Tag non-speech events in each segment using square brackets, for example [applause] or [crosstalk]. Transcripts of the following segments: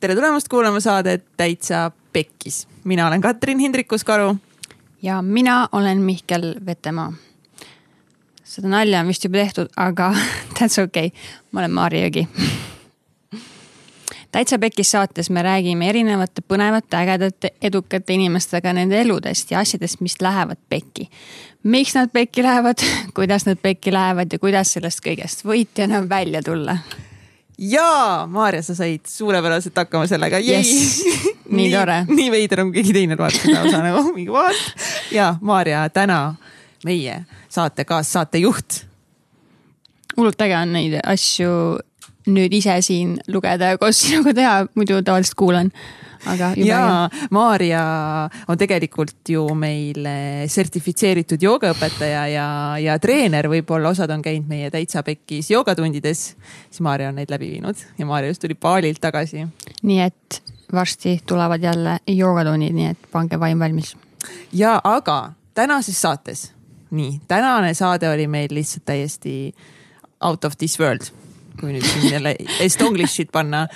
tere tulemast kuulama saadet Täitsa Pekkis. mina olen Katrin Hindrikus-Karu. ja mina olen Mihkel Vetemaa. seda nalja on vist juba tehtud, aga [laughs] that's okei okay., ma olen Maarja Jõgi. täitsa Pekkis saates me räägime erinevate põnevate, ägedate, edukate inimestega nende eludest ja asjadest, mis lähevad pekki. miks nad pekki lähevad, [laughs] kuidas nad pekki lähevad ja kuidas sellest kõigest võitjana välja tulla jaa, Maarja, sa said suurepäraselt hakkama sellega yes.. [laughs] nii tore. nii veider on, keegi teine loeb seda osa nagu [laughs] mingi what. ja Maarja, täna meie saate kaassaatejuht. hullult äge on neid asju nüüd ise siin lugeda ja koos [laughs] sinuga teha, muidu tavaliselt kuulan aga jube ja äge. Maarja on tegelikult ju meil sertifitseeritud joogaõpetaja ja, ja treener, võib-olla osad on käinud meie täitsa pekkis joogatundides. siis Maarja on neid läbi viinud ja Maarja just tuli baalilt tagasi. nii et varsti tulevad jälle joogatunnid, nii et pange vaim valmis. ja aga tänases saates, nii tänane saade oli meil lihtsalt täiesti out of this world kui nüüd siin jälle Estonglish'it panna,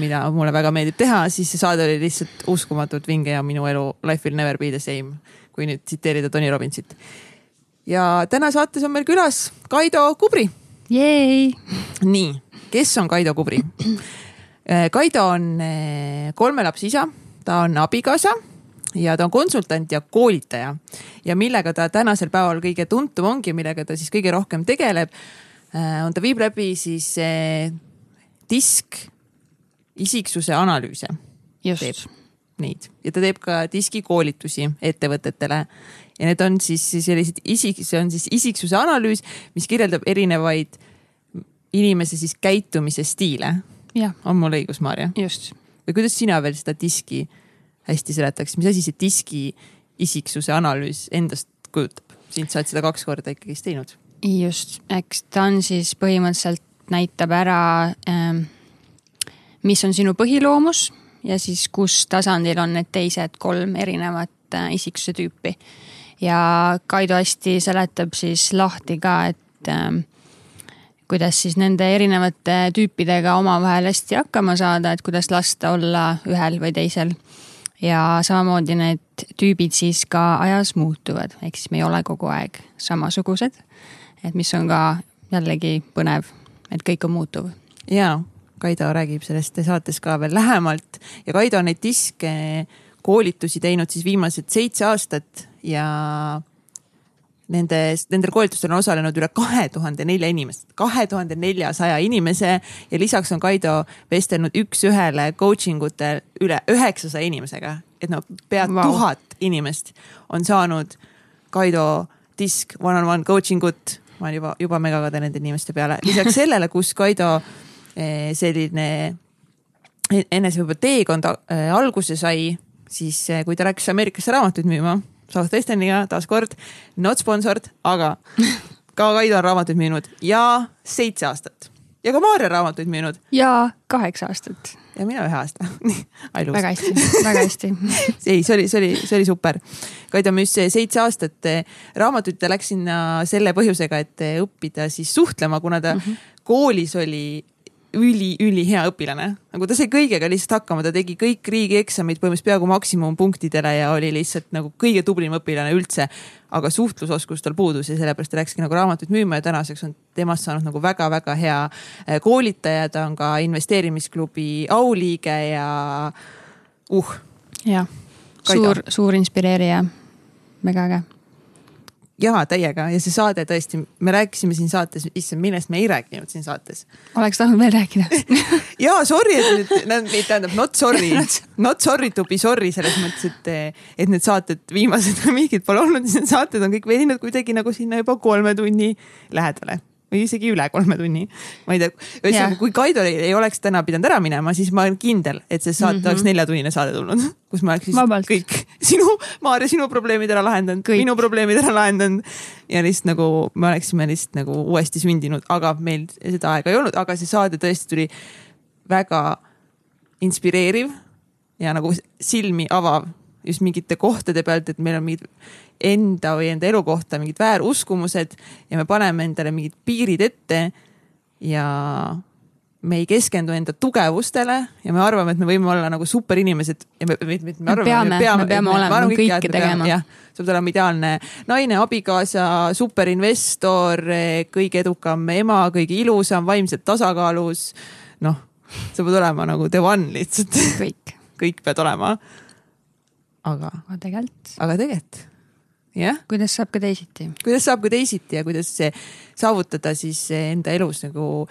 mida mulle väga meeldib teha, siis see saade oli lihtsalt uskumatult vinge ja minu elu life will never be the same, kui nüüd tsiteerida Tony Robbinsit. ja täna saates on meil külas Kaido Kubri. nii, kes on Kaido Kubri? Kaido on eh, kolme lapse isa, ta on abikaasa ja ta on konsultant ja koolitaja ja millega ta tänasel päeval kõige tuntum ongi, millega ta siis kõige rohkem tegeleb Äh, on, ta viib läbi siis disk isiksuse analüüse. just. Neid ja ta teeb ka diskikoolitusi ettevõtetele ja need on siis sellised isik, see on siis isiksuse analüüs, mis kirjeldab erinevaid inimese siis käitumise stiile. on mul õigus, Maarja? just. või kuidas sina veel seda diski hästi seletaks, mis asi see diski isiksuse analüüs endast kujutab? sind sa oled seda kaks korda ikkagist teinud just, eks ta on siis põhimõtteliselt näitab ära ähm,, mis on sinu põhiloomus ja siis kus tasandil on need teised kolm erinevat äh, isiksuse tüüpi. ja Kaido hästi seletab siis lahti ka, et ähm, kuidas siis nende erinevate tüüpidega omavahel hästi hakkama saada, et kuidas lasta olla ühel või teisel. ja samamoodi need tüübid siis ka ajas muutuvad, ehk siis me ei ole kogu aeg samasugused et mis on ka jällegi põnev, et kõik on muutuv. ja, Kaido räägib sellest saates ka veel lähemalt ja Kaido on neid diske koolitusi teinud siis viimased seitse aastat ja nendes, nendel koolitustel on osalenud üle kahe tuhande nelja inimest, kahe tuhande neljasaja inimese ja lisaks on Kaido vestelnud üks-ühele coaching utel üle üheksasaja inimesega. et no pea wow. tuhat inimest on saanud Kaido disk one-on-one coaching ut ma olen juba, juba megakade nende inimeste peale. lisaks sellele, kus Kaido eh, selline enese võib-olla teekond eh, alguse sai, siis eh, kui ta läks Ameerikasse raamatuid müüma, South Esterniga taaskord, not sponsored, aga ka Kaido on raamatuid müünud ja seitse aastat ja ka Maarja raamatuid müünud. ja kaheksa aastat ja mina ühe aasta [laughs] väga hästi, väga hästi [laughs] ei, see oli, see oli, see oli super. Kaido müüs seitse aastat eh, raamatuid, ta läks sinna selle põhjusega, et eh, õppida siis suhtlema, kuna ta mm -hmm. koolis oli üli-ülihea õpilane, nagu ta sai kõigega lihtsalt hakkama, ta tegi kõik riigieksamid põhimõtteliselt peaaegu maksimumpunktidele ja oli lihtsalt nagu kõige tublim õpilane üldse. aga suhtlusoskus tal puudus ja sellepärast ta läkski nagu raamatuid müüma ja tänaseks on temast saanud nagu väga-väga hea eh, koolitaja, ta on ka investeerimisklubi auliige ja uh. jah, suur, suur inspireerija, väga äge jaa, täiega ja see saade tõesti, me rääkisime siin saates, issand, millest me ei rääkinud siin saates. oleks tahtnud veel rääkida. [laughs] Jaa, sorry, et nüüd, tähendab not sorry, not sorry to be sorry selles mõttes, et, et need saated, viimased [laughs] mingid pole olnud, siis need saated on kõik veninud kuidagi nagu sinna juba kolme tunni lähedale või isegi üle kolme tunni. ma ei tea, ühesõnaga kui Kaido ei, oleks täna pidanud ära minema, siis ma olen kindel, et see saate mm -hmm. oleks neljatunnine saade tulnud, [laughs] kus ma oleks siis kõik [laughs] sinu, Maarja, sinu probleemid ära lahendanud, minu probleemid ära lahendanud. ja lihtsalt nagu me oleksime lihtsalt nagu uuesti sündinud, aga meil seda aega ei olnud, aga see saade tõesti tuli väga inspireeriv ja nagu silmi avav just mingite kohtade pealt, et meil on mingid enda või enda elu kohta mingid vääruskumused ja me paneme endale mingid piirid ette. ja me ei keskendu enda tugevustele ja me arvame, et me võime olla nagu superinimesed ja me, me, me, me, me peame, me peame olema kõike tegema. jah, sa pead olema ideaalne naine, abikaasa, superinvestor, kõige edukam ema, kõige ilusam, vaimselt tasakaalus. noh, sa pead olema nagu the one lihtsalt. kõik [laughs] kõik pead olema. aga. aga tegelikult. aga tegelikult, jah. kuidas saab ka teisiti. kuidas saab ka teisiti ja kuidas saavutada siis enda elus nagu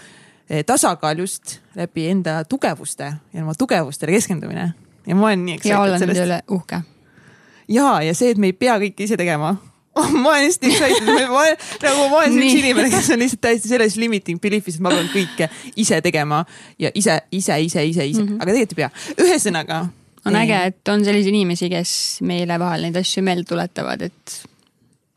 eh, tasakaal just läbi enda tugevuste ja oma tugevustele keskendumine. ja ma olen nii ja olla nende üle uhke. ja, ja see, et me ei pea kõike ise tegema [laughs] oh, ma olen hästi excited, ma olen nagu ma olen üks inimene, kes on lihtsalt täiesti selles limiting belief'is, et ma pean kõike ise tegema ja ise, ise, ise, ise, ise mm, -hmm. aga tegelikult ei pea. ühesõnaga. On äge, et on selliseid inimesi, kes meile vahel neid asju meelde tuletavad, et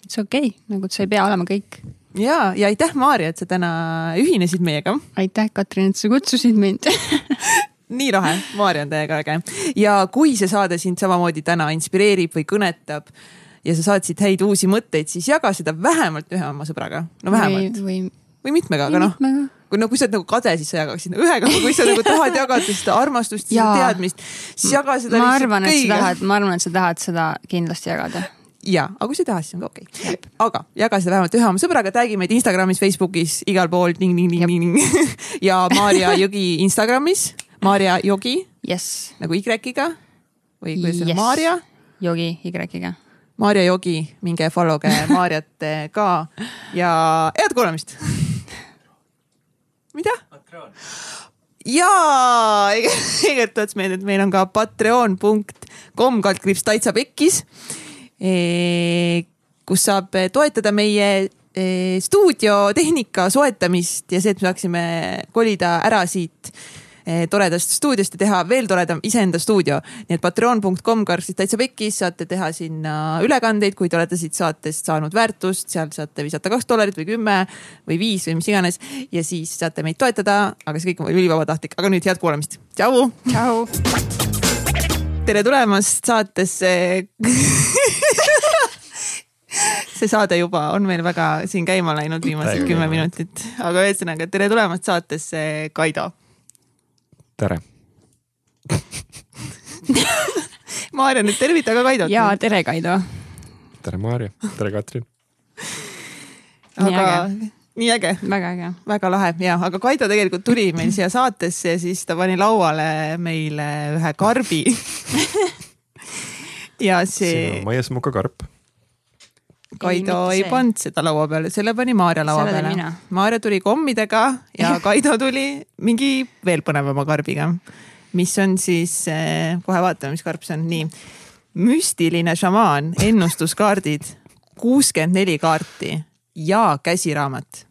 see okei okay,, nagu sa ei pea olema kõik. ja, ja aitäh, Maarja, et sa täna ühinesid meiega. aitäh, Katrin, et sa kutsusid mind [laughs] nii lahe, Maarja on täiega äge ja kui see saade sind samamoodi täna inspireerib või kõnetab ja sa saad siit häid uusi mõtteid, siis jaga seda vähemalt ühe oma sõbraga. no vähemalt. või, või, või mitmega, aga noh kui no kui sa oled nagu kade, siis sa jagaksid nagu ühega, kui sa nagu tahad jagada seda armastust ja seda teadmist, siis jaga seda. ma arvan, et sa tahad, ma arvan, et sa tahad seda kindlasti jagada ja, aga kui sa ei taha, siis on ka okei okay.. aga jaga seda vähemalt ühe oma sõbraga, tag'i meid Instagramis, Facebookis, igal pool ting-ting-ting-ting ja Maarja Jõgi Instagramis, Maarja Jogi yes.. nagu Y-iga või kuidas see yes. on, Maarja? Jogi Y-iga Maarja Jogi, minge follow ge Maarjat ka ja head kuulamist. Mida? jaa, [laughs] tegelikult tuletas meelde, et meil on ka patreon.com kaldkriips täitsa pekkis. kus saab toetada meie stuudiotehnika soetamist ja see, et me saaksime kolida ära siit Eh, toredast stuudiost ja teha veel toredam iseenda stuudio. nii et patreon.com karstid täitsa pekkis, saate teha sinna ülekandeid, kui te olete siit saatest saanud väärtust, sealt saate visata kaks dollarit või kümme või viis või mis iganes. ja siis saate meid toetada, aga see kõik on ülivabatahtlik, aga nüüd head kuulamist. tšau. tšau. tere tulemast saatesse [laughs] see saade juba on meil väga siin käima läinud viimased kümme minutit, aga ühesõnaga tere tulemast saatesse, Kaido tere [laughs] Maarja nüüd tervita ka Kaidot. ja tere, Kaido. tere, Maarja, tere, Katrin. aga nii äge. väga äge. väga lahe ja, aga Kaido tegelikult tuli meil siia saatesse ja siis ta pani lauale meile ühe karbi [laughs] ja see. siin on maiesmuka karp Kaido ei, ei pannud seda laua peale, selle pani Maarja laua selle peale. Maarja tuli kommidega ja [laughs] Kaido tuli mingi veel põnevama karbiga, mis on siis, eh, kohe vaatame, mis karp see on, nii. müstiline šamaan, ennustuskaardid, kuuskümmend neli kaarti ja käsiraamat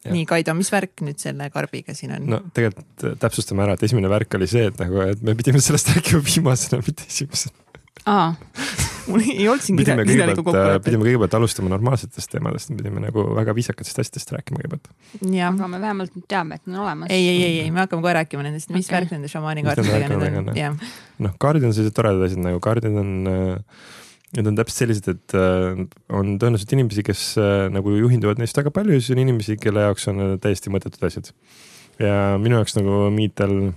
Ja. nii, Kaido, mis värk nüüd selle karbiga siin on? no tegelikult täpsustame ära, et esimene värk oli see, et nagu, et me pidime sellest rääkima viimasena, mitte esimesena aa [laughs] mul ei olnud siin pidime kõigepealt, äh, pidime kõigepealt alustama normaalsetest teemadest, pidime nagu väga viisakatest asjadest rääkima kõigepealt. aga me vähemalt nüüd teame, et on olemas. ei, ei, ei, ei, me hakkame kohe rääkima nendest, mis okay. värk nende šamaani kaartidega nüüd on, jah. noh, kaardid on sellised toredad asjad nagu kaardid on äh, Need on täpselt sellised, et äh, on tõenäoliselt inimesi, kes äh, nagu juhinduvad neist väga palju siis on inimesi, kelle jaoks on täiesti mõttetud asjad. ja minu jaoks nagu Miitel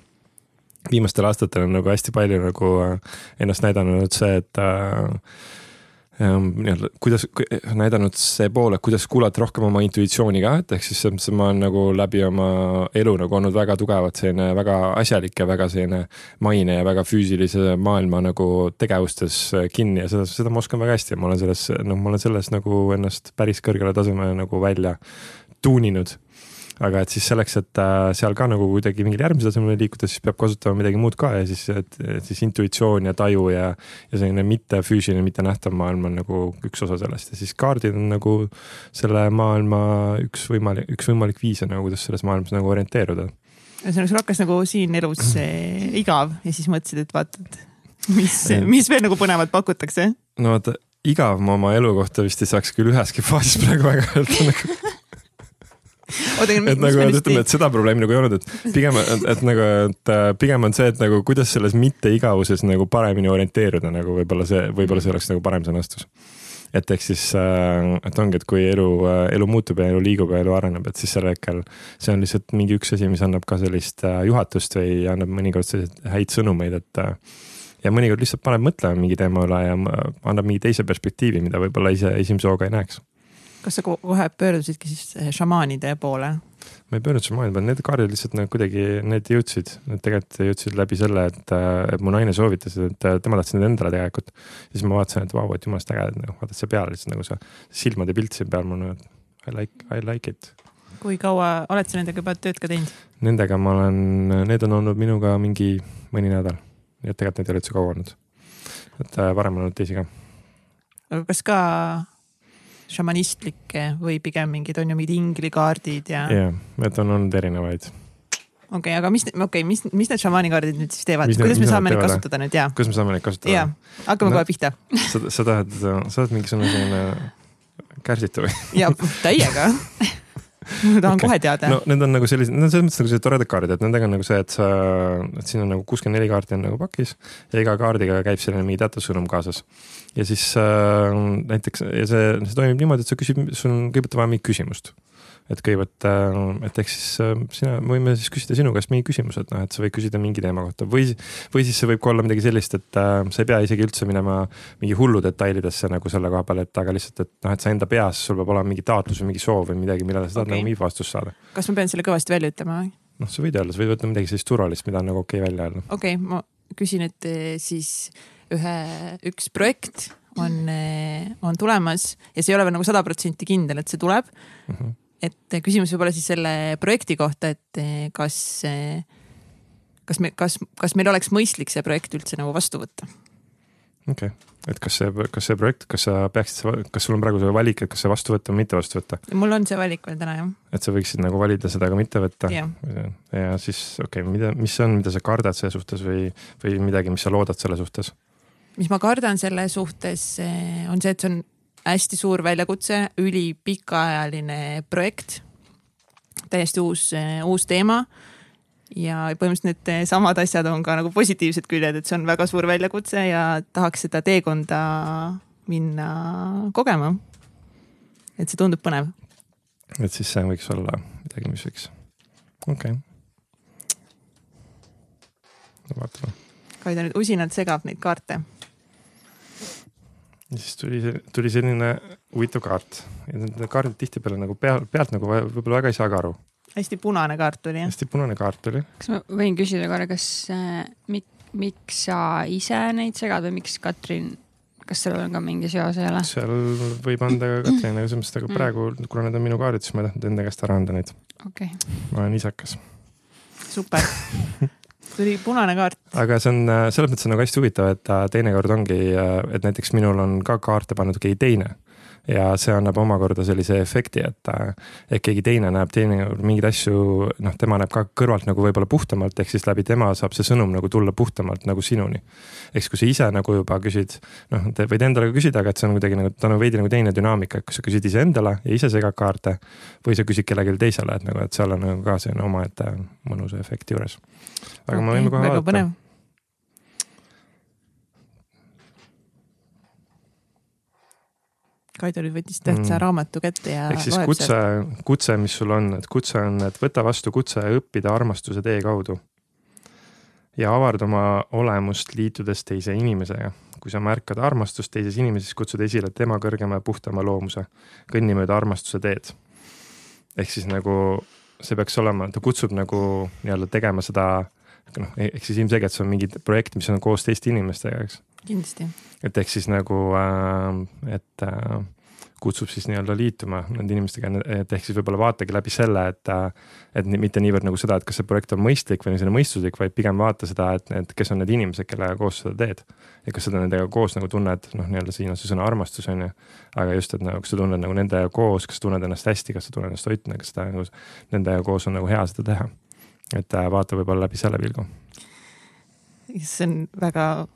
viimastel aastatel on nagu hästi palju nagu äh, ennast näidanud see, et äh, ähm, nii-öelda, kuidas, näidanud see pool, et kuidas kuulata rohkem oma intuitsiooni ka, et ehk siis ma olen nagu läbi oma elu nagu olnud väga tugevalt selline väga asjalik ja väga selline maine ja väga füüsilise maailma nagu tegevustes kinni ja seda, seda ma oskan väga hästi ja ma olen selles, noh, ma olen selles nagu ennast päris kõrgele tasemele nagu välja tuuninud aga et siis selleks, et äh, seal ka nagu kuidagi mingile järgmisele tasemele liikuda, siis peab kasutama midagi muud ka ja siis, et siis intuitsioon ja taju ja, ja selline mittefüüsiline, mittenähtav maailm on nagu üks osa sellest ja siis kaardid on nagu selle maailma üks võimalik, üks võimalik viise nagu, kuidas selles maailmas nagu orienteeruda. ühesõnaga, sul hakkas nagu siin elus [clears throat] igav ja siis mõtlesid, et vaatad, mis, [laughs] mis veel nagu põnevat pakutakse? no vaata, igav ma oma elu kohta vist ei saaks küll üheski faasis praegu väga öelda nagu [laughs] et nagu, et ütleme, et seda probleemi nagu ei olnud, et pigem, et, nagu, et äh, pigem on see, et nagu kuidas selles mitteigavuses nagu paremini orienteeruda nagu võib-olla see, võib-olla see oleks nagu parem sõnastus et ehk siis, äh, et ongi, et kui elu, elu muutub ja elu liigub ja elu areneb, et siis sel hetkel see on lihtsalt mingi üks asi, mis annab ka sellist juhatust või annab mõnikord selliseid häid sõnumeid, et ja mõnikord lihtsalt paneb mõtlema mingi teema üle ja annab mingi teise perspektiivi, mida võib-olla ise esimese hooga ei näeks. Kas sa kohe pöördusidki siis šamaanide poole? ma ei pööranud šamaani peale, need kaardid lihtsalt nagu kuidagi, need jõudsid, need tegelikult jõudsid läbi selle, et, et mu naine soovitas, et tema tahtis need endale tegelikult. siis ma vaatasin, et vau, et jumalast äge, et nagu vaatad siia peale lihtsalt nagu see silmade pilt siin peal, mul on I like, I like it. kui kaua oled sa nendega juba tööd ka teinud? Nendega ma olen, need on olnud minuga mingi mõni nädal. nii et tegelikult neid ei ole üldse kaua olnud. et äh, varem on olnud teisi ka. aga kas ka šamanistlikke või pigem mingid on ju mingid inglikaardid ja. jah need on olnud erinevaid. okei okay,, aga mis, okei okay,, mis, mis need šamaanikaardid nüüd siis teevad, kuidas me saame neid kasutada nüüd ja? kuidas me saame neid kasutada? jah, hakkame no, kohe pihta. sa, sa tahad, sa oled mingisugune selline kärsitu või? ja täiega [laughs] ma tahan okay. kohe teada. no need on nagu sellised, need on selles mõttes nagu sellised toredad kaardid, et nendega on nagu see, et sa, et siin on nagu kuuskümmend neli kaarti on nagu pakis ja iga kaardiga käib selline mingi teatav sõnum kaasas. ja siis äh, näiteks ja see, see toimib niimoodi, et sa küsid, sul on kõigepealt vaja mingit küsimust et kõigepealt, äh, et ehk siis äh, sina, võime siis küsida sinu käest mingi küsimuse, et noh, et sa võid küsida mingi teema kohta või, või siis see võib ka olla midagi sellist, et äh, sa ei pea isegi üldse minema mingi hullu detailidesse nagu selle koha peal, et aga lihtsalt, et noh, et sa enda peas, sul peab olema mingi taotlus või mingi soov või midagi, millele sa tahad okay. nagu mingit vastust saada. kas ma pean selle kõvasti välja ütlema või? noh, sa võid öelda, sa võid võtta midagi sellist turvalist, mida on nagu okei okay välja öelda. okei okay,, ma küsin, et eh, siis ühe, üks projekt on, eh, on tulemas ja see ei ole veel nagu sada protsenti kindel, et see tuleb mm. -hmm et küsimus võib olla siis selle projekti kohta, et eh, kas, eh, kas me, kas, kas meil oleks mõistlik see projekt üldse nagu vastu võtta? okei okay., et kas see, kas see projekt, kas sa peaksid, kas sul on praegu see valik, et kas see vastu võtta või mitte vastu võtta? mul on see valik veel täna jah. et sa võiksid nagu valida seda ka mitte võtta ja, ja siis okei okay,, mida, mis see on, mida sa kardad selle suhtes või, või midagi, mis sa loodad selle suhtes? mis ma kardan selle suhtes, eh, on see, et see on hästi suur väljakutse, ülipikaajaline projekt. täiesti uus, uus teema. ja põhimõtteliselt need samad asjad on ka nagu positiivsed küljed, et see on väga suur väljakutse ja tahaks seda teekonda minna kogema. et see tundub põnev. et siis see võiks olla midagi, mis võiks, okei okay.. vaatame. Kaida nüüd usinalt segab neid kaarte ja siis tuli, tuli selline huvitav kaart ja need kaardid tihtipeale nagu peal, pealt nagu võib-olla väga ei saa ka aru. hästi punane kaart oli jah? hästi punane kaart oli. kas ma võin küsida korra, kas äh, mik, miks sa ise neid segad või miks Katrin, kas sellel on ka mingi seos ei ole? seal võib anda ka Katrinile selles mõttes, aga mm. praegu, kuna need on minu kaardid, siis ma ei tahtnud enda käest ära anda neid okay.. ma olen isekas. super [laughs] tuli punane kaart. aga see on, äh, selles mõttes on nagu hästi huvitav, et äh, teinekord ongi, äh, et näiteks minul on ka kaarte pannud keegi teine ja see annab omakorda sellise efekti, et, et keegi teine näeb teinekord mingeid asju, noh, tema näeb ka kõrvalt nagu võib-olla puhtamalt, ehk siis läbi tema saab see sõnum nagu tulla puhtamalt nagu sinuni. siis, kui sa ise nagu juba küsid, noh, võid endale ka küsida, aga et see on kuidagi nagu, ta on veidi nagu teine dünaamika, et kui sa küsid iseendale ja ise segad kaarte või sa küsid kellelegi teisele, et nagu, et seal on nagu ka selline omaette mõnusa efekti juures. Aga okay, me võime kohe vaadata Kaido nüüd võttis tähtsa mm. raamatu kätte ja. ehk siis kutse, kutse, mis sul on, et kutse on, et võta vastu kutse õppida armastuse tee kaudu. ja avarda oma olemust liitudes teise inimesega. kui sa märkad armastust teises inimeses, kutsud esile tema kõrgema ja puhtama loomuse. kõnni mööda armastuse teed. ehk siis nagu see peaks olema, ta kutsub nagu nii-öelda tegema seda noh, ehk siis ilmselgelt see on mingi projekt, mis on koos teiste inimestega, eks. kindlasti et ehk siis nagu, äh, et äh, kutsub siis nii-öelda liituma nende inimestega, et ehk siis võib-olla vaatagi läbi selle, et, äh, et mitte niivõrd nagu seda, et kas see projekt on mõistlik või selline mõistuslik, vaid pigem vaata seda, et need, kes on need inimesed, kellega koos seda teed. ja kas sa nendega koos nagu tunned, noh, nii-öelda siin on see sõna armastus on ju. aga just, et nagu kas sa tunned nagu nendega koos, kas sa tunned ennast hästi, kas sa tunned ennast toituna, kas seda nagu nendega koos on nagu hea seda teha. et vaata võib-olla läbi selle pilgu. see on väga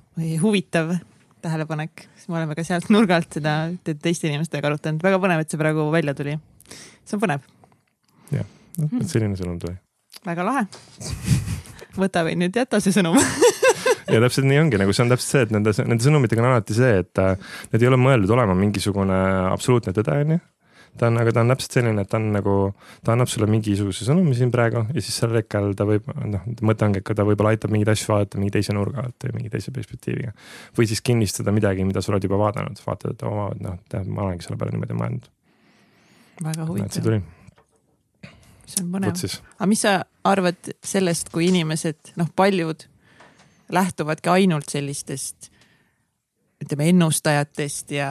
huvitav tähelepanek, siis me oleme ka sealt nurgalt seda teiste inimestega arutanud, väga põnev, et see praegu välja tuli. see on põnev. jah, noh, et selline sõnum tuli. väga lahe. võta või nüüd jäta see sõnum [laughs] ja täpselt nii ongi, nagu see on täpselt see, et nende, nende sõnumitega on alati see, et äh, need ei ole mõeldud olema mingisugune absoluutne tõde, onju ta on, aga ta on täpselt selline, et ta on nagu, ta annab sulle mingisuguse sõnumi siin praegu ja siis sel hetkel ta võib, noh, mõte ongi, et ta võib-olla aitab mingeid asju vaadata mingi teise nurga alt või mingi teise perspektiiviga. või siis kinnistada midagi, mida sa oled juba vaadanud, vaatad, et oo, noh, ma olengi selle peale niimoodi mõelnud. väga huvitav, see on põnev. aga mis sa arvad sellest, kui inimesed, noh, paljud lähtuvadki ainult sellistest ütleme ennustajatest ja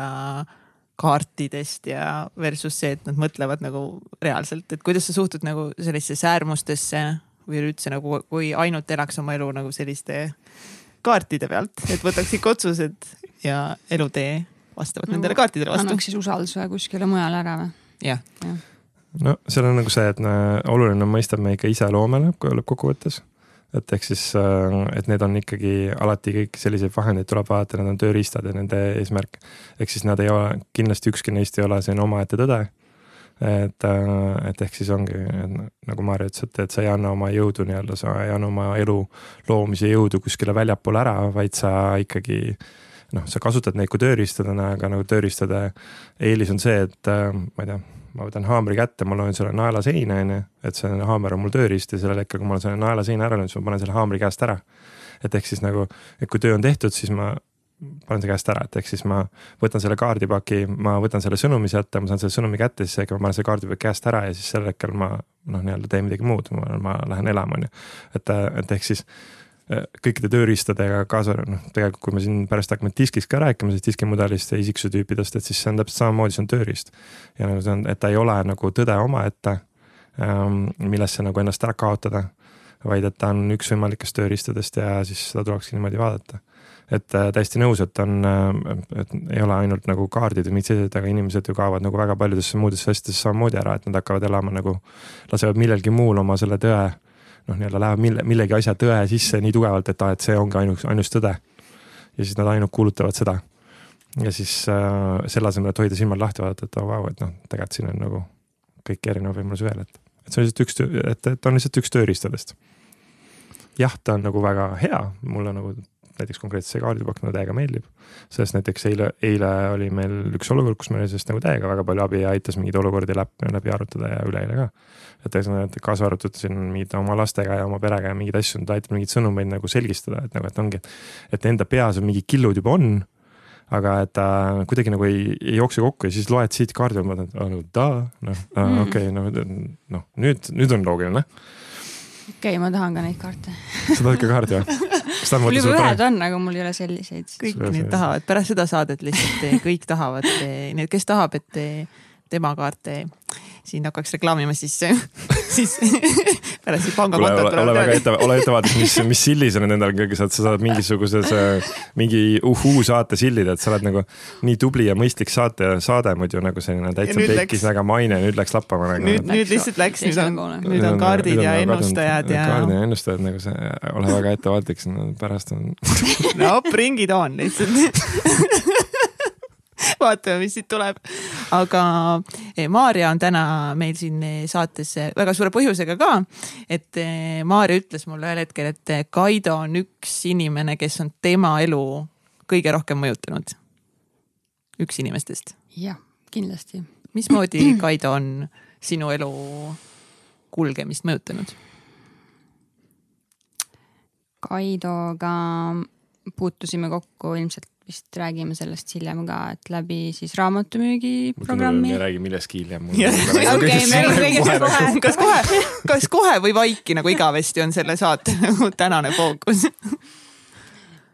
kaartidest ja versus see, et nad mõtlevad nagu reaalselt, et kuidas sa suhtud nagu sellistesse äärmustesse või üleüldse nagu, kui ainult elaks oma elu nagu selliste kaartide pealt, et võtaks ikka otsused ja elutee vastavalt no, nendele kaartidele vastu. annaks siis usalduse kuskile mujale ära või? jah ja. no seal on nagu see, et no, oluline on mõista, me ikka ise loome lõppkokkuvõttes et ehk siis, et need on ikkagi alati kõik selliseid vahendeid tuleb vaadata, need on tööriistad ja nende eesmärk. ehk siis nad ei ole, kindlasti ükski neist ei ole selline omaette tõde. et, et ehk siis ongi nagu Maarja ütles, et, et sa ei anna oma jõudu nii-öelda, sa ei anna oma elu loomise jõudu kuskile väljapoole ära, vaid sa ikkagi noh, sa kasutad neid kui tööriistadena, aga nagu tööriistade eelis on see, et ma ei tea ma võtan haamri kätte, ma löön selle naela seina, onju, et see haamer on mul tööriist ja sellel hetkel, kui ma olen selle naela seina ära löönud, siis ma panen selle haamri käest ära. et ehk siis nagu, et kui töö on tehtud, siis ma panen see käest ära, et ehk siis ma võtan selle kaardipaki, ma võtan selle sõnumi sealt, ma saan selle sõnumi kätte, siis äkki ma panen selle kaardipaki käest ära ja siis sel hetkel ma noh, nii-öelda teen midagi muud, ma lähen elama, onju. et, et ehk siis kõikide tööriistadega kaasa, noh, tegelikult kui me siin pärast hakkame diskist ka rääkima, siis diskimudelist ja isiksuse tüüpidest, et siis see on täpselt samamoodi, see on tööriist. ja nagu see on, et ta ei ole nagu tõde omaette, ähm, millesse nagu ennast ära kaotada, vaid et ta on üks võimalikest tööriistadest ja siis seda tulekski niimoodi vaadata. et äh, täiesti nõus, et on, äh, et ei ole ainult nagu kaardid või mingid sellised, aga inimesed ju kaovad nagu väga paljudesse muudesse asjadesse samamoodi ära, et nad hakkavad elama nagu, lasevad millelgi muul oma selle tõe noh, nii-öelda läheb mille, millegi asja tõe sisse nii tugevalt, et aa, et see ongi ainus, ainus tõde. ja siis nad ainult kuulutavad seda. ja siis äh, selle asemel, et hoida silmad lahti, vaadata, et oo vau, et noh, tegelikult siin on nagu kõiki erinevaid võimalusi veel, et, et see on lihtsalt üks, et, et on lihtsalt üks tööriistadest. jah, ta on nagu väga hea, mulle nagu näiteks konkreetselt see kaardipakk mulle täiega meeldib. sest näiteks eile, eile oli meil üks olukord, kus meil oli sellest nagu täiega väga palju abi ja aitas mingeid olukordi läbi, läbi arutada ja üleeile ka et ühesõnaga, kaasa arvatud siin mingid oma lastega ja oma perega ja mingeid asju, ta aitab mingeid sõnumeid nagu selgistada, et nagu, et ongi, et enda peas on mingid killud juba on. aga et ta äh, kuidagi nagu ei, ei jookse kokku ja siis loed siit kaardi mõtled, et no da, noh, mm. okei, noh, noh nüüd, nüüd on loogiline okei okay,, ma tahan ka neid kaarte sa tahad ka kaardi või? [laughs] [laughs] mul juba ühed on, aga mul ei ole selliseid. kõik need tahavad, pärast seda saadet lihtsalt kõik tahavad, need, kes tahab, et tema kaarte siin hakkaks reklaamima, siis, [laughs] siis [laughs] pärast siis pangakontod tulevad. ole väga ette, ole ettevaatlik, mis, mis silli sa nüüd endale kõige saad, sa saad mingisuguses, mingi uhuu saate sillid, et sa oled nagu nii tubli ja mõistlik saate, saade muidu nagu selline täitsa tekkis väga maine, nüüd läks lappama nagu. nüüd, nüüd lihtsalt läks, nüüd on, nüüd on kaardid ja ennustajad ja. kaardid ja ennustajad nagu see, ole väga ettevaatlik, pärast on. [laughs] no bring it on lihtsalt [laughs] vaatame, mis siit tuleb. aga eh, Maarja on täna meil siin eh, saates eh, väga suure põhjusega ka. et Maarja ütles mulle ühel hetkel, et Kaido on üks inimene, kes on tema elu kõige rohkem mõjutanud. üks inimestest. jah, kindlasti. mismoodi [clears throat] Kaido on sinu elu kulgemist mõjutanud? Kaidoga puutusime kokku ilmselt vist räägime sellest hiljem ka, et läbi siis raamatumüügiprogrammi. me räägime millestki hiljem. [laughs] [laughs] kas kohe, kas kohe või vaiki nagu igavesti on selle saate nagu [laughs] tänane fookus?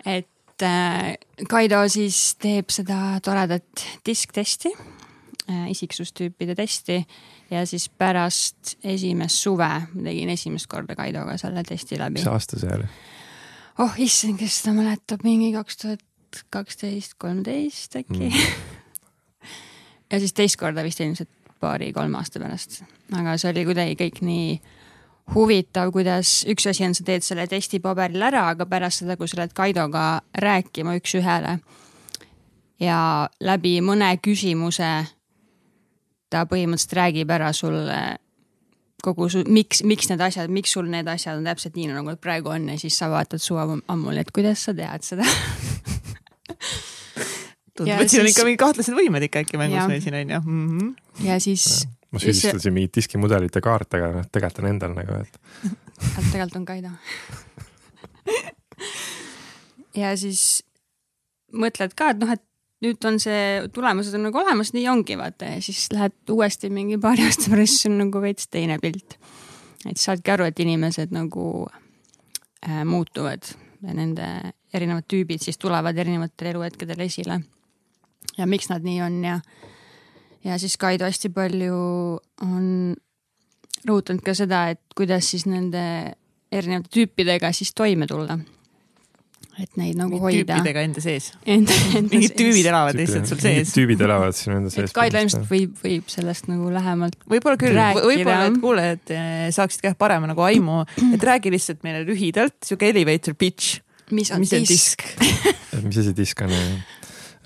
et äh, Kaido siis teeb seda toredat disktesti äh,, isiksustüüpide testi ja siis pärast esimest suve ma tegin esimest korda Kaidoga selle testi läbi. mis aasta see oli? oh issand, kes seda mäletab, mingi kaks tuhat kaksteist, kolmteist äkki. Mm. [laughs] ja siis teist korda vist ilmselt paari-kolme aasta pärast, aga see oli kuidagi kõik nii huvitav, kuidas üks asi on, sa teed selle testi paberil ära, aga pärast seda, kui sa lähed Kaidoga rääkima üks-ühele ja läbi mõne küsimuse ta põhimõtteliselt räägib ära sulle kogu su, miks, miks need asjad, miks sul need asjad on täpselt nii, nagu nad praegu on ja siis sa vaatad su ammuli, et kuidas sa tead seda [laughs] [laughs] tundub, et siin on ikka mingid kahtlased võimed ikka äkki mängus meil siin on ju mm. -hmm. ja siis. ma süüdistasin mingit diskimudelite kaarte, aga noh, tegelikult on endal nagu, et [laughs] tegelikult on Kaido [laughs] ja siis mõtled ka, et noh, et nüüd on see, tulemused on nagu olemas, nii ongi vaata ja siis lähed uuesti mingi paari aasta pärast, siis on nagu veits teine pilt. et saadki aru, et inimesed nagu äh, muutuvad ja nende erinevad tüübid siis tulevad erinevatel eluhetkedel esile ja miks nad nii on ja, ja siis Kaido hästi palju on rõhutanud ka seda, et kuidas siis nende erinevate tüüpidega siis toime tulla. et neid nagu Mingid hoida. tüüpidega enda sees. [laughs] Enda, enda mingid tüübid elavad lihtsalt sul sees. tüübid elavad sinu enda sees. Kaido ilmselt võib, võib sellest nagu lähemalt. võib-olla küll, võib-olla, et kuulajad eh, saaksid ka parema nagu aimu, et räägi lihtsalt meile lühidalt sihuke elevator pitch. Mis on mis disk? [laughs] mis asi disk on?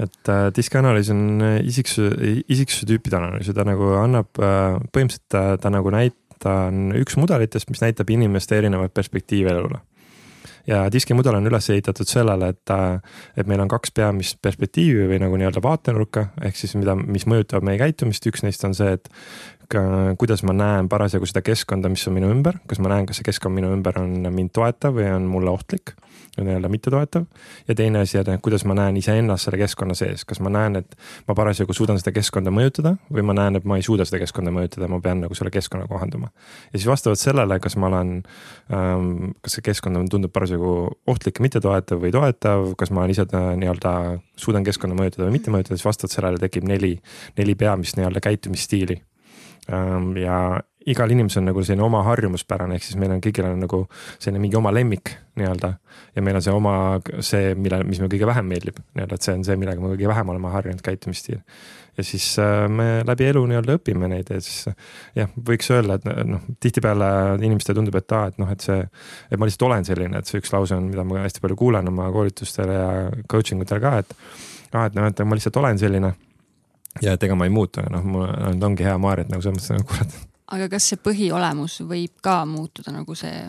et äh, diskianalüüs on äh, isiksuse, isiksuse tüüpide analüüs ja ta nagu annab äh,, põhimõtteliselt ta, ta nagu näit-, ta on üks mudelitest, mis näitab inimeste erinevaid perspektiive elule. ja diskimudel on üles ehitatud sellele, et, äh, et meil on kaks peamist perspektiivi või nagu nii-öelda vaatenurka, ehk siis mida, mis mõjutab meie käitumist, üks neist on see, et kuidas ma näen parasjagu seda keskkonda, mis on minu ümber, kas ma näen, kas see keskkond minu ümber on mind toetav või on mulle ohtlik nii-öelda mittetoetav. ja teine asi on, kuidas ma näen iseennast selle keskkonna sees, kas ma näen, et ma parasjagu suudan seda keskkonda mõjutada või ma näen, et ma ei suuda seda keskkonda mõjutada, ma pean nagu selle keskkonna kohanduma. ja siis vastavalt sellele, kas ma olen ähm,, kas see keskkond on, tundub parasjagu ohtlik, mittetoetav või toetav, kas ma ise äh, nii-öelda suudan keskkonda mõjutada või mitte mõjutada, siis vastavalt sellele tekib neli, neli peamist nii-öelda käitumisstiili ähm,. ja igal inimesel nagu selline oma harjumuspärane, ehk siis meil on kõigil on nagu selline mingi oma lemmik nii-öelda. ja meil on see oma, see, mille, mis meile kõige vähem meeldib, nii-öelda, et see on see, millega me kõige vähem oleme harjunud käitumisstiil. ja siis äh, me läbi elu nii-öelda õpime neid ja siis jah, võiks öelda, et noh, tihtipeale inimestele tundub, et aa, et noh, et see, et ma lihtsalt olen selline, et see üks lause on, mida ma hästi palju kuulen oma koolitustel ja coaching utel ka, et aa, et noh, et ma lihtsalt olen selline ja et ega ma ei muutu, noh, mul ongi hea Maarja, et nagu selles mõttes nagu kurat aga kas see põhiolemus võib ka muutuda nagu see?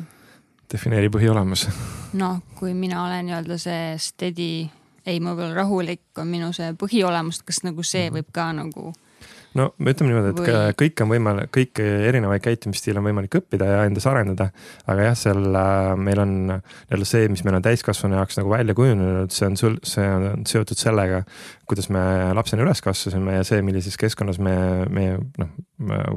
defineeri põhiolemus. noh, kui mina olen nii-öelda see steady, ei, ma võib-olla rahulik on minu see põhiolemus, kas nagu see mhm. võib ka nagu no me ütleme niimoodi, et või... kõik on võimalik, kõiki erinevaid käitumisstiile on võimalik õppida ja endas arendada. aga jah, seal äh, meil on jälle see, mis meil on täiskasvanu jaoks nagu välja kujunenud, see on sul, see on seotud sellega, kuidas me lapsena üles kasvasime ja see, millises keskkonnas me, me noh,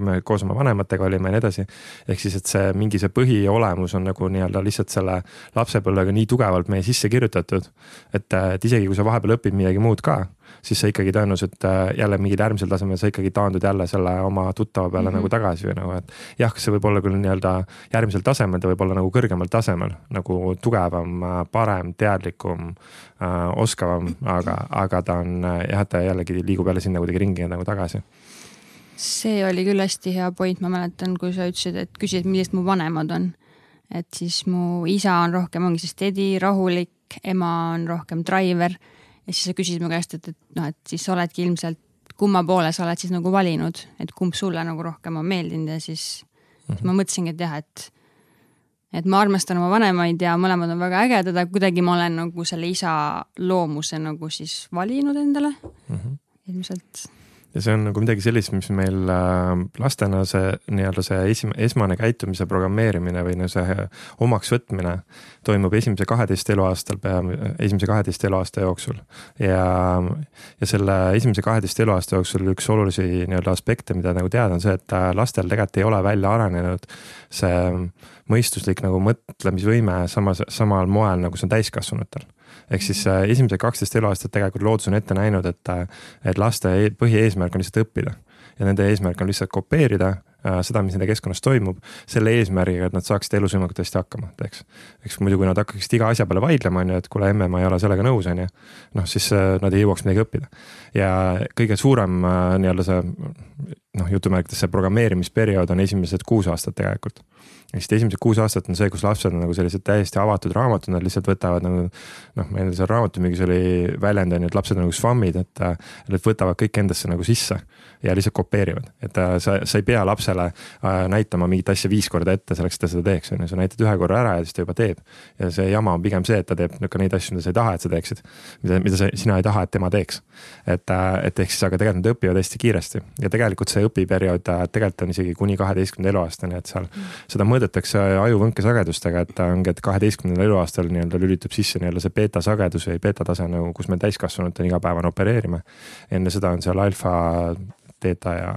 me koos oma vanematega olime ja nii edasi. ehk siis, et see mingi see põhiolemus on nagu nii-öelda lihtsalt selle lapsepõlvega nii tugevalt meie sisse kirjutatud. et, et isegi kui sa vahepeal õpid midagi muud ka siis sa ikkagi tõenäoliselt äh, jälle mingil järgmisel tasemel sa ikkagi taandud jälle selle oma tuttava peale mm -hmm. nagu tagasi või nagu, et. jah, see võib olla küll nii-öelda järgmisel tasemel, ta võib olla nagu kõrgemal tasemel nagu tugevam, äh, parem, teadlikum äh,, oskavam, aga, aga ta on äh, jah, ta jällegi liigub jälle sinna kuidagi ringi nagu tagasi see oli küll hästi hea point, ma mäletan, kui sa ütlesid, et küsisid, millised mu vanemad on. et siis mu isa on rohkem, ongi siis steady, rahulik, ema on rohkem driver ja siis sa küsisid mu käest, et, et noh, et siis sa oledki ilmselt, kumma poole sa oled siis nagu valinud, et kumb sulle nagu rohkem on meeldinud ja siis mm -hmm. ma mõtlesingi, et jah, et et ma armastan oma vanemaid ja mõlemad on väga ägedad, aga kuidagi ma olen nagu selle isa loomuse nagu siis valinud endale mm. -hmm. ilmselt ja see on nagu midagi sellist, mis meil äh, lastena see nii-öelda see esim-, esmane käitumise programmeerimine või no see omaksvõtmine toimub esimese kaheteist eluaastal pea, esimese kaheteist eluaasta jooksul. ja, ja selle esimese kaheteist eluaasta jooksul üks olulisi nii-öelda aspekte, mida nagu teada on see, et äh, lastel tegelikult ei ole välja arenenud see mõistuslik nagu mõtlemisvõime samas, samal moel, nagu see on täiskasvanutel ehk siis äh, esimesed kaksteist eluaastat tegelikult loodus on ette näinud, et, äh, et laste e-, põhieesmärk on lihtsalt õppida ja nende eesmärk on lihtsalt kopeerida äh, seda, mis nende keskkonnas toimub, selle eesmärgiga, et nad saaksid elusvõimalikult hästi hakkama, eks. eks muidu, kui nad hakkaksid iga asja peale vaidlema, on ju, et kuule, emme, ma ei ole sellega nõus, on ju. noh, siis nad ei jõuaks midagi õppida. ja kõige suurem nii-öelda see noh, jutumärkides see programmeerimisperiood on esimesed kuus aastat tegelikult ehk siis esimesed kuus aastat on see, kus lapsed on nagu sellised täiesti avatud raamatud, nad lihtsalt võtavad nagu noh, meil seal raamatumüügis oli väljend on ju, et lapsed on nagu švammid, et. Nad võtavad kõik endasse nagu sisse ja lihtsalt kopeerivad, et äh, sa, sa ei pea lapsele äh, näitama mingit asja viis korda ette selleks, et ta seda teeks, on ju, sa näitad ühe korra ära ja siis ta juba teeb. ja see jama on pigem see, et ta teeb ka neid asju, mida sa ei taha, et sa teeksid, mida, mida sa, sina ei taha, et tema teeks. et, et ehk siis, aga tegelikult nad õpivad hästi kiiresti ja tegelikult see õpiperiood tegelikult on isegi kuni kaheteistkümnenda eluaastani, et seal seda mõõdetakse ajuvõnkesagedustega, et ongi, et kaheteistkümnendal eluaastal nii-öelda lülitub sisse nii-öelda see beeta sagedus või beeta tase nagu, kus me täiskasvanutena igapäevane opereerime. enne seda on seal alfa, teeta ja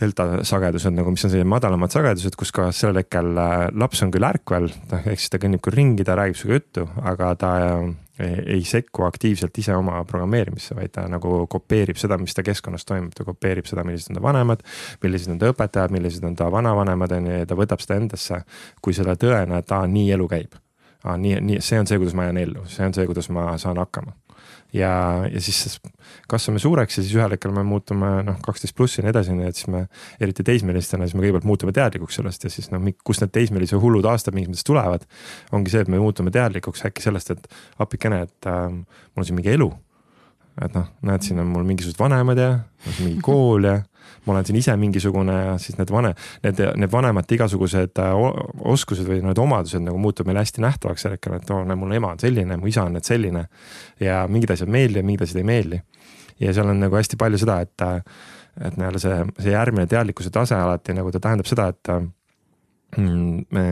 delta sagedused nagu, mis on sellised madalamad sagedused, kus ka sellel hetkel äh, laps on küll ärkvel, noh ehk siis ta kõnnib küll ringi, ta räägib sinuga juttu, aga ta ei, ei sekku aktiivselt ise oma programmeerimisse, vaid ta nagu kopeerib seda, mis ta keskkonnas toimub, ta kopeerib seda, millised on ta vanemad, millised on ta õpetajad, millised on ta vanavanemad on ju ja ta võtab seda endasse kui selle tõena, et aa, nii elu käib. aa, nii, nii, see on see, kuidas ma jään ellu, see on see, kuidas ma saan hakkama ja, ja siis kasvame suureks ja siis ühel hetkel me muutume noh, kaksteist pluss ja nii edasi, nii et siis me eriti teismelistena, siis me kõigepealt muutume teadlikuks sellest ja siis noh, kust need teismelise hullud aastapingidest tulevad. ongi see, et me muutume teadlikuks äkki sellest, et appikene, et äh, mul on siin mingi elu. Et noh, näed, siin on mul mingisugused vanemad ja mingi kool ja ma olen siin ise mingisugune ja siis need vane, need, need vanemate igasugused äh, oskused või need omadused nagu muutub meile hästi nähtavaks sel hetkel, et oo oh,, mul ema on selline, mu isa on nüüd selline. ja mingid asjad meeldivad, mingid asjad ei meeldi. ja seal on nagu hästi palju seda, et, et nii-öelda see, see järgmine teadlikkuse tase alati nagu ta tähendab seda, et Mm, me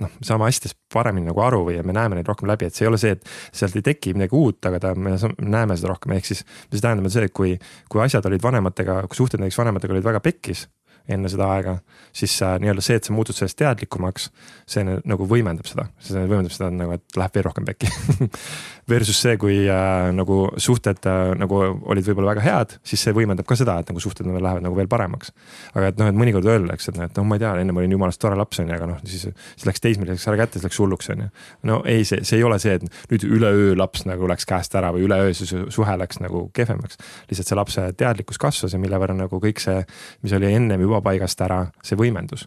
noh, saame asjadest paremini nagu aru või me näeme neid rohkem läbi, et see ei ole see, et sealt ei teki midagi uut, aga ta, me näeme seda rohkem, ehk siis. mis tähendab see, et kui, kui asjad olid vanematega, kui suhted näiteks vanematega olid väga pekkis enne seda aega, siis äh, nii-öelda see, et sa muutud sellest teadlikumaks, see nagu võimendab seda, see võimendab seda nagu, et läheb veel rohkem pekki [laughs] Versus see, kui äh, nagu suhted äh, nagu olid võib-olla väga head, siis see võimendab ka seda, et nagu suhted lähevad nagu veel paremaks. aga et noh, et mõnikord öeldakse, et noh, et noh, ma ei tea, ennem olin jumalast tore laps on ju, aga noh, siis, siis läks teismeliseks ära kätte, siis läks hulluks on ju. no ei, see, see ei ole see, et nüüd üleöö laps nagu läks käest ära või üleöö see suhe läks nagu kehvemaks. lihtsalt see lapse teadlikkus kasvas ja mille võrra nagu kõik see, mis oli ennem juba juba paigast ära see võimendus.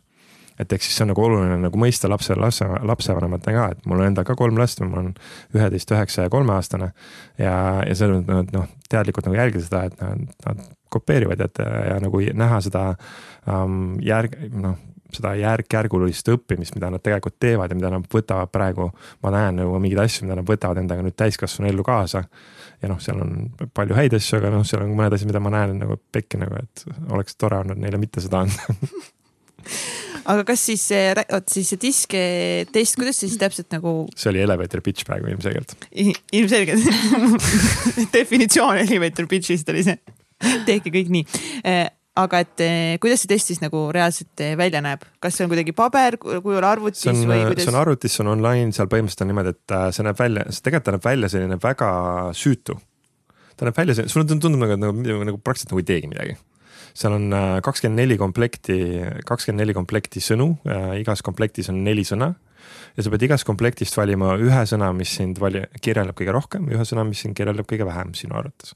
et eks siis see on nagu oluline nagu mõista lapse, lapse, lapsevanematena ka, et mul on endal ka kolm last, mul on üheteist, üheksa ja kolmeaastane. ja, ja selles mõttes noh, teadlikult nagu jälgida seda, et nad, nad kopeerivad ja, ja nagu näha seda um, järg, noh seda järk-järgulist õppimist, mida nad tegelikult teevad ja mida nad võtavad praegu. ma näen nagu mingeid asju, mida nad võtavad endaga nüüd täiskasvanu ellu kaasa ja noh, seal on palju häid asju, aga noh, seal on mõned asjad, mida ma näen nagu pekki nagu, et oleks tore olnud neile mitte seda anda [laughs] aga kas siis see, vot siis see diske test, kuidas see siis täpselt nagu? see oli elevator pitch praegu ilmselgelt. ilmselgelt [laughs] definitsioon elevator pitch'ist oli see. tehke kõik nii eh, aga et eh, kuidas see test siis nagu reaalselt eh, välja näeb, kas see on kuidagi paberkujul arvutis on, või kuidas? see on arvutis, see on online, seal põhimõtteliselt on niimoodi, et see näeb välja, tegelikult ta näeb välja selline väga süütu. ta näeb välja, sulle tundub nagu, nagu, nagu praktiliselt nagu ei teegi midagi. seal on kakskümmend neli komplekti, kakskümmend neli komplekti sõnu, igas komplektis on neli sõna ja sa pead igast komplektist valima ühe sõna, mis sind vali-, kirjeldab kõige rohkem, ühe sõna, mis sind kirjeldab kõige vähem sinu arvates.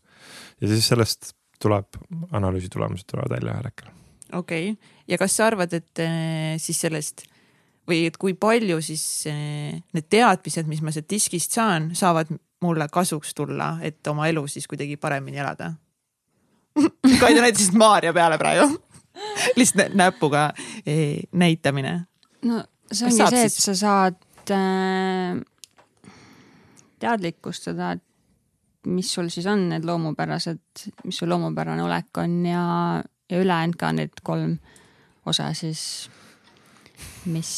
ja siis sellest tuleb, analüüsi tulemused tulevad välja ühel hetkel. okei okay., ja kas sa arvad, et eh, siis sellest või et kui palju siis eh, need teadmised, mis ma sealt diskist saan, saavad mulle kasuks tulla, et oma elu siis kuidagi paremini elada [laughs] Kaido näitasid Maarja peale praegu [laughs] lihtsalt näpuga eh, näitamine. no see ongi see, et sa saad äh, teadlikustada, et mis sul siis on need loomupärased, mis su loomupärane olek on ja, ja ülejäänud ka need kolm osa siis, mis,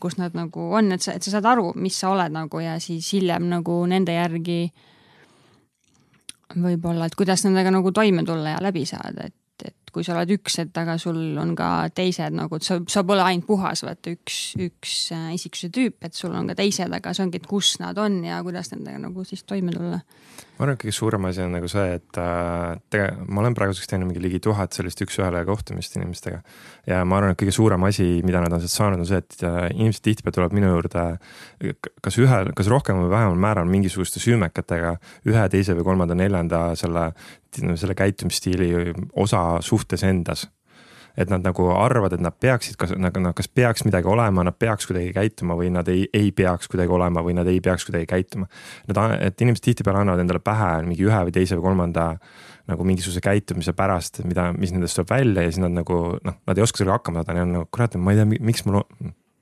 kus nad nagu on, et sa, et sa saad aru, mis sa oled nagu ja siis hiljem nagu nende järgi võib-olla, et kuidas nendega nagu toime tulla ja läbi saada, et kui sa oled üks, et aga sul on ka teised nagu, et sa, sa pole ainult puhas, vaata üks, üks äh, isiksuse tüüp, et sul on ka teised, aga see ongi, et kus nad on ja kuidas nendega nagu siis toime tulla. Ma arvan, et kõige suurem asi on nagu see, et äh, tegelikult ma olen praeguseks teinud mingi ligi tuhat sellist üks-ühele kohtumist inimestega. ja ma arvan, et kõige suurem asi, mida nad on sealt saanud, on see, et äh, inimesed tihtipeale tulevad minu juurde kas ühel, kas rohkem või vähemal määral mingisuguste süümekatega ühe, teise või kolmanda, neljanda selle selle käitumisstiili osa suhtes endas. Et nad nagu arvavad, et nad peaksid, kas nagu noh, kas peaks midagi olema, nad peaks kuidagi käituma või nad ei, ei peaks kuidagi olema või nad ei peaks kuidagi käituma. Nad, et inimesed tihtipeale annavad endale pähe mingi ühe või teise või kolmanda nagu mingisuguse käitumise pärast, mida, mis nendest tuleb välja ja siis nad nagu noh, nad ei oska sellega hakkama saada, neil on nagu kurat, ma ei tea, miks mul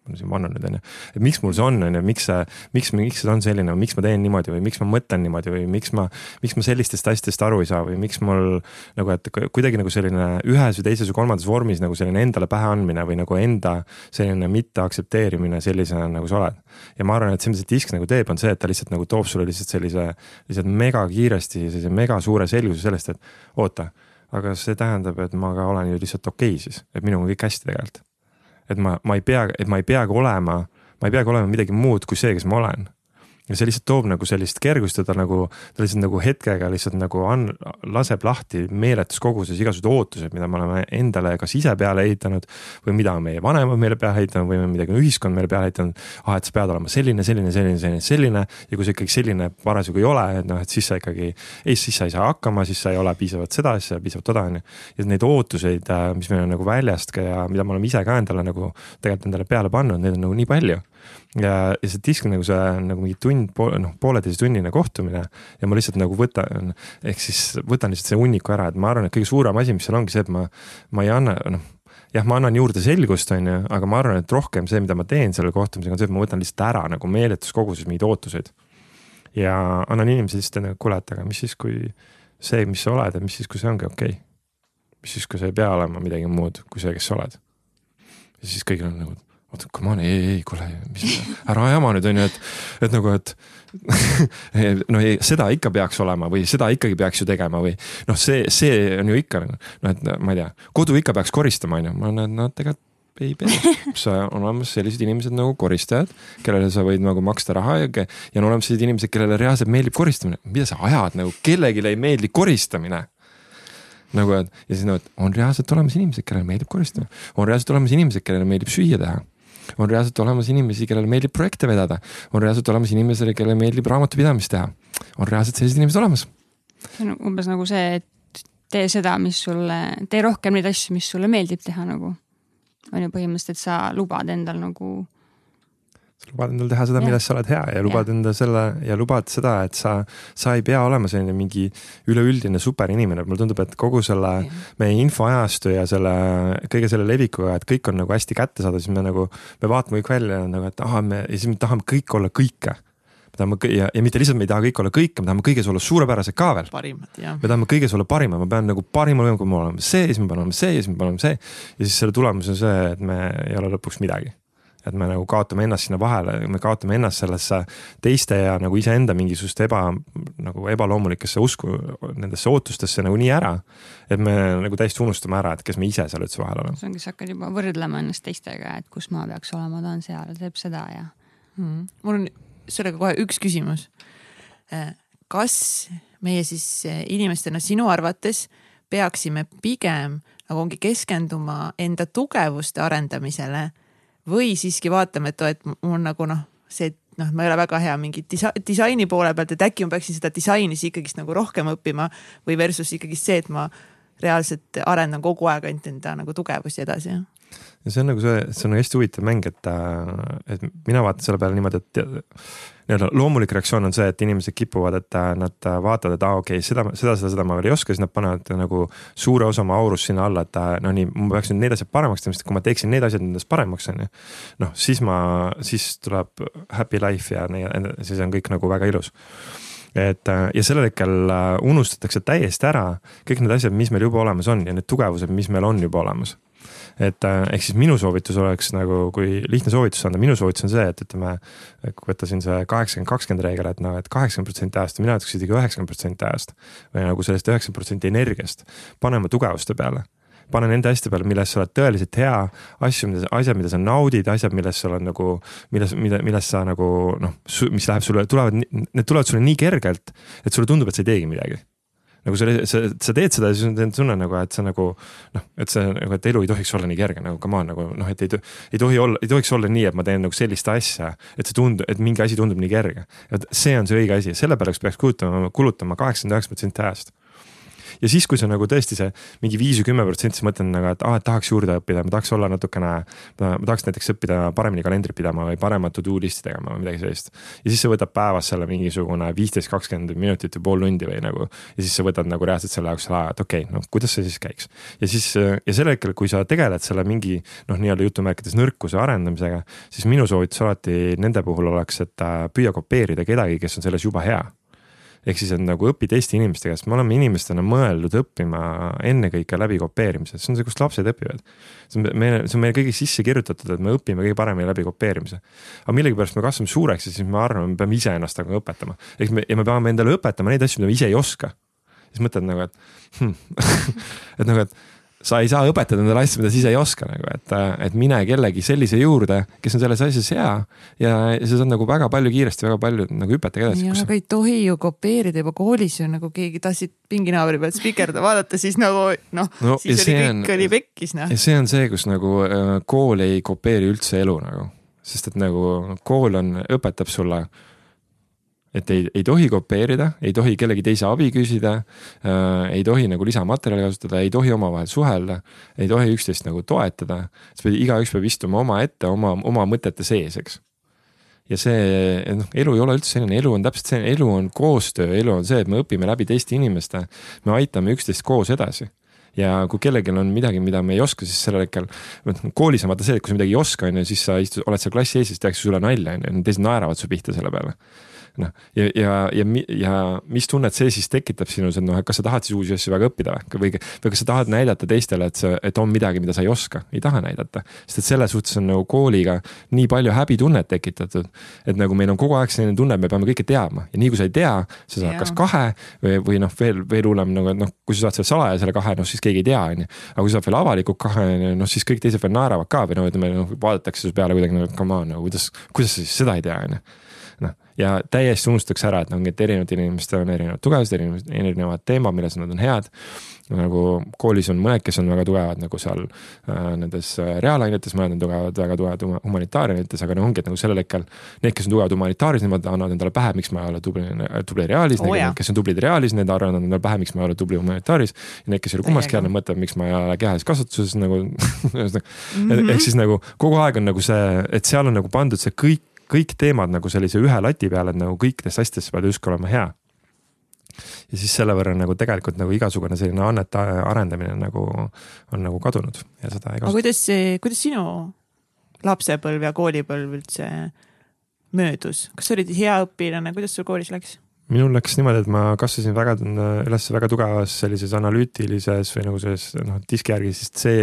ma siin vannan nüüd on ju, et miks mul see on, on ju, miks see, miks, miks see on selline, miks ma teen niimoodi või miks ma mõtlen niimoodi või miks ma, miks ma sellistest asjadest aru ei saa või miks mul nagu, et kuidagi nagu selline ühes või teises või kolmandas vormis nagu selline endale pähe andmine või nagu enda selline mitte aktsepteerimine sellisena, nagu sa oled. ja ma arvan, et see, mida see disk nagu teeb, on see, et ta lihtsalt nagu toob sulle lihtsalt sellise, lihtsalt mega kiiresti sellise mega suure selguse sellest, et oota aga see tähendab, et ma ka olen ju lihtsalt okei okay siis, et minuga on kõik hästi tegelikult et ma, ma ei pea, et ma ei peagi olema, ma ei peagi olema midagi muud kui see, kes ma olen ja see lihtsalt toob nagu sellist kergust ja ta nagu, ta lihtsalt nagu hetkega lihtsalt nagu on, laseb lahti meeletus koguses igasugused ootused, mida me oleme endale kas ise peale ehitanud. või mida meie vanemad meile peale ehitanud või midagi on ühiskond meile peale ehitanud. ah, et sa pead olema selline, selline, selline, selline, selline ja kui sa ikkagi selline parasjagu ei ole, et noh, et siis sa ikkagi, ei, siis sa ei saa hakkama, siis sa ei ole piisavalt seda, siis sa ei ole piisavalt toda, on ju. ja neid ootuseid, äh, mis meil on nagu väljast ja mida me oleme ise ka endale nagu tegelikult endale peale pannud, neid on nagu nii palju ja, ja see disk nagu see nagu mingi tund, noh pooleteisitunnine kohtumine ja ma lihtsalt nagu võtan, ehk siis võtan lihtsalt selle hunniku ära, et ma arvan, et kõige suurem asi, mis seal ongi see, et ma, ma ei anna, noh jah, ma annan juurde selgust, on ju, aga ma arvan, et rohkem see, mida ma teen selle kohtumisega, on see, et ma võtan lihtsalt ära nagu meeletus koguses mingeid ootuseid. ja annan inimesele lihtsalt nagu, kuule, et aga mis siis, kui see, mis sa oled, et mis siis, kui see ongi okei okay.? mis siis, kui sa ei pea olema midagi muud kui see, kes sa oled? ja siis kõigil on nagu oota, come on, ei, ei, kuule, mis, ära jama nüüd on ju, et, et nagu, et [laughs] no ei, seda ikka peaks olema või seda ikkagi peaks ju tegema või noh, see, see on ju ikka noh, et ma ei tea, kodu ikka peaks koristama, on ju, ma olen, no tegelikult ei pea, [laughs] sa on olemas sellised inimesed nagu koristajad, kellele sa võid nagu maksta raha ja, ja on olemas sellised inimesed, kellele reaalselt meeldib koristamine, mida sa ajad nagu, kellelegi ei meeldi koristamine. Nagu, et ja siis no, et on reaalselt olemas inimesed, kellele meeldib koristada, on reaalselt olemas inimesed, kellele meeldib süüa teha on reaalselt olemas inimesi, kellele meeldib projekte vedada, on reaalselt olemas inimesele, kellele meeldib raamatupidamist teha. on reaalselt sellised inimesed olemas. see on umbes nagu see, et tee seda, mis sulle, tee rohkem neid asju, mis sulle meeldib teha nagu. on ju põhimõtteliselt, sa lubad endal nagu sa lubad endale teha seda, milles sa oled hea ja lubad ja. enda selle ja lubad seda, et sa, sa ei pea olema selline mingi üleüldine superinimene, mulle tundub, et kogu selle ja. meie infoajastu ja selle kõige selle levikuga, et kõik on nagu hästi kättesaadav, siis me nagu, me vaatame kõik välja nagu, et ahah, me ja siis me tahame kõik olla kõike me tahame ja, ja mitte lihtsalt me ei taha kõik olla kõike, me tahame kõiges olla suurepärased ka veel. parimad, jah. me tahame kõiges olla parimad, ma pean nagu parimal võimalikul olema see, siis ma pean olema see, siis ma pean olema see. ja siis selle tulemus on see, et me ei ole lõpuks midagi et me nagu kaotame ennast sinna vahele, me kaotame ennast sellesse teiste ja nagu iseenda mingisugust eba, nagu ebaloomulikesse usku, nendesse ootustesse nagu nii ära. et me nagu täiesti unustame ära, et kes me ise seal üldse vahel oleme. see ongi, sa hakkad juba võrdlema ennast teistega, et kus ma peaks olema, ta on seal, teeb seda ja hmm.. mul on sellega kohe üks küsimus. Äh, kas meie siis äh, inimestena sinu arvates peaksime pigem nagu ongi keskenduma enda tugevuste arendamisele või siiski vaatame, et et mul nagu noh, see, noh, ma ei ole väga hea mingi disa disaini poole pealt, et äkki ma peaksin seda disaini siis ikkagist nagu rohkem õppima või versus ikkagist see, et ma reaalselt arendan kogu aeg ainult enda nagu tugevusi edasi ja see on nagu see, see on hästi huvitav mäng, et, et mina vaatan selle peale niimoodi, et nii-öelda loomulik reaktsioon on see, et inimesed kipuvad, et nad vaatavad, et aa ah, okei okay,, seda, seda, seda, seda ma veel ei oska, siis nad panevad nagu suure osa oma aurust sinna alla, et no nii, ma peaks nüüd need asjad paremaks tegema, sest kui ma teeksin need asjad nendest paremaks, on ju. noh, siis ma, siis tuleb happy life ja nii, siis on kõik nagu väga ilus et ja sellel hetkel unustatakse täiesti ära kõik need asjad, mis meil juba olemas on ja need tugevused, mis meil on juba olemas et äh, ehk siis minu soovitus oleks nagu, kui lihtne soovitus anda, minu soovitus on see, et ütleme. kui võtta siin see kaheksakümmend, kakskümmend reegel, et noh, et kaheksakümmend protsenti ajast ja mina ütleks isegi üheksakümmend protsenti ajast. või nagu sellest üheksakümmend protsenti energiast panema tugevuste peale pane nende asjade peale, milles sa oled tõeliselt hea, asju, mida, asjad, mida sa naudid, asjad, milles sa oled nagu, milles, mille, milles sa nagu noh, mis läheb sulle, tulevad, need tulevad sulle nii kergelt, et sulle tundub, et sa ei teegi midagi nagu sa, sa, sa teed seda ja siis on tunne nagu, et sa nagu noh, et see nagu, et elu ei tohiks olla nii kerge nagu come on nagu noh, et ei, ei tohi olla, ei tohiks olla nii, et ma teen nagu sellist asja, et see tundub, et mingi asi tundub nii kerge. et see on see õige asi, selle peale peaks kulutama, kulutama kaheksakümmend üheksa protsenti ajast ja siis, kui see nagu tõesti see mingi viis või kümme protsenti, siis mõtlen nagu, et aa, et tahaks juurde õppida, ma tahaks olla natukene. ma tahaks näiteks õppida paremini kalendrit pidama või paremat to do list'i tegema või midagi sellist. ja siis see võtab päevas selle mingisugune viisteist, kakskümmend minutit või pool tundi või nagu. ja siis sa võtad nagu reaalselt selle jaoks aja, et okei okay,, noh kuidas see siis käiks. ja siis ja sel hetkel, kui sa tegeled selle mingi noh, nii-öelda jutumärkides nõrkuse arendamisega, siis minu soovitus alati nende puhul oleks, et püüa kopeerida kedagi, kes on selles juba hea ehk siis, et nagu õpi teiste inimeste käest, me oleme inimestena mõeldud õppima ennekõike läbi kopeerimise, see on see, kust lapsed õpivad. see on meie, see on meie kõigi sisse kirjutatud, et me õpime kõige paremini läbi kopeerimise. aga millegipärast me kasvame suureks ja siis me arvame, me peame iseennast nagu õpetama. ehk me, ja me peame endale õpetama neid asju, mida me ise ei oska. siis mõtled nagu, et hmm. [laughs] et nagu, et sa ei saa õpetada endale asju, mida sa ise ei oska nagu, et, et mine kellegi sellise juurde, kes on selles asjas hea. ja, sa saad nagu väga palju kiiresti, väga palju nagu hüpata edasi. ja, aga ei tohi ju kopeerida juba koolis ju nagu keegi tahtsid pinginaabri pealt spikerda vaadata, siis nagu noh no, no, siis oli kõik on, oli pekkis noh. ja see on see, kus nagu äh, kool ei kopeeri üldse elu nagu, sest et nagu kool on, õpetab sulle et ei, ei tohi kopeerida, ei tohi kellegi teise abi küsida äh,, ei tohi nagu lisamaterjali kasutada, ei tohi omavahel suhelda, ei tohi üksteist nagu toetada. igaüks peab istuma omaette oma, oma mõtete sees, eks. ja see, noh, elu ei ole üldse selline, elu on täpselt selline, elu on koostöö, elu on see, et me õpime läbi teiste inimeste, me aitame üksteist koos edasi ja kui kellelgi on midagi, mida me ei oska, siis sellel hetkel, koolis on vaata see, et kui sa midagi ei oska, on ju, siis sa istud, oled seal klassi ees, siis tehakse sulle nalja, on ju, teised naeravad su pihta selle peale noh, ja, ja, ja, ja mis tunnet see siis tekitab sinus, et noh, et kas sa tahad siis uusi asju väga õppida või, või kas sa tahad näidata teistele, et sa, et on midagi, mida sa ei oska, ei taha näidata. sest et selles suhtes on nagu kooliga nii palju häbitunnet tekitatud, et nagu meil on kogu aeg selline tunne, et me peame kõike teadma ja nii kui sa ei tea, sa saad ja. kas kahe või, või noh, veel, veel hullem nagu, et noh, kui sa saad selle salaja selle kahe, noh siis keegi ei tea, on ju. aga kui sa saad veel avalikult kahe, noh siis kõik teised veel naeravad ka või noh, ütleme noh, vaadatakse su peale kuidagi nagu come on, nagu kuidas, kuidas sa siis seda ei tea, on ju ja täiesti unustatakse ära, et noh, et erinevatel inimestel on erinevad tugevused, erinevad, erinevad teemad, milles nad on head. nagu koolis on mõned, kes on väga tugevad nagu seal äh, nendes äh, reaalainetes, mõned on tugevad, väga tugevad humanitaarainetes, aga noh, ongi, et nagu sellel hetkel. Need, kes on tugevad humanitaaris, nemad annavad endale pähe, miks ma ei ole tubli, tubli reaalis oh,, kes on tublid reaalis, need arvavad endale pähe, miks ma ei ole tubli humanitaaris. ja need, kes ei ole kummaski jäänud, mõtlevad, miks ma ei ole kehalises kasvatuses nagu [laughs] ehk siis nagu kogu aeg on nagu see, et seal on nagu pandud see kõik kõik teemad nagu sellise ühe lati peale, et nagu kõikides asjades pead justkui olema hea. ja siis selle võrra nagu tegelikult nagu igasugune selline annete arendamine nagu on nagu kadunud ja seda ei kasuta. aga kuidas see, kuidas sinu lapsepõlv ja koolipõlv üldse möödus, kas sa olid hea õpilane, kuidas sul koolis läks? minul läks niimoodi, et ma kasvasin väga üles väga tugevas sellises analüütilises või nagu selles noh diski järgi siis C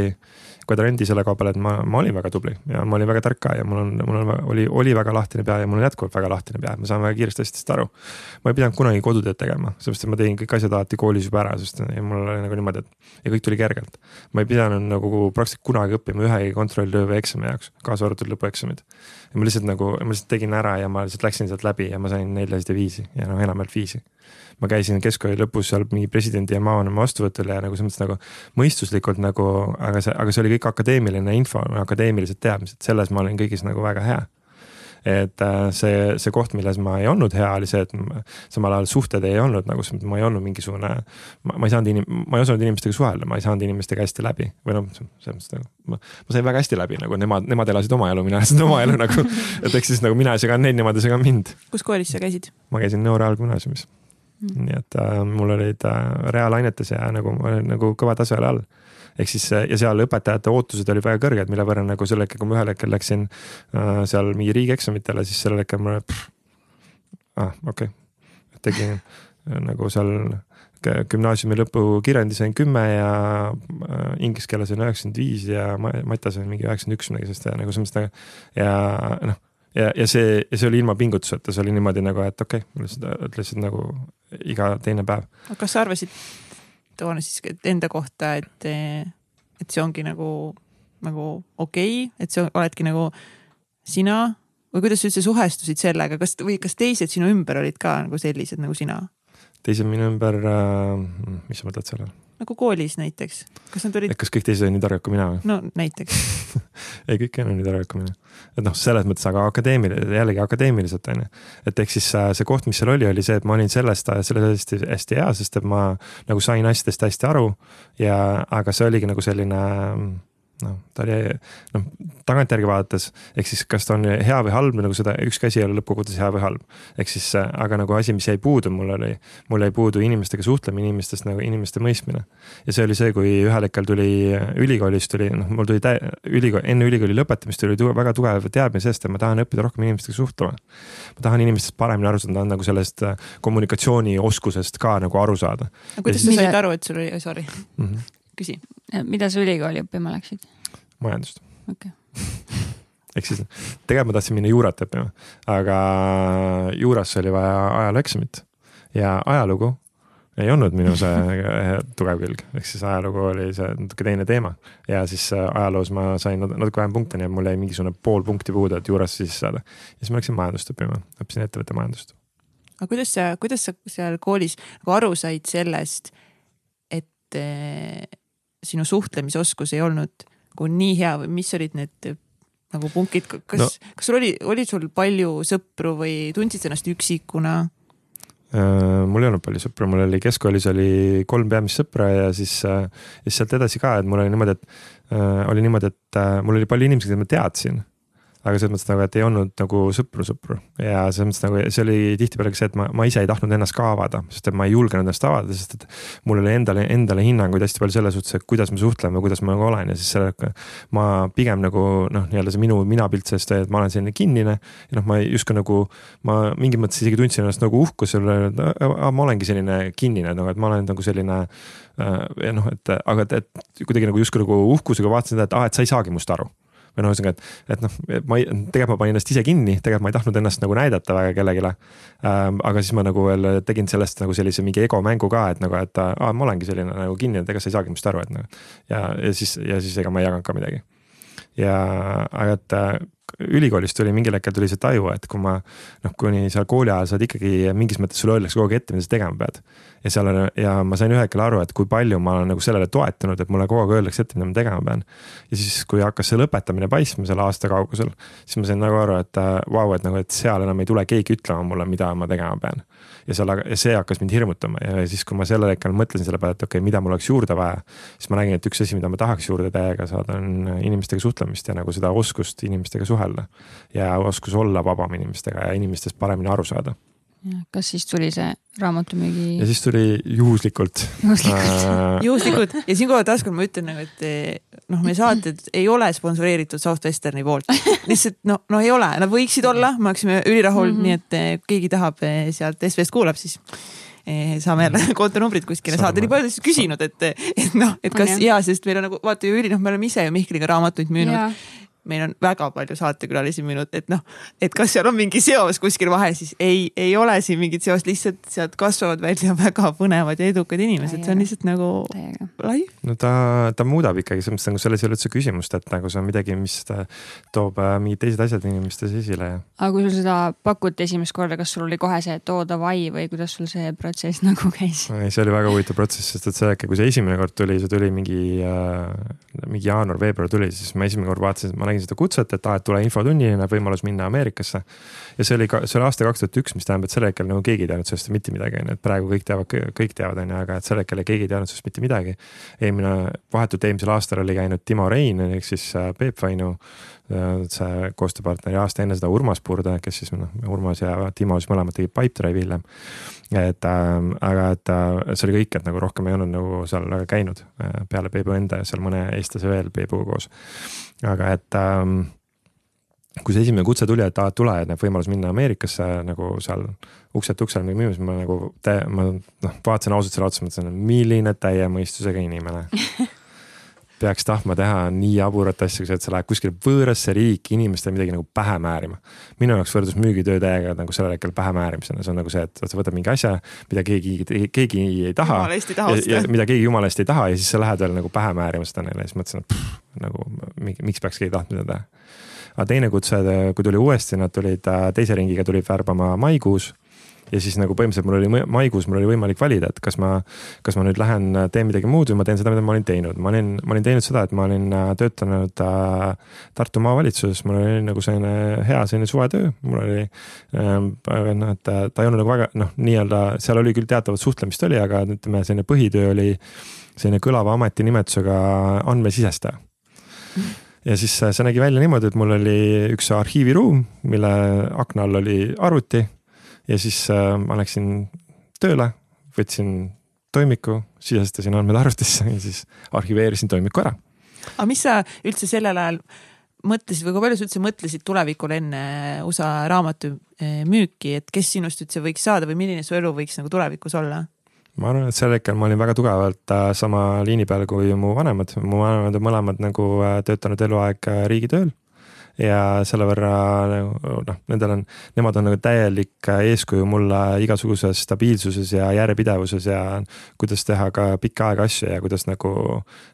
kvadranti selle koha peal, et ma, ma olin väga tubli ja ma olin väga tark ka ja mul on, mul on, oli, oli väga lahtine pea ja mul on jätkuvalt väga lahtine pea, ma saan väga kiiresti asjadest aru. ma ei pidanud kunagi kodutööd tegema, sellepärast et ma tegin kõik asjad alati koolis juba ära, sest mul oli nagu niimoodi, et ja kõik tuli kergelt. ma ei pidanud nagu praktiliselt kunagi õppima ühegi kontrolltöö või eksami jaoks, kaasa arvatud lõpueksamid. ja ma lihtsalt nagu, ma lihtsalt tegin ära ja ma lihtsalt läksin sealt läbi ja ma sain neljasid ja viisi ja noh, enamjaolt viisi ma käisin keskkooli lõpus seal mingi presidendi ja maavanema vastuvõtul ja nagu selles mõttes nagu mõistuslikult nagu, aga see, aga see oli kõik akadeemiline info, akadeemilised teadmised, selles ma olin kõigis nagu väga hea et äh, see, see koht, milles ma ei olnud hea, oli see, et samal ajal suhted ei olnud nagu, ma ei olnud mingisugune. ma ei saanud inim-, ma ei osanud inimestega suhelda, ma ei saanud inimestega hästi läbi või noh, selles mõttes nagu ma, ma sain väga hästi läbi nagu nemad, nemad elasid oma elu, mina elasin oma elu nagu. et ehk siis nagu mina ei seganud neid, nemad ei seganud mind. kus koolis sa käisid? ma käisin Nõo Reaalgümnaasiumis mm.. nii et äh, mul olid äh, reaalainetes ja nagu, nagu kõva tase oli all. ehk siis ja seal õpetajate ootused olid väga kõrged, mille võrra nagu sel hetkel, kui ma ühel hetkel läksin äh, seal mingi riigieksamitele, siis sellel hetkel ma, ah okei okay., tegin äh, nagu seal gümnaasiumi lõpukirjandi sain kümme ja äh, inglise keele sain üheksakümmend viis ja matja sain mingi üheksakümmend üks midagi sellist ja nagu selles mõttes ja noh ja, ja see, ja see oli ilma pingutuseta, see oli niimoodi nagu, et okei okay,, lihtsalt, lihtsalt nagu iga teine päev. kas sa arvasid toona siis enda kohta, et, et see ongi nagu, nagu okei okay,, et sa oledki nagu sina või kuidas sa üldse suhestusid sellega, kas või kas teised sinu ümber olid ka nagu sellised nagu sina? teised minu ümber äh,, mis sa mõtled selle all? Nagu koolis näiteks, kas nad olid, kas kõik teised on nii targad kui mina või? no näiteks [laughs] ei, kõik ei ole nii targad kui mina. et noh, selles mõttes, aga akadeemiliselt, jällegi akadeemiliselt on ju. et ehk siis äh, see koht, mis seal oli, oli see, et ma olin sellest, sellest hästi, hästi hea, sest et ma nagu sain asjadest hästi aru ja, aga see oligi nagu selline noh, ta oli noh, tagantjärgi vaadates, ehk siis kas ta on hea või halb, nagu seda, ükski asi ei ole lõppkokkuvõttes hea või halb. ehk siis, aga nagu asi, mis jäi puudu, mul oli, mul jäi puudu inimestega suhtlemine, inimestest nagu inimeste mõistmine. ja see oli see, kui ühel hetkel tuli ülikoolist tuli, noh, mul tuli tä-, ülikool, enne ülikooli lõpetamist tuli tuge, väga tugev teadmine sellest, et ma tahan õppida rohkem inimestega suhtlema. ma tahan inimestest paremini aru saada, tahan nagu sellest kommunikatsioonioskusest ka nagu aru saada. kuidas sa said aru, et sul oli, sorry mm, -hmm küsi. Mida sa ülikooli õppima läksid? majandust. okei okay. [laughs] ehk siis tegelikult ma tahtsin minna juurat õppima, aga juurasse oli vaja ajalooeksamit ja ajalugu ei olnud minu see [laughs] tugev külg, ehk siis ajalugu oli see natuke teine teema. ja siis äh, ajaloos ma sain natuke vähem punkte, nii et mul jäi mingisugune pool punkti puudu, et juurasse sisse saada. ja siis ma läksin majandust õppima, õppisin ettevõtte majandust. aga kuidas sa, kuidas sa seal koolis nagu aru said sellest, et sinu suhtlemisoskus ei olnud nagu nii hea või mis olid need nagu punktid, kas no., kas sul oli, oli sul palju sõpru või tundsid ennast üksikuna? Äh, mul ei olnud palju sõpru, mul oli keskkoolis oli kolm peamist sõpra ja siis, äh, siis sealt edasi ka, et mul oli niimoodi, et äh, oli niimoodi, et äh, mul oli palju inimesi, keda ma teadsin aga selles mõttes nagu, et ei olnud nagu sõpru-sõpru ja selles mõttes nagu see oli tihtipeale ka see, et ma, ma ise ei tahtnud ennast ka avada, sest et ma ei julgenud ennast avada, sest et mul oli endale, endale hinnanguid hästi palju selles suhtes, et kuidas me suhtleme, kuidas ma nagu olen. Ja siis sellega ma pigem nagu noh, nii-öelda see minu minapilt sellest, et ma olen selline kinnine. Ja noh, ma justkui nagu ma mingis mõttes isegi tundsin ennast nagu uhkusel, et ma olengi selline kinnine nagu, et ma olen nagu selline äh, ja noh, et aga et, et kuidagi nagu justkui nagu uhkusega vaatasin seda, et aa ah,, et sa ei saagi must aru või noh, ühesõnaga, et, et noh, ma ei, tegelikult ma panin ennast ise kinni, tegelikult ma ei tahtnud ennast nagu näidata väga kellelegi ähm,. aga siis ma nagu veel tegin sellest nagu sellise mingi egomängu ka, et nagu, et aa, ma olengi selline nagu kinni, et ega sa ei saagi minust aru, et nagu. ja, ja siis, ja siis ega ma ei jaganud ka midagi. Ja, aga et ülikoolist tuli mingil hetkel tuli see taju, et kui ma noh, kuni seal kooli ajal saad ikkagi mingis mõttes sulle öeldakse kogu aeg ette, mida sa tegema pead. ja seal on ja ma sain ühel hetkel aru, et kui palju ma olen nagu sellele toetunud, et mulle kogu aeg öeldakse ette, mida ma tegema pean. ja siis, kui hakkas see lõpetamine paistma selle aasta kaugusel, siis ma sain nagu aru, et vau äh, wow,, et nagu, et seal enam ei tule keegi ütlema mulle, mida ma tegema pean ja seal, ja see hakkas mind hirmutama ja siis, kui ma sellel hetkel mõtlesin selle peale, et okei okay,, mida mul oleks juurde vaja. siis ma nägin, et üks asi, mida ma tahaks juurde täiega saada, on inimestega suhtlemist ja nagu seda oskust inimestega suhelda. ja oskus olla vabam inimestega ja inimestest paremini aru saada kas siis tuli see raamatumüügi? ja siis tuli juhuslikult. juhuslikult äh... juhuslikult ja siinkohal taaskord ma ütlen nagu, et noh, meie saated ei ole sponsoreeritud Southwesterni poolt. [laughs] lihtsalt no, no ei ole, nad võiksid olla, me oleksime ülirahul mm, -hmm. nii et eh, kui keegi tahab eh, sealt SVS kuulab, siis saame jälle kontonumbrid kuskile saada, nii palju küsinud, et, et noh, et kas on, ja, sest meil on nagu vaata ju üli, noh, me oleme ise ju Mihkliga raamatuid müünud meil on väga palju saatekülalisi müünud, et noh, et kas seal on mingi seos kuskil vahel, siis ei, ei ole siin mingit seost, lihtsalt sealt kasvavad välja väga põnevad ja edukad inimesed, see on lihtsalt nagu live. no ta, ta muudab ikkagi selles mõttes nagu selles ei ole üldse küsimust, et nagu see on midagi, mis toob äh, mingid teised asjad inimestes esile ja. aga kui sul seda pakuti esimest korda, kas sul oli kohe see, et oo davai või kuidas sul see protsess [laughs] nagu käis? ei, see oli väga huvitav protsess, sest et see äkki, kui see esimene kord tuli, see tuli mingi äh,, mingi jaanuar-veebruar tuli, siis ma esimene kord vaatasin, ma nägin seda kutset, et aa, et tule infotunnile, võimalus minna Ameerikasse. ja see oli ka, see oli aasta kaks tuhat üks, mis tähendab, et sel hetkel nagu keegi ei teadnud sellest mitte midagi, on ju, et praegu kõik teavad, kõik teavad, on ju, aga et sel hetkel keegi ei teadnud sellest mitte midagi. eelmine, vahetult eelmisel aastal oli käinud Timo Rein ehk siis äh, Peep Vainu see koostööpartner ja aasta enne seda Urmas Purde, kes siis noh, Urmas ja Timo siis mõlemad tegid Pipedrive'i hiljem. et äh, aga et äh, see oli kõik, et nagu rohkem ei olnud nagu seal väga käinud äh, peale Peebu enda ja seal mõne eestlase veel Peebuga koos aga et ähm, kui see esimene kutse tuli, et aa, tule, et näeb võimalus minna Ameerikasse nagu seal ukselt uksele müüma, siis ma nagu, ma noh, vaatasin ausalt selle otsa, mõtlesin, milline täie mõistusega inimene [laughs] peaks tahtma teha nii jaburat asja, et sa lähed kuskile võõrasse riiki inimestele midagi nagu pähe määrima. minu jaoks võrdus müügitöö täiega nagu sellel hetkel pähe määrimisena, see on nagu see, et sa võtad mingi asja, mida keegi, keegi ei taha. mida keegi jumala eest ei taha ja siis sa lähed veel nagu pähe määrima seda neile ja siis mõtlesin, et pff, nagu miks peaks keegi tahtma seda teha. aga teine kutse, kui tuli uuesti, nad tulid äh, teise ringiga tulid värbama maikuus ja siis nagu põhimõtteliselt mul oli maikuus, mul oli võimalik valida, et kas ma, kas ma nüüd lähen teen midagi muud või ma teen seda, mida ma olin teinud. ma olin, ma olin teinud seda, et ma olin äh, töötanud äh, Tartu maavalitsuses, mul oli nagu selline hea selline suvetöö, mul oli äh,. noh, et ta, ei olnud nagu väga noh, nii-öelda seal oli küll teatavat suhtlemist oli, aga ütleme, selline põhitöö oli selline kõlava ametinimetusega andmesisestaja ja siis äh, see nägi välja niimoodi, et mul oli üks arhiiviruum, mille akna all oli arvuti ja siis äh, ma läksin tööle, võtsin toimiku, sisestasin andmed arvutisse ja siis arhiveerisin toimiku ära. aga mis sa üldse sellel ajal mõtlesid või kui palju sa üldse mõtlesid tulevikule enne USA raamatu eh, müüki, et kes sinust üldse võiks saada või milline su elu võiks nagu tulevikus olla? ma arvan, et sel hetkel ma olin väga tugevalt äh, sama liini peal kui mu vanemad, mu vanemad on mõlemad nagu äh, töötanud eluaeg riigitööl ja selle võrra nagu noh, nendel on, nemad on nagu täielik eeskuju mulle igasuguses stabiilsuses ja järjepidevuses ja kuidas teha ka pikka aega asju ja kuidas nagu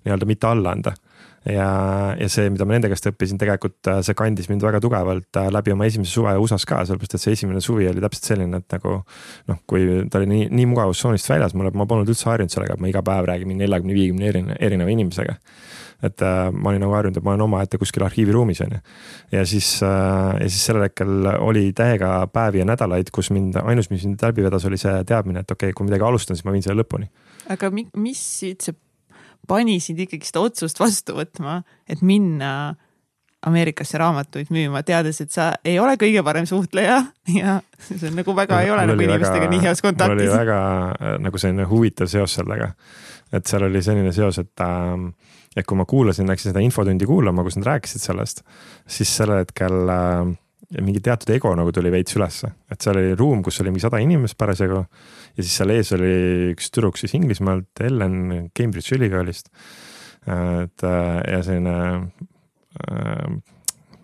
nii-öelda mitte alla anda ja, ja see, mida ma nende käest õppisin, tegelikult see kandis mind väga tugevalt läbi oma esimese suve USA-s ka, sellepärast et see esimene suvi oli täpselt selline, et nagu. noh, kui ta oli nii, nii mugavustsoonist väljas, mulle, ma polnud üldse harjunud sellega, et ma iga päev räägin mingi neljakümne, viiekümne erineva, erineva inimesega et äh, ma olin nagu harjunud, et ma olen omaette kuskil arhiiviruumis on ju. ja siis äh,, ja siis sellel hetkel oli täiega päevi ja nädalaid, kus mind, ainus, mis mind läbi vedas, oli see teadmine, et okei okay,, kui midagi alustan, siis ma viin selle lõpuni. aga mi, mis üldse pani sind ikkagi seda otsust vastu võtma, et minna Ameerikasse raamatuid müüma, teades, et sa ei ole kõige parem suhtleja [laughs] ja see on nagu väga, ei ole nagu inimestega väga, nii heas kontaktis. mul oli väga äh, nagu selline huvitav seos sellega, et seal oli selline seos, et äh, et kui ma kuulasin, läksin seda infotundi kuulama, kus nad rääkisid sellest, siis sellel hetkel äh, mingi teatud ego nagu tuli veits ülesse, et seal oli ruum, kus oli mingi sada inimest parasjagu. ja siis seal ees oli üks tüdruk siis Inglismaalt, Ellen Cambridge'i ülikoolist. et äh, ja selline äh,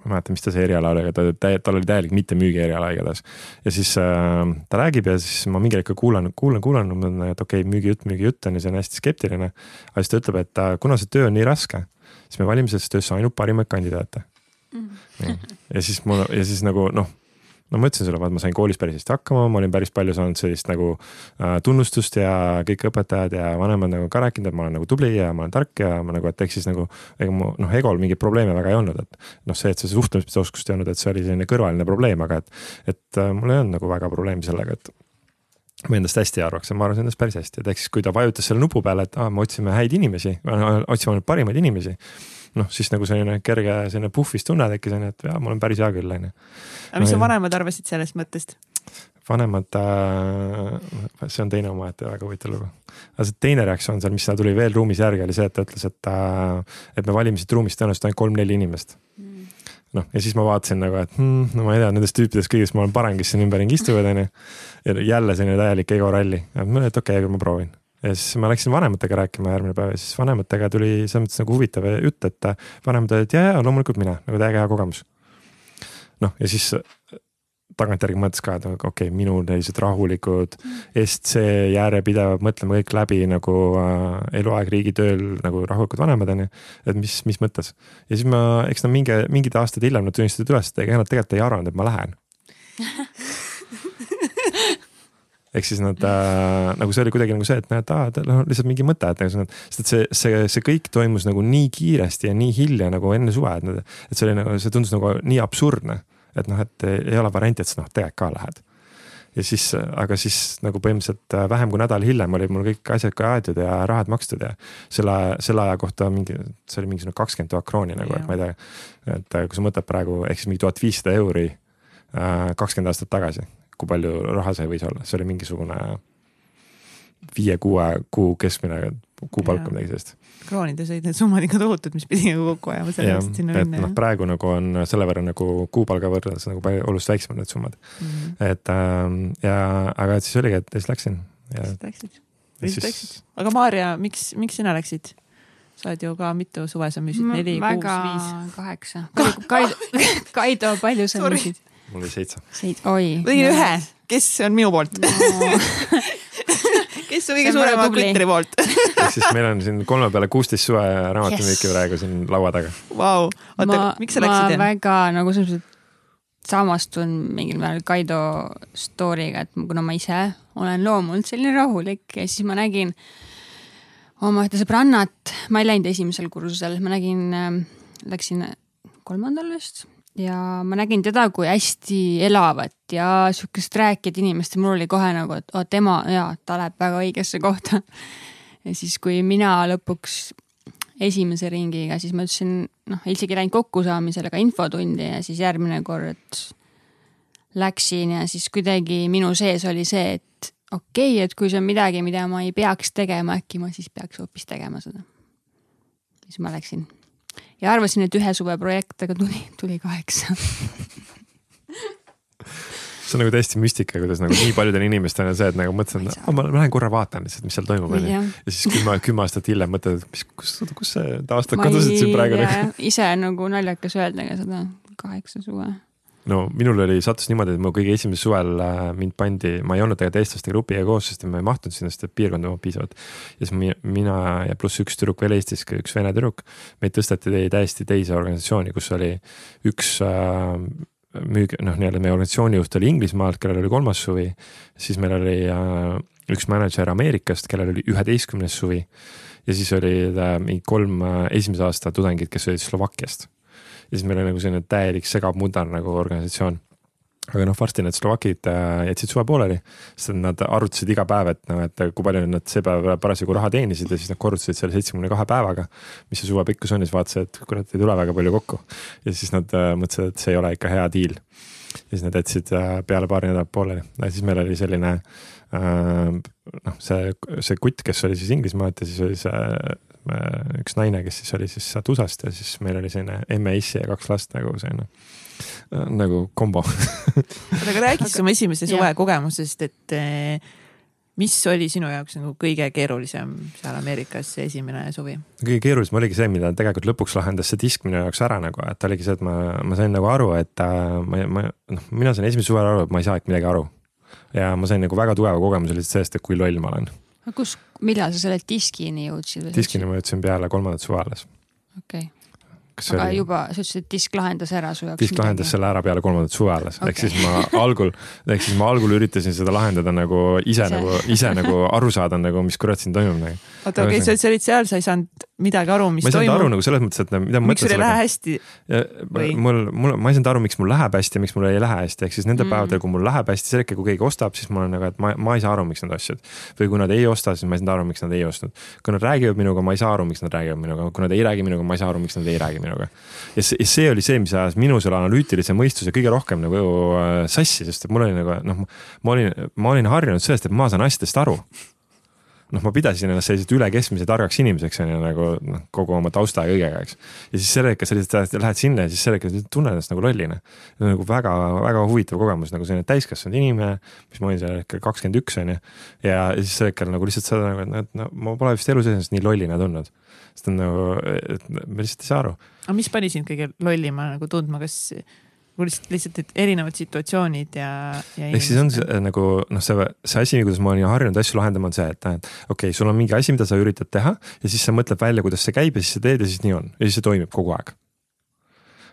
ma ei mäleta, mis ta see eriala oli, aga ta, tal oli täielik mittemüügi eriala igatahes. ja siis äh, ta räägib ja siis ma mingi hetk kuulan, kuulan, kuulan, mõtlen, et okei okay,, müügijutt, müügijutt on ja see on hästi skeptiline. aga siis ta ütleb, et äh, kuna see töö on nii raske, siis me valime sellesse töösse ainult parimaid kandidaate. Ja siis mul ja siis nagu noh no ma ütlesin sulle, vaat ma sain koolis päris hästi hakkama, ma olin päris palju saanud sellist nagu äh, tunnustust ja kõik õpetajad ja vanemad nagu ka rääkinud, et ma olen nagu tubli ja ma olen tark ja ma nagu, et ehk siis nagu. ega mu noh, egol mingeid probleeme väga ei olnud, et noh, see, et see suhtlemisoskust ei olnud, et see oli selline kõrvaline probleem, aga et. et äh, mul ei olnud nagu väga probleemi sellega, et ma endast hästi arvaks ja ma arvasin endast päris hästi, et ehk siis, kui ta vajutas selle nupu peale, et aa, me otsime häid inimesi, otsime nüüd parimaid inimesi noh, siis nagu selline kerge selline puhvis tunne tekkis onju, et jaa, mul on päris hea küll onju. aga mis su vanemad arvasid sellest mõttest? vanemad äh,, see on teine omaette väga huvitav lugu. aga see teine reaktsioon seal, mis seal tuli veel ruumis järgi, oli see, et ta ütles, et äh,, et me valime siit ruumist tõenäoliselt ainult kolm-neli inimest mm. noh, ja siis ma vaatasin nagu, et hmm, no ma ei tea, nendest tüüpidest kõigest ma olen parem, kes siin ümberringi istuvad, onju. ja jälle selline täielik ego ralli, et ma, et okei okay,, aga ma proovin ja siis ma läksin vanematega rääkima järgmine päev ja siis vanematega tuli selles mõttes nagu huvitav jutt, et vanemad olid ja, ja loomulikult mina, nagu täiega hea kogemus. noh, ja siis tagantjärgi mõtles ka, et okei okay,, minu sellised rahulikud SC järjepidevad, mõtleme kõik läbi nagu äh, eluaeg riigitööl nagu rahulikud vanemad on ju. et mis, mis mõttes ja siis ma, eks nad mingi, mingid aastad hiljem nad tunnistasid üles, et ega nad tegelikult ei arvanud, et ma lähen [laughs] ehk siis nad äh, nagu see oli kuidagi nagu see, et näed, aa, tal on lihtsalt mingi mõte, et nagu, sest et see, see, see kõik toimus nagu nii kiiresti ja nii hilja nagu enne suve, et, et see oli nagu, see tundus nagu nii absurdne. et noh, et ei ole varianti, et sa noh, ka lähed. ja siis, aga siis nagu põhimõtteliselt äh, vähem kui nädal hiljem olid mul kõik asjad ka aetud ja rahad makstud ja selle, selle aja kohta mingi, see oli mingisugune kakskümmend tuhat krooni nagu, et ma ei tea. et äh, kui sa mõtled praegu ehk siis mingi tuhat viissada euri äh, kakskümmend aastat tagasi kui palju raha see võis olla, see oli mingisugune viie-kuue kuu keskmine kuupalk või midagi sellist. kroonides olid need summad ikka tohutud, mis pidi nagu kokku ajama selle eest, et sinna minna. noh, praegu nagu on selle võrra nagu kuupalga võrreldes nagu palju oluliselt väiksemad need summad mm. -hmm. et ähm, ja, aga et siis oligi, et siis läksin. siis läksid, siis läksid. aga Maarja, miks, miks sina läksid? sa oled ju ka mitu suve, sa müüsid neli, kuus, viis. kaheksa. Kaido, [laughs] Kaido, palju sa müüsid? Mul oli seitse. Seit-, oi. tegin no. ühe, kes on minu poolt no. [laughs] kes on kõige suurema Twitteri poolt ehk siis meil on siin kolme peale kuusteist suve raamatumüüki yes. praegu siin laua taga wow.. oota, miks sa läksid? ma väga nagu selles mõttes, samastun mingil määral Kaido story'ga, et kuna ma ise olen loomult selline rahulik ja siis ma nägin oma ühte sõbrannat, ma ei läinud esimesel kursusel, ma nägin, läksin kolmandal vist ja ma nägin teda kui hästi elavat ja sihukest rääkijat inimest ja mul oli kohe nagu, et oo tema ja ta läheb väga õigesse kohta. [laughs] ja siis, kui mina lõpuks esimese ringiga, siis ma ütlesin, noh, isegi läinud kokkusaamisele ega infotundi ja siis järgmine kord läksin ja siis kuidagi minu sees oli see, et okei okay,, et kui see on midagi, mida ma ei peaks tegema, äkki ma siis peaks hoopis tegema seda. siis ma läksin ja arvasin, et ühe suve projekt, aga tuli, tuli kaheksa see on nagu täiesti müstika, kuidas nagu nii paljudel inimestel on see, et nagu mõtlesin, et ma lähen korra vaatan lihtsalt, mis seal toimub onju. ja siis kümme, kümme aastat hiljem mõtled, et mis, kus, kus see aasta kadusid siin praegu nagu. ise nagu naljakas öelda ka seda kaheksa suve no minul oli, sattus niimoodi, et mu kõige esimesel suvel äh, mind pandi, ma ei olnud tegelikult eestlaste grupiga koos, sest ma ei mahtunud sinna seda piirkonda piisavalt. ja siis mina ja pluss üks tüdruk veel Eestis, üks vene tüdruk, meid tõsteti täiesti teise organisatsiooni, kus oli üks äh, müük-, noh, nii-öelda meie organisatsiooni juht oli Inglismaalt, kellel oli kolmas suvi. siis meil oli äh, üks mänedžer Ameerikast, kellel oli üheteistkümnes suvi. ja siis oli äh, mingi kolm äh, esimese aasta tudengit, kes olid Slovakkiast ja siis meil oli nagu selline täielik segamudar nagu organisatsioon aga noh, varsti need Slovakid äh, jätsid suve pooleli, sest nad arvutasid iga päev, et noh, et kui palju nad see päev parasjagu raha teenisid ja siis nad korrutasid selle seitsmekümne kahe päevaga. mis see suve pikkus on ja siis vaatasid, et kurat, ei tule väga palju kokku. ja siis nad äh, mõtlesid, et see ei ole ikka hea diil. ja siis nad jätsid äh, peale paari nädalat pooleli ja siis meil oli selline noh, see, see kutt, kes oli siis Inglismaalt ja siis oli see üks naine, kes siis oli siis sealt USA-st ja siis meil oli selline emme-issi ja kaks last nagu selline äh, nagu kombo oota, aga räägi siis oma esimese suve kogemusest, et eh, mis oli sinu jaoks nagu kõige keerulisem seal Ameerikas, see esimene suvi? kõige keerulisem oligi see, mida tegelikult lõpuks lahendas see disk minu jaoks ära nagu, et oligi see, et ma, ma sain nagu aru, et äh, ma, ma noh, mina sain esimesel suvel aru, et ma ei saa midagi aru. ja ma sain nagu väga tugeva kogemuse lihtsalt sellest, et kui loll ma olen kus, millal sa selle diskini jõudsid? diskini ma jõudsin peale kolmandat suve alles. okei okay aga oli... juba, sa ütlesid, et disk lahendas ära su jaoks. disk midagi. lahendas selle ära peale kolmandat suve alles okay., ehk siis ma algul, ehk siis ma algul üritasin seda lahendada nagu ise see. nagu, ise nagu aru saada nagu, mis kurat siin toimub nagu. oota, okei sa olid seal, sa ei saanud midagi aru, mis toimub. ma ei saanud aru nagu selles mõttes, et mida miks sul ei lähe hästi? mul, mul, ma ei saanud aru, miks mul läheb hästi ja miks mul ei lähe hästi, ehk siis nendel mm. päevadel, kui mul läheb hästi, sel hetkel, kui keegi ostab, siis ma olen nagu, et ma, ma ei saa aru, miks nad ostsid. või kui nad ei osta, siis ma ei saanud aru, miks nad ei ostnud. kui nad räägivad minuga, ma ei saa aru, miks nad räägivad minuga, kui nad ei räägi minuga, ma ei saa aru, miks nad ei räägi minuga. ja see, see oli see, mis ajas minu selle analüütilise mõistuse kõige rohkem nagu äh, sassi, sest et mul oli nagu noh, ma olin, ma olin harjunud sellest, et ma saan asjadest aru noh, ma pidasin ennast selliseks üle keskmise targaks inimeseks on ju nagu noh, kogu oma tausta ja kõigega, eks. ja siis sel hetkel sa lihtsalt lähed sinna ja siis sel hetkel tunned ennast nagu lollina. nagu väga-väga huvitav kogemus nagu selline täiskasvanud inimene, mis ma olin sel hetkel kakskümmend üks on ju. ja siis sel hetkel nagu lihtsalt saad nagu, et no ma pole vist elus ennast nii lollina tundnud sest on nagu, et me lihtsalt ei saa aru. aga mis pani sind kõige lollima nagu tundma, kas lihtsalt, lihtsalt erinevad situatsioonid ja, ja. ehk siis on see, äh, nagu noh, see, see asi, kuidas ma olen harjunud asju lahendama, on see, et et okei okay,, sul on mingi asi, mida sa üritad teha ja siis sa mõtled välja, kuidas see käib ja siis sa teed ja siis nii on ja siis see toimib kogu aeg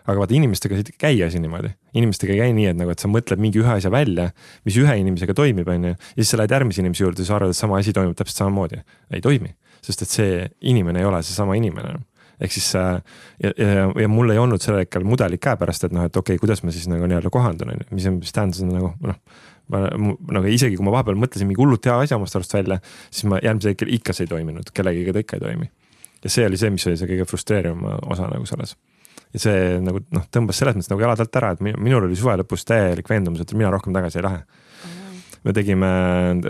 aga vaata inimestega ei käi asi niimoodi, inimestega ei käi nii, et nagu, et sa mõtled mingi ühe asja välja, mis ühe inimesega toimib, on ju. ja siis sa lähed järgmise inimese juurde, sa arvad, et sama asi toimub täpselt samamoodi. ei toimi, sest et see inimene ei ole seesama inimene ehk siis äh, ja, ja, ja mul ei olnud sel hetkel mudelit käepärast, et noh, et okei okay,, kuidas ma siis nagu nii-öelda kohandun, on ju, mis, mis tähendas nagu noh. ma nagu isegi kui ma vahepeal mõtlesin mingi hullult hea asja omast arust välja, siis ma järgmisel hetkel ikka see ei toiminud, kellegiga ta ikka ei toimi. ja see oli see, mis oli see kõige frustreerivam osa nagu selles ja see nagu noh, tõmbas selles mõttes nagu jalad alt ära, et minul oli suve lõpus täielik veendumus, et mina rohkem tagasi ei lähe me tegime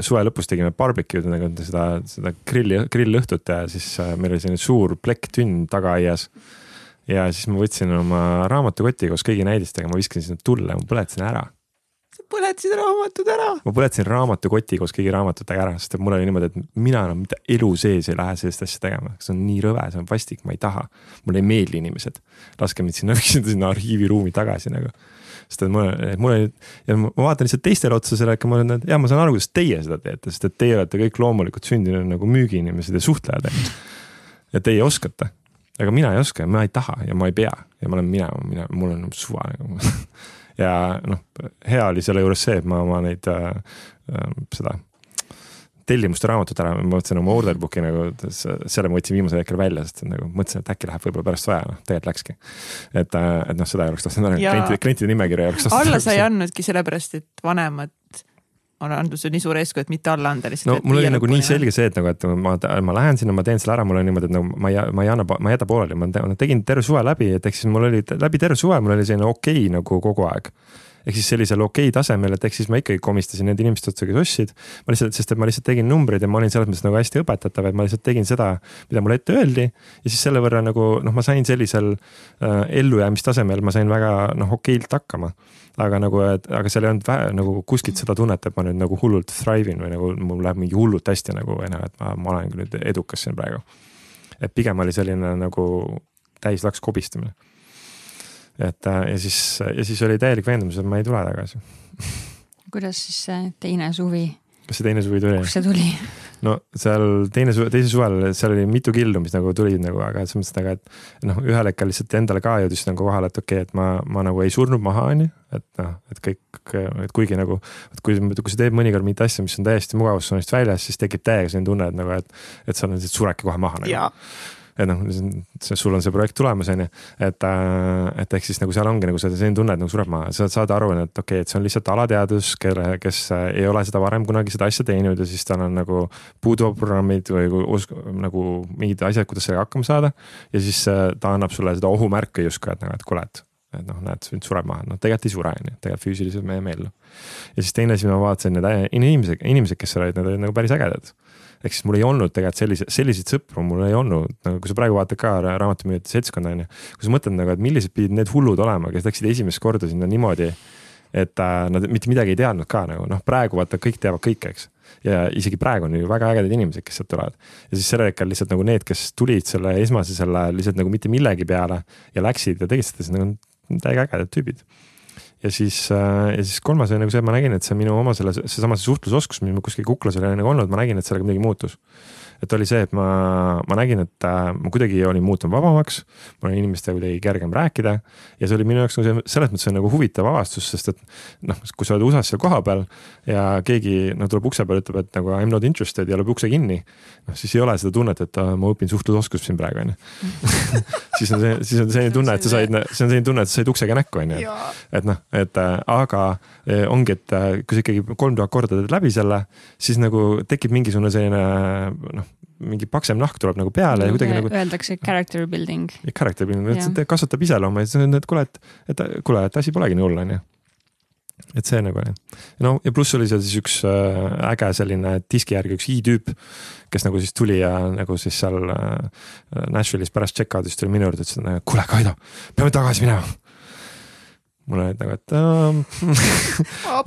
suve lõpus tegime barbecue'd nagu seda, seda grilli, grillõhtut ja siis äh, meil oli selline suur plekktünn tagaaias. ja siis ma võtsin oma raamatukoti koos kõigi näidistega, ma viskasin sinna tulle, ma põletasin ära sa põletasid raamatud ära? ma põletasin raamatukoti koos kõigi raamatutega ära, sest et mul oli niimoodi, et mina enam mitte elu sees ei lähe sellist asja tegema, see on nii rõve, see on vastik, ma ei taha. mulle ei meeldi inimesed, laske mind sinna, [laughs] sinna arhiiviruumi tagasi nagu sest et mul, mul oli, ja ma vaatan lihtsalt teistele otsa selle aega, ma olen, et jah, ma saan aru, kuidas teie seda teete, sest et teie olete kõik loomulikult sündinud nagu müügiinimesed ja suhtlejad, ja teie oskate, aga mina ei oska ja ma ei taha ja ma ei pea. Ja ma olen mina, mina, mul on suva nagu. [laughs] Ja noh, hea oli selle juures see, et ma oma neid äh, äh, seda tellimuste raamatut ära, ma mõtlesin oma order book'i nagu, selle ma võtsin viimasel hetkel välja, sest nagu mõtlesin, et äkki läheb võib-olla pärast vaja, noh tegelikult läkski. et, äh, et noh, seda ei oleks tahtnud ära, klientide, klientide nimekirja ei oleks tahtnud. alla sa ei andnudki sellepärast, et vanemad on andnud sulle nii suure eeskuju, et mitte alla anda lihtsalt. no mul oli nagu nii selge see, et nagu, et ma, ma lähen sinna, ma teen selle ära, mul on niimoodi, et nagu ma ei, ma ei anna, ma ei jäta pooleli, ma tegin terve suve läbi, et ehk siis mul oli läbi terve suve, mul oli selline okei okay, nagu kogu aeg ehk siis sellisel okei okay tasemel, et ehk siis ma ikkagi komistasin nende inimeste otsa, kes ostsid. ma lihtsalt, sest et ma lihtsalt tegin numbreid ja ma olin selles mõttes nagu hästi õpetatav, et ma lihtsalt tegin seda, mida mulle ette öeldi. ja siis selle võrra nagu noh, ma sain sellisel äh, ellujäämistasemel, ma sain väga noh, okeilt hakkama. aga nagu, et aga seal ei olnud vähe nagu kuskilt seda tunnet, et ma nüüd nagu hullult thrive in või nagu mul läheb mingi hullult hästi nagu või noh, et ma, ma olen nüüd edukas siin praegu. et pigem oli selline nagu täis laks kobistamine et äh, ja siis, ja siis oli täielik veendumus, et ma ei tule tagasi. kuidas siis see teine suvi? kas see teine suvi tuli? kust see tuli? no seal teine suve, teisel suvel, seal oli mitu kildu, mis nagu tulid nagu, aga selles mõttes nagu, et noh, ühel hetkel lihtsalt endale ka jõudis nagu kohale, et okei okay,, et ma, ma nagu ei surnud maha, on ju. et noh, et kõik, et kuigi nagu, et kui, kui sa teed mõnikord mingit asja, mis on täiesti mugavustsoonist väljas, siis tekib täiega selline tunne, et nagu, et, et sa lihtsalt suredki kohe maha nagu et noh, sul on see projekt tulemas, on ju. et, äh, et ehk siis nagu seal ongi nagu see selline tunne, et nagu sureb maha, sa saad aru, et okei okay,, et see on lihtsalt alateadus, kelle, kes äh, ei ole seda varem kunagi seda asja teinud ja siis tal on nagu puuduvad programmid või nagu mingid asjad, kuidas sellega hakkama saada. ja siis äh, ta annab sulle seda ohumärke justkui, et nagu, et kuule, et et noh, näed, nüüd sureb maha, noh tegelikult ei sure, on ju, tegelikult füüsiliselt me jääme ellu. ja siis teine asi, ma vaatasin need inimesed, inimesed, kes seal olid, need olid nagu päris ägedad ehk siis mul ei olnud tegelikult selliseid, selliseid sõpru mul ei olnud, nagu kui sa praegu vaatad ka raamatumüüjate seltskonda on ju. kui sa mõtled nagu, et millised pidid need hullud olema, kes läksid esimest korda sinna niimoodi. et äh, nad mitte midagi ei teadnud ka nagu noh, praegu vaata kõik teavad kõike, eks ja isegi praegu on ju väga ägedad inimesed, kes sealt tulevad. ja siis sellel hetkel lihtsalt nagu need, kes tulid selle esmase selle lihtsalt nagu mitte millegi peale ja läksid ja tegid seda, siis nagu täiega ägedad tüübid ja siis, äh, ja siis kolmas oli nagu see, et ma nägin, et see minu oma selle, seesama see suhtlusoskus, mis mul kuskil kuklas oli nagu olnud, ma nägin, et sellega midagi muutus et oli see, et ma, ma nägin, et äh, ma kuidagi olin muutunud vabamaks. mul oli inimestega kuidagi kergem rääkida ja see oli minu jaoks nagu selles mõttes nagu huvitav avastus, sest et noh, kui sa oled USA-s seal kohapeal ja keegi noh, tuleb ukse peale, ütleb, et nagu I m not interested ja lööb ukse kinni. noh, siis ei ole seda tunnet, et äh, ma õpin suhtlusoskust siin praegu on ju. [laughs] siis on see, siis on selline tunne, et sa said, see on selline tunne, et sa said uksega näkku on ju. et noh, et äh, aga ongi, et kui sa ikkagi kolm tuhat korda teed läbi selle, siis nagu tekib mingisugune selline noh mingi paksem nahk tuleb nagu peale ja kuidagi nagu. Öeldakse character building. Character building, et see kasvatab iseloomu ja siis on, et kuule, et, et kuule, et asi polegi nii hull, on ju. et see nagu oli. no ja pluss oli seal siis üks äh, äge selline diski järgi üks i-tüüp, kes nagu siis tuli ja nagu siis seal äh, Nashville'is pärast check-out'ist tuli minu juurde, ütles, et kuule, Kaido, peame tagasi minema mul olid nagu, et äh,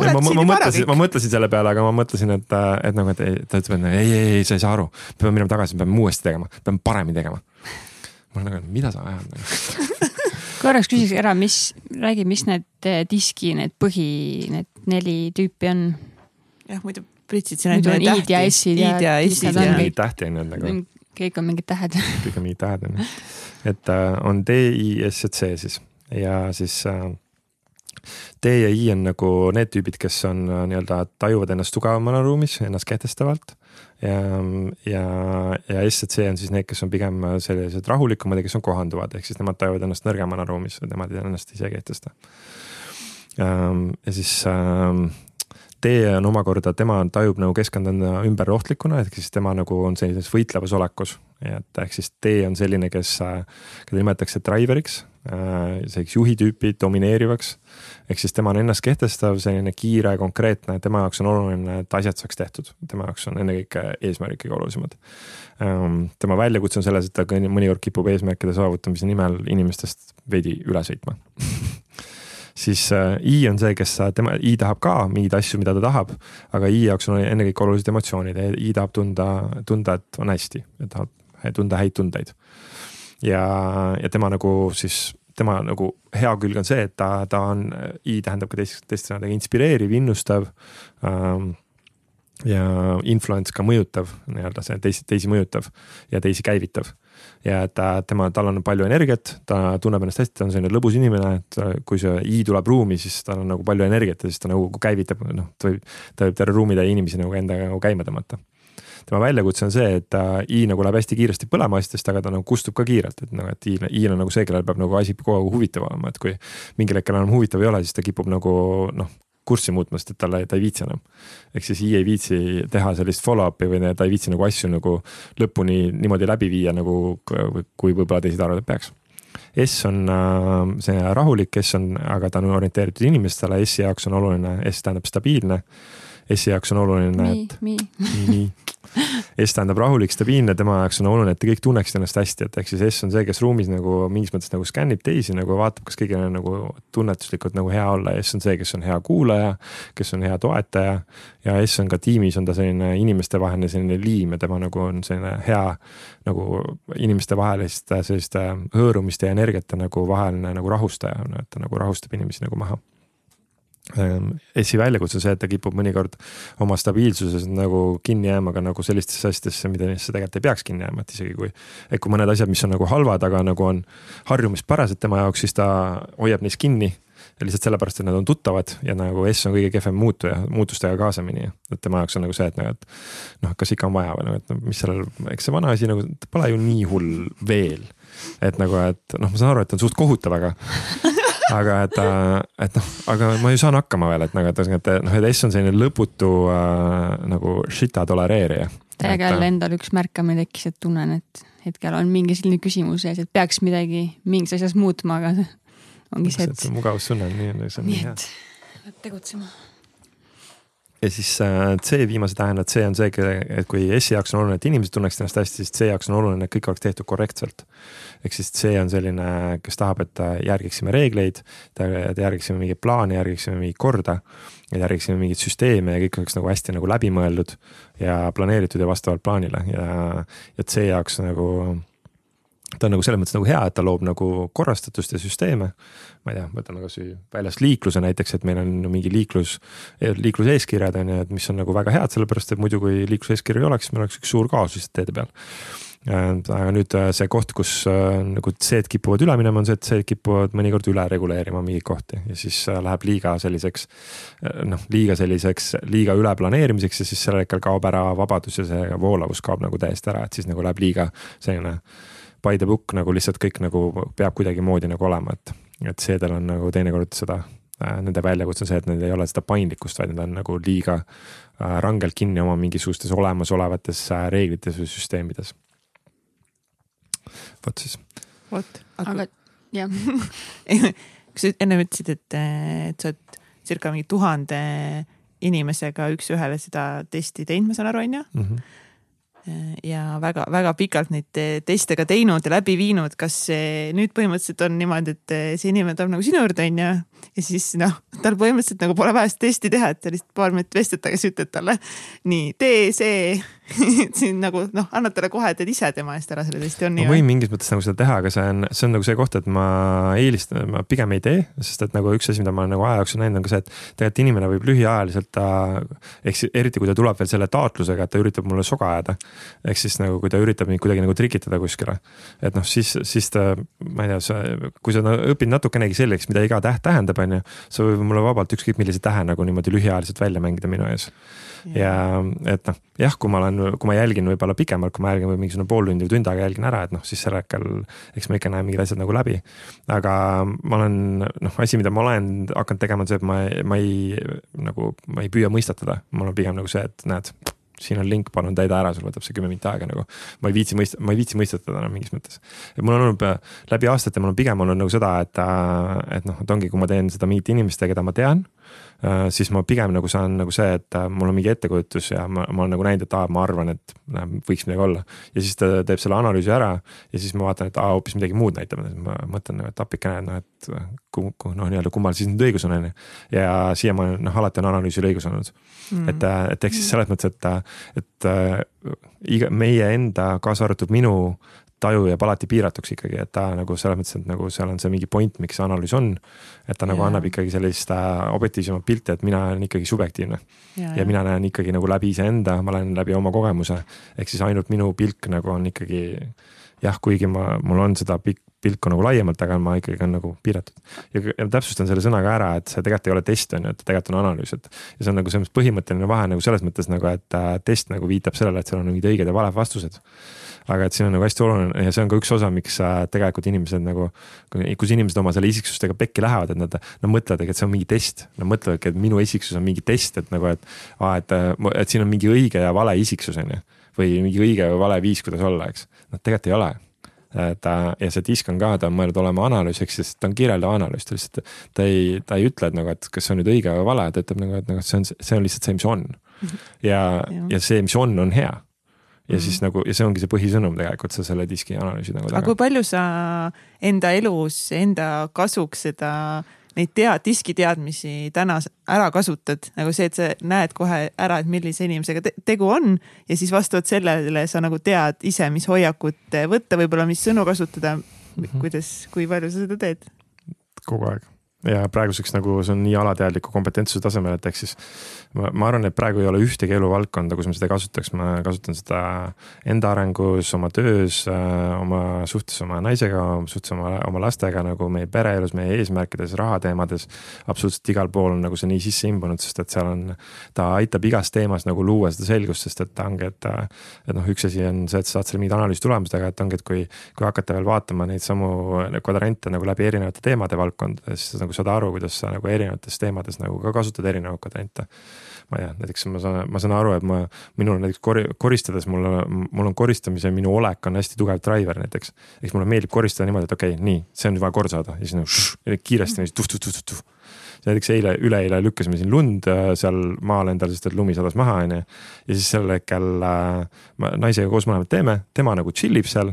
ma, ma, ma mõtlesin, ma mõtlesin selle peale, aga ma mõtlesin, et, äh, et nagu, et ta ütleb, et ei, ei, ei, sa ei saa aru. peame minema tagasi, peame uuesti tegema, peame paremini tegema. ma olen nagu, mida sa ajad nagu [laughs] korraks küsiks ära, mis, räägi, mis need äh, diski, need põhi, need neli tüüpi on? jah, muidu pritsid siin ainult i-d ja s-id ja. mingeid tähti on ju nagu. kõik on mingid tähed. kõik on mingid tähed on ju. et uh, on D, I, S ja C siis ja siis uh, D ja I on nagu need tüübid, kes on äh, nii-öelda tajuvad ennast tugevamana ruumis, ennast kehtestavalt. ja, ja, ja S ja C on siis need, kes on pigem äh, sellised rahulikumad ja kes on kohanduvad, ehk siis nemad tajuvad ennast nõrgemana ruumis, nemad ennast ise ei kehtesta. Ähm, ja siis ähm, D on omakorda, tema tajub nagu keskkonda ümber ohtlikuna, ehk siis tema nagu on sellises võitlevas olekus. et ehk siis D on selline, kes, äh, keda nimetatakse driver'iks, selliseks juhi tüüpi, domineerivaks ehk siis tema on ennast kehtestav, selline kiire, konkreetne, tema jaoks on oluline, et asjad saaks tehtud, tema jaoks on ennekõike eesmärgid kõige olulisemad. Ehm, tema väljakutse on selles, et ta mõnikord kipub eesmärkide saavutamise nimel inimestest veidi üle sõitma [laughs] siis äh, I on see, kes tema, I tahab ka mingeid asju, mida ta tahab, aga I jaoks on ennekõike olulised emotsioonid, I tahab tunda, tunda, et on hästi, tahab tunda häid tundeid. ja, ja tema nagu siis tema nagu hea külg on see, et ta, ta on, I tähendab ka teist, teiste sõnadega inspireeriv, innustav ähm,. ja influence ka mõjutav, nii-öelda see teisi, teisi mõjutav ja teisi käivitav. ja ta, tema, tal on palju energiat, ta tunneb ennast hästi, ta on selline lõbus inimene, et kui see I tuleb ruumi, siis tal on nagu palju energiat ja siis ta nagu käivitab, noh, ta võib, ta võib terve ruumi täie inimesi nagu endaga nagu käima tõmmata tema väljakutse on see, et ta I nagu läheb hästi kiiresti põlema asjadest, aga ta nagu kustub ka kiirelt, et noh, et I, I on nagu see, kellel peab nagu asi kogu aeg huvitav olema, et kui mingil hetkel enam huvitav ei ole, siis ta kipub nagu noh, kurssi muutma, sest et talle, ta ei viitsi enam. ehk siis I ei viitsi teha sellist follow-up'i või ta ei viitsi nagu asju nagu lõpuni niimoodi läbi viia nagu, kui võib-olla teised arvavad, et peaks. S on äh, see rahulik, S on, aga ta on orienteeritud inimestele, S-i jaoks on oluline, S tähendab stabiilne. S-i jaoks on oluline, et. nii, nii, S tähendab rahulik, stabiilne, tema jaoks on oluline, et te kõik tunneksid ennast hästi, et ehk siis S on see, kes ruumis nagu mingis mõttes nagu skännib teisi nagu vaatab, kas kõigil on nagu tunnetuslikult nagu hea olla. S on see, kes on hea kuulaja, kes on hea toetaja ja S on ka tiimis on ta selline inimestevaheline selline liim ja tema nagu on selline hea nagu inimestevahelist sellist hõõrumiste ja energiate nagu vaheline nagu rahustaja, et ta nagu rahustab inimesi nagu maha Essi väljakutse on see, et ta kipub mõnikord oma stabiilsuses nagu kinni jääma ka nagu sellistesse asjadesse, millesse tegelikult ei peaks kinni jääma, et isegi kui. et kui mõned asjad, mis on nagu halvad, aga nagu on harjumuspärased tema jaoks, siis ta hoiab neist kinni. lihtsalt sellepärast, et nad on tuttavad ja nagu S on kõige kehvem muutuja, muutustega kaasamini. et tema jaoks on nagu see, et nagu, et noh, kas ikka on vaja või noh, et mis sellel, eks see vana asi nagu pole ju nii hull veel. et nagu, et noh, ma saan aru, et on suht kohutav, aga [laughs] aga et, äh, et noh, aga ma ju saan hakkama veel, et nagu, et ühesõnaga, et noh, et S on selline lõputu äh, nagu shit'a tolereerija. täiega jälle äh, endal üks märkamine tekkis, et tunnen, et hetkel on mingi selline küsimus ees, et peaks midagi mingis asjas muutma, aga ongi see, et. mugavustunne on nii, see on nii hea. peab tegutsema ja siis äh, C viimase tähendab, C on see, et kui S-i jaoks on oluline, et inimesed tunneksid ennast hästi, siis C jaoks on oluline, et kõik oleks tehtud korrektselt. ehk siis C on selline, kes tahab, et järgiksime reegleid, järgiksime mingeid plaane, järgiksime mingit korda. järgiksime mingeid süsteeme ja kõik oleks nagu hästi nagu läbimõeldud ja planeeritud ja vastavalt plaanile ja, ja C jaoks nagu ta on nagu selles mõttes nagu hea, et ta loob nagu korrastatust ja süsteeme. ma ei tea, võtame kasvõi väljast liikluse näiteks, et meil on mingi liiklus, liikluseeskirjad on ju, et mis on nagu väga head, sellepärast et muidu, kui liikluseeskirju ei oleks, meil oleks üks suur kaos lihtsalt teede peal. aga nüüd äh, see koht, kus äh, nagu C-d kipuvad üle minema, on see, et C-d kipuvad mõnikord üle reguleerima mingeid kohti ja siis äh, läheb liiga selliseks. noh, liiga selliseks, liiga üle planeerimiseks ja siis sellel hetkel kaob ära vabadus ja see voolavus kaob nagu täiesti ära, et siis nagu läheb liiga selline by the book nagu lihtsalt kõik nagu peab kuidagimoodi nagu olema, et, et seedel on nagu teinekord seda äh,. Nende väljakutse on see, et neil ei ole seda paindlikkust, vaid nad on nagu liiga äh, rangelt kinni oma mingisugustes olemasolevates äh, reeglites või süsteemides. vot siis. vot, aga [laughs] jah kas sa ennem ütlesid, et, et sa oled circa mingi tuhande inimesega üks-ühele seda testi teinud, ma saan aru, on ju? Ja väga-väga pikalt neid teste ka teinud ja läbi viinud, kas nüüd põhimõtteliselt on niimoodi, et see inimene tuleb nagu sinu juurde, onju. Ja siis noh, tal põhimõtteliselt nagu pole vaja seda testi teha, et sa lihtsalt paar minutit vestled temaga, siis ütled talle nii, tee see [laughs] siin nagu noh, annad talle kohe, teed ise tema eest ära selle testi, on nii? ma võin mingis mõttes nagu seda teha, aga see on, see on nagu see koht, et ma eelistan, ma pigem ei tee, sest et nagu üks asi, mida ma olen nagu aja jooksul näinud, on ka see, et tegelikult inimene võib lühiajaliselt ta, ehk siis eriti kui ta tuleb veel selle taotlusega, et ta üritab mulle soga ajada. ehk siis nagu, kui ta üritab mind kuidagi nagu trikitada kuskile. et noh, siis, siis ta, ma ei tea, kui sa õpid natukenegi selgeks, mida iga täht tähendab, on ju. sa võid mulle vabalt ükskõik millise tähe nagu niimoodi lühiajaliselt välja mängida minu ees ja et noh, jah, kui ma olen, kui ma jälgin võib-olla pikemalt, kui ma jälgin võib mingisugune pool tundi või tund aega jälgin ära, et noh, siis sel hetkel eks ma ikka näen mingid asjad nagu läbi. aga ma olen noh, asi, mida ma olen hakanud tegema, on see, et ma, ma ei nagu, ma ei püüa mõistatada, mul on pigem nagu see, et näed siin on link, palun täida ära, sul võtab see kümme minti aega nagu. ma ei viitsi mõista, ma ei viitsi mõistatada enam mingis mõttes. et mul on olnud läbi aastate, mul on pigem olnud nagu seda, et, et noh, et ongi, kui ma teen seda meet'i inimestega, keda ma tean Äh, siis ma pigem nagu saan nagu see, et äh, mul on mingi ettekujutus ja ma, ma olen nagu näinud, et aa, ma arvan, et näe, võiks midagi olla. ja siis ta teeb selle analüüsi ära ja siis ma vaatan, et aa, hoopis midagi muud näitab, ma mõtlen nagu, et appikene, noh, et kuhu, kuhu noh, nii-öelda kummal siis nüüd õigus on, on ju. ja siiamaani noh, alati on analüüsil õigus olnud mm.. et, äh, et ehk siis selles mõttes, et, et iga meie enda, kaasa arvatud minu taju jääb alati piiratuks ikkagi, et ta nagu selles mõttes, et nagu seal on see mingi point, miks see analüüs on. et ta nagu ja. annab ikkagi sellist äh, objektiivsemat pilti, et mina olen ikkagi subjektiivne. ja, ja mina näen ikkagi nagu läbi iseenda, ma lähen läbi oma kogemuse. ehk siis ainult minu pilk nagu on ikkagi jah, kuigi ma, mul on seda pikk pilku nagu laiemalt, aga ma ikkagi on nagu piiratud. ja, ja täpsustan selle sõna ka ära, et see tegelikult ei ole test on ju, et tegelikult on analüüs, et. ja see on nagu selles mõttes põhimõtteline vahe nagu selles mõttes nagu, et äh, test nagu viitab sellele, et seal on mingid õiged ja valed vastused aga et siin on nagu hästi oluline ja see on ka üks osa, miks äh, tegelikult inimesed nagu, kus inimesed oma selle isiksustega pekki lähevad, et nad, nad mõtlevadki, et see on mingi test. Nad mõtlevadki, et minu isiksus on mingi test, et nagu, et et, äh, et siin on mingi õige ja vale isiksus on ju. või mingi õige või vale viis, kuidas olla, eks. noh, tegelikult ei ole ta ja see disk on ka, ta on mõeldud olema analüüsiks, sest ta on kirjeldav analüüs, ta lihtsalt, ta ei, ta ei ütle, et nagu, et kas see on nüüd õige või vale, ta ütleb nagu, et nagu see on, see on lihtsalt see, mis on. Mhm. ja, ja see, mis on, on hea ja mm. siis nagu ja see ongi see põhisõnum tegelikult sa selle diski analüüsi nagu aga kui palju sa enda elus enda kasuks seda, neid tea-, diskiteadmisi täna ära kasutad, nagu see, et sa näed kohe ära, et millise inimesega te tegu on ja siis vastavalt sellele sa nagu tead ise, mis hoiakut võtta, võib-olla mis sõnu kasutada mm. -hmm. kuidas, kui palju sa seda teed? kogu aeg ja praeguseks nagu see on nii alateadliku kompetentsuse tasemel, et ehk siis ma, arvan, et praegu ei ole ühtegi eluvaldkonda, kus ma seda kasutaks, ma kasutan seda enda arengus, oma töös, äh, oma suhtes oma naisega, suhtes oma, oma lastega nagu meie pereelus, meie eesmärkides, rahateemades. absoluutselt igal pool on nagu see nii sisse imbunud, sest et seal on, ta aitab igas teemas nagu luua seda selgust, sest et ta ongi, et. et noh, üks asi on see, et sa saad selle mingid analüüstulemustega, et ongi, et kui, kui hakata veel vaatama neid samu kvadrant nagu läbi erinevate teemade valdkondade, siis nagu saad aru, kuidas sa nagu erinevates teemades nagu ka kasutad erinevaid kvadrate ma ei tea, näiteks ma saan, ma saan aru, et ma, minul näiteks kori-, koristades mul, mul on koristamise, minu olek on hästi tugev driver näiteks. eks mulle meeldib koristada niimoodi, et okei okay,, nii, see on vaja korda saada ja siis nagu kiiresti niiviisi tuh-tuh-tuh-tuh. näiteks eile, üleeile lükkasime siin lund äh, seal maal endal, sest et lumi sadas maha, onju. ja siis sel hetkel äh, naisega koos mõlemad teeme, tema nagu chill ib seal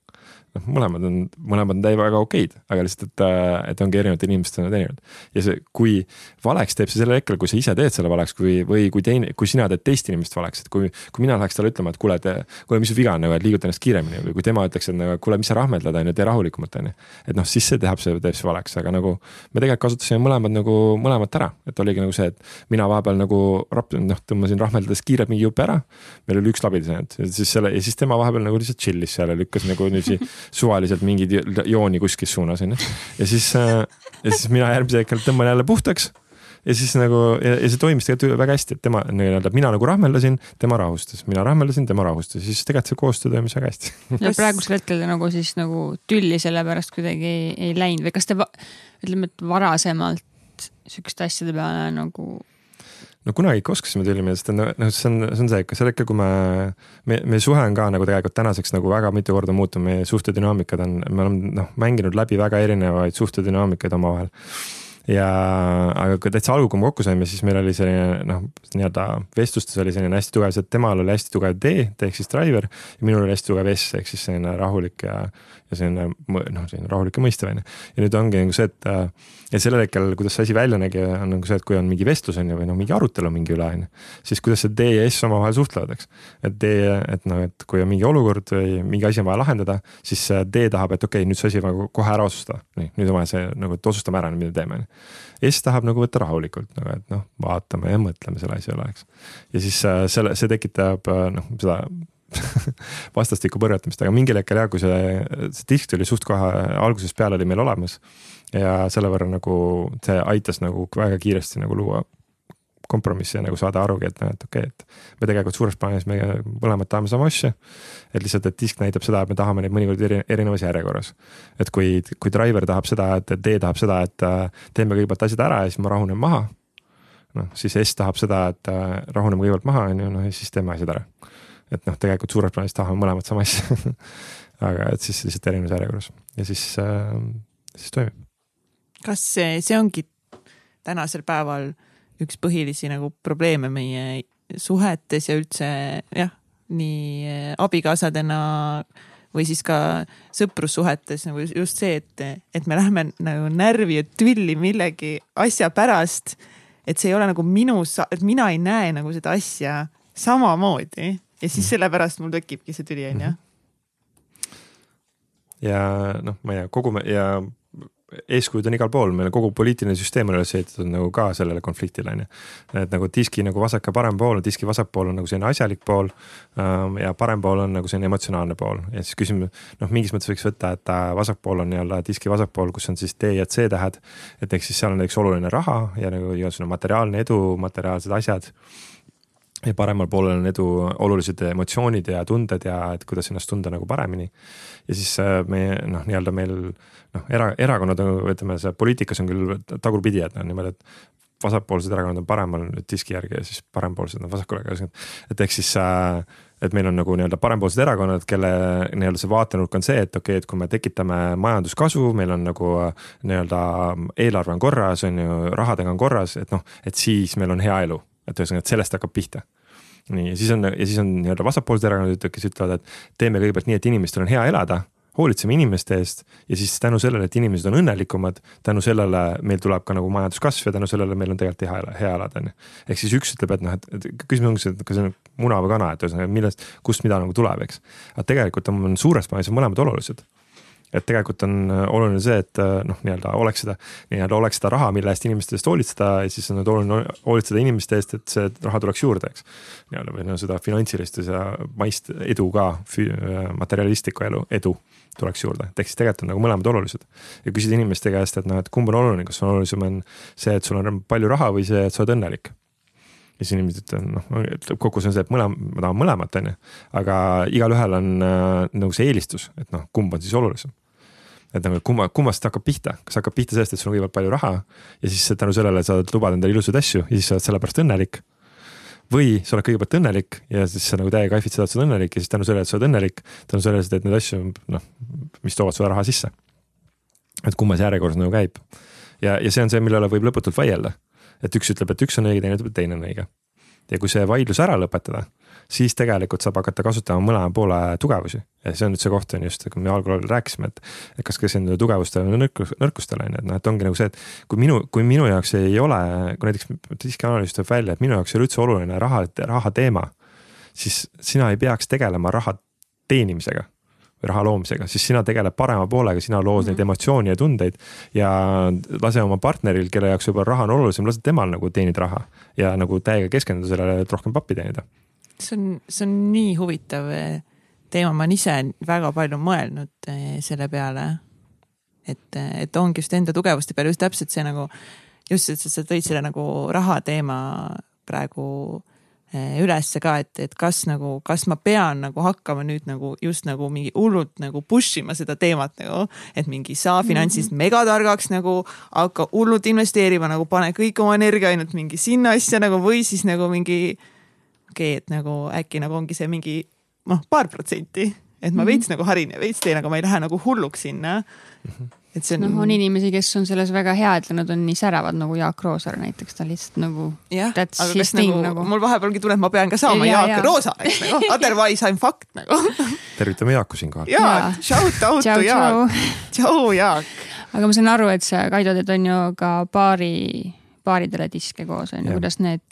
noh, mõlemad on, mõlemad on täiega okeid, aga lihtsalt, et, äh, et ongi erinevatel inimestel on erinevad. ja see, kui valeks teeb see sellel hetkel, kui sa ise teed selle valeks, kui, või kui teine, kui sina teed teist inimest valeks, et kui, kui mina läheks talle ütlema, et kuule, et kuule, mis su viga on nagu, et liiguta ennast kiiremini või kui tema ütleks, et nagu kuule, mis sa rahmeldad, on ju, tee rahulikumalt, on ju. et noh, siis see teeb see, teeb see valeks, aga nagu me tegelikult kasutasime mõlemad nagu mõlemat ära, et oligi nagu see, et mina vahepeal nagu rap-, noh, tõmbasin rahmeldades kiirelt mingi jupi ära. meil oli üks labidas ainult ja siis selle ja siis tema vahepeal nagu lihtsalt chill'is seal ja lükkas nagu niiviisi [laughs] suvaliselt mingeid jooni kuskil suunas onju. ja siis, äh, ja siis mina järgmisel hetkel tõmban jälle puhtaks ja siis nagu ja, ja see toimis tegelikult väga hästi, et tema nii-öelda, mina nagu rahmeldasin, tema rahustas, mina rahmeldasin, tema rahustas, siis tegelikult see koostöö toimis väga hästi. ja [laughs] praegusel hetkel nagu siis nagu tülli selle pärast kuidagi ei, ei läinud või kas te ütleme, et varasemalt sihukeste asjade peale nagu no kunagi ikka oskasime tülli, sest noh, see on, see on see, ikka sel hetkel, kui me, me, meie suhe on ka nagu tegelikult tänaseks nagu väga mitu korda muutunud, meie suhtedünaamikad on, me oleme noh, mänginud läbi väga erinevaid suhtedünaamikaid omavahel ja, aga kui täitsa algul, kui me kokku saime, siis meil oli selline noh, nii-öelda vestlustes oli selline hästi tugev see, temal oli hästi tugev D ehk siis driver. minul oli hästi tugev S ehk siis selline rahulik ja, ja selline noh, selline rahulik ja mõistev on ju. ja nüüd ongi nagu see, et ja sellel hetkel, kuidas see asi välja nägi, on nagu see, et kui on mingi vestlus on ju, või noh, mingi arutelu mingi üle on ju. siis kuidas see D ja S omavahel suhtlevad, eks. et D, et noh, et kui on mingi olukord või mingi asi on vaja lahendada, siis D tahab, et okei okay,, nüüd see asi on vaja kohe ära otsustada. nii, nüüd on vaja see nagu, et otsustame ära, mida teeme on ju. S tahab nagu võtta rahulikult nagu, et noh, vaatame ja mõtleme selle asja üle, eks. ja siis äh, selle, see tekitab noh, seda [laughs] vastastikku põrgatamist, aga mingil hetkel jah, kui see, see disk tuli suht kohe algusest peale oli meil olemas. ja selle võrra nagu see aitas nagu väga kiiresti nagu luua kompromissi ja nagu saada arugi, et noh, et okei okay,, et me tegelikult suures plaanis me mõlemad tahame sama asja. et lihtsalt, et disk näitab seda, et me tahame neid mõnikord eri, erinevas järjekorras. et kui, kui driver tahab seda, et D tahab seda, et äh, teeme kõigepealt asjad ära ja siis ma rahunen maha. noh, siis S tahab seda, et äh, rahuneme kõigepealt maha, on ju, noh ja siis teeme asjad ära et noh, tegelikult suures plaanis tahame mõlemad sama asja [laughs] aga et siis lihtsalt erinevas järjekorras ja siis äh,, siis toimib. kas see, see ongi tänasel päeval üks põhilisi nagu probleeme meie suhetes ja üldse jah, nii abikaasadena või siis ka sõprussuhetes nagu just see, et, et me lähme nagu närvi ja tülli millegi asja pärast. et see ei ole nagu minu, et mina ei näe nagu seda asja samamoodi ja siis mhm. sellepärast mul tekibki see tüli, onju. ja noh, ma ei tea, kogu me ja eeskujud on igal pool, meil kogu poliitiline süsteem on üles ehitatud nagu ka sellele konfliktile on ju. et nagu diski nagu vasak ja parem pool, diski vasak pool on nagu selline asjalik pool. Ähm, ja parem pool on nagu selline emotsionaalne pool ja siis küsime, noh, mingis mõttes võiks võtta, et vasak pool on nii-öelda diski vasak pool, kus on siis D ja C tähed. et ehk siis seal on näiteks oluline raha ja nagu igasugune materiaalne edu, materiaalsed asjad ja paremal poolel on edu olulised emotsioonid ja tunded ja et kuidas ennast tunda nagu paremini. ja siis äh, meie noh, nii-öelda meil noh, era, erakonnad, ütleme see poliitikas on küll tagurpidi, et noh niimoodi, et vasakpoolsed erakonnad on paremal diski järgi ja siis parempoolsed on vasakule. et ehk siis äh, et meil on nagu nii-öelda parempoolsed erakonnad, kelle nii-öelda see vaatenurk on see, et okei okay,, et kui me tekitame majanduskasvu, meil on nagu äh, nii-öelda eelarve on korras, on ju, rahadega on korras, et noh, et siis meil on hea elu et ühesõnaga, et sellest hakkab pihta nii, ja siis on, ja siis on nii-öelda vasakpoolsed erakonnad, kes ütlevad, et teeme kõigepealt nii, et inimestel on hea elada, hoolitseme inimeste eest ja siis tänu sellele, et inimesed on õnnelikumad, tänu sellele meil tuleb ka nagu majanduskasv ja tänu sellele meil on tegelikult hea, hea elada, on ju. ehk siis üks ütleb, et noh, et, et küsimus ongi see, et kas see on muna või kana, et ühesõnaga millest, kust mida nagu tuleb, eks. aga tegelikult on suures plaanis on mõlemad olulised et tegelikult on äh, oluline see, et äh, noh, nii-öelda oleks seda, nii-öelda oleks seda raha, mille eest inimeste eest hoolitseda ja siis on nüüd oluline hoolitseda inimeste eest, et see raha tuleks juurde, eks. nii-öelda või no seda finantsilist ja maist edu ka, äh, materialistlikku elu, edu tuleks juurde, et ehk siis tegelikult on nagu mõlemad olulised. ja küsida inimeste käest, et noh, et kumb on oluline, kas on olulisem on see, et sul on palju raha või see, et sa oled õnnelik ja siis inimesed ütlevad, noh, kokkuvõttes on see, et mõlem-, ma tahan mõlemat, on ju. aga igalühel on äh, nagu see eelistus, et noh, kumb on siis olulisem et nagu kumma, kummast hakkab pihta, kas hakkab pihta sellest, et sul on kõigepealt palju raha ja siis tänu sellele sa lubad endale ilusaid asju ja siis sa oled sellepärast õnnelik. või sa oled kõigepealt õnnelik ja siis sa nagu täiega kaifid seda, et sa oled õnnelik ja siis tänu sellele, et sa oled õnnelik, tänu sellele sa teed neid asju, noh, mis toovad sulle raha sisse. et kummas järjekorras nagu käib. ja, ja see on see, mille üle võib lõputult vaielda. et üks ütleb, et üks on õige, teine ütleb, et teine on õige. Ja kui see vaidlus ära lõpetada siis tegelikult saab hakata kasutama mõlema poole tugevusi. ja see on nüüd see koht on just, kui me algul rääkisime, et, et kas keskenduda tugevustele või nõrkus, nõrkustele on ju, et noh, et ongi nagu see, et kui minu, kui minu jaoks ei ole, kui näiteks siiski analüüs tuleb välja, et minu jaoks ei ole üldse oluline raha, raha teema. siis sina ei peaks tegelema raha teenimisega raha loomisega, siis sina tegeled parema poolega, sina lood mm -hmm. neid mhm. emotsioone ja tundeid. ja lase oma partneril, kelle jaoks võib-olla raha on olulisem, lase temal nagu teenida raha ja nagu täiega keskenduda sellele, et rohkem pappi teenida see on, see on nii huvitav eh, teema, ma olen ise väga palju mõelnud eh, selle peale. et, eh, et ongi just enda tugevuste peale just täpselt see nagu, just, et sa tõid selle nagu raha teema praegu ülesse ka, et, et kas nagu, kas ma pean nagu hakkama nüüd nagu just nagu mingi hullult nagu push ima seda teemat nagu. et mingi saa finantsist mm -hmm. megatargaks nagu, hakka hullult investeerima nagu, pane kõik oma energia ainult mingi sinna asja nagu või siis nagu mingi okei okay,, et nagu äkki nagu ongi see mingi noh, paar protsenti, et ma mm -hmm. veits nagu harin ja veits teen, aga ma ei lähe nagu hulluks sinna mm. -hmm et see on. noh, on inimesi, kes on selles väga head ja nad on nii särevad nagu Jaak Roosaar näiteks, ta lihtsalt nagu. jah, aga kas nagu, nagu mul vahepealgi tuleb, ma pean ka saama ja, Jaak ja. Roosaareks nagu, [laughs] otherwise I m fucked nagu [laughs] tervitame Jaaku siinkohal. Jaak, shout out to Jaak. tšau Jaak. aga ma saan aru, et sa, Kaido, teed on ju ka paari, paaridele diske koos on ju, kuidas need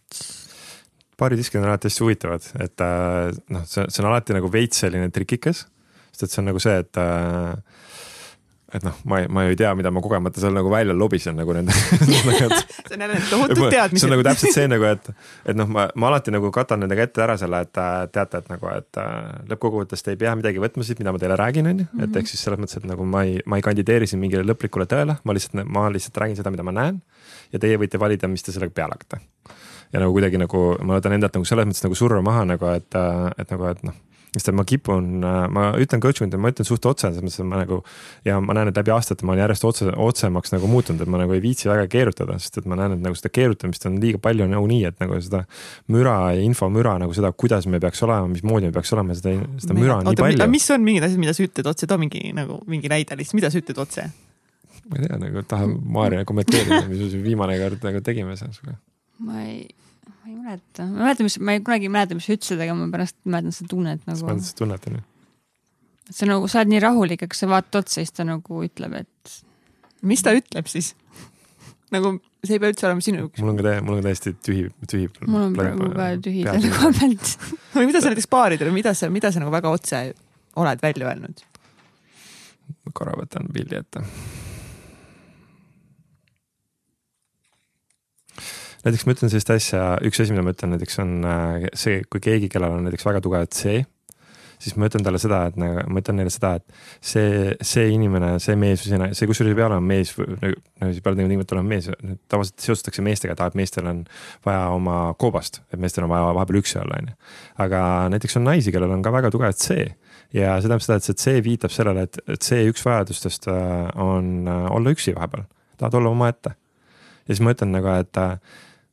baaridiskid on alati hästi huvitavad, et äh, noh, see, see on alati nagu veits selline trikikas. sest et see on nagu see, et äh, et noh, ma ei, ma ju ei tea, mida ma kogemata seal nagu välja lobisen nagu nende [laughs] [laughs] see on jälle [laughs] tohutud teadmised. see on nagu täpselt see nagu, et, et noh, ma, ma alati nagu katan nendega ette ära selle, et äh, teate, et nagu, et lõppkokkuvõttes te ei pea midagi võtma siit, mida ma teile räägin, on ju. et mhm. ehk siis selles mõttes, et nagu ma ei, ma ei kandideeri siin mingile lõplikule tõele, ma lihtsalt, ma lihtsalt räägin seda, mida ma näen. ja teie võite valida, mis te sellega peale hakkate ja nagu kuidagi nagu ma võtan endalt nagu selles mõttes nagu surve maha nagu, et, et nagu, et noh sest et ma kipun, ma ütlen coach inde, ma ütlen suht otse, selles mõttes, et ma nagu ja ma näen, et läbi aastate ma olen järjest otse, otsemaks nagu muutunud, et ma nagu ei viitsi väga keerutada, sest et ma näen, et nagu seda keerutamist on liiga palju nagunii, et nagu seda müra ja infomüra nagu seda, kuidas me peaks olema, mismoodi me peaks olema, seda, seda müra on nii palju. mis on mingid asjad, mida sa ütled otse, too mingi nagu mingi näide lihtsalt, mida sa ütled otse? ma ei tea, nagu tahan Maarja kommenteerida, mis me viimane kord nagu tegime seal sinuga ma ei, ma ei mäleta, ma ei mäleta, mis, ma ei kunagi ei mäleta, mis sa ütlesid, aga ma pärast mäletan seda tunnet nagu. sa mäletad seda tunnet on ju? sa nagu, sa oled nii rahulik, aga sa vaatad otsa, siis ta nagu ütleb, et. mis ta ütleb siis? [laughs] nagu see ei pea üldse olema sinu jaoks. mul on ka täiesti, mul on täiesti tühi, tühi. mul on praegu ka tühi selle koha pealt. [laughs] või mida sa näiteks baaridel, mida sa, mida sa nagu väga otse oled välja öelnud? korra võtan pildi ette näiteks ma ütlen sellist asja, üks asi, mida ma ütlen näiteks on äh, see, kui keegi, kellel on näiteks väga tugev C, siis ma ütlen talle seda, et nagu ma ütlen neile seda, et see, see inimene, see mees või see, see kusjuures ei pea olema mees või nagu, nagu siis peale tingimata olema mees, tavaliselt seostatakse meestega, et meestel on vaja oma koobast, et meestel on vaja vahepeal üksi olla, on ju. aga näiteks on naisi, kellel on ka väga tugev C ja see tähendab seda, et see C viitab sellele, et, et C1 vajadustest äh, on äh, olla üksi vahepeal, tahad olla omaette. ja siis ma ütlen nagu, et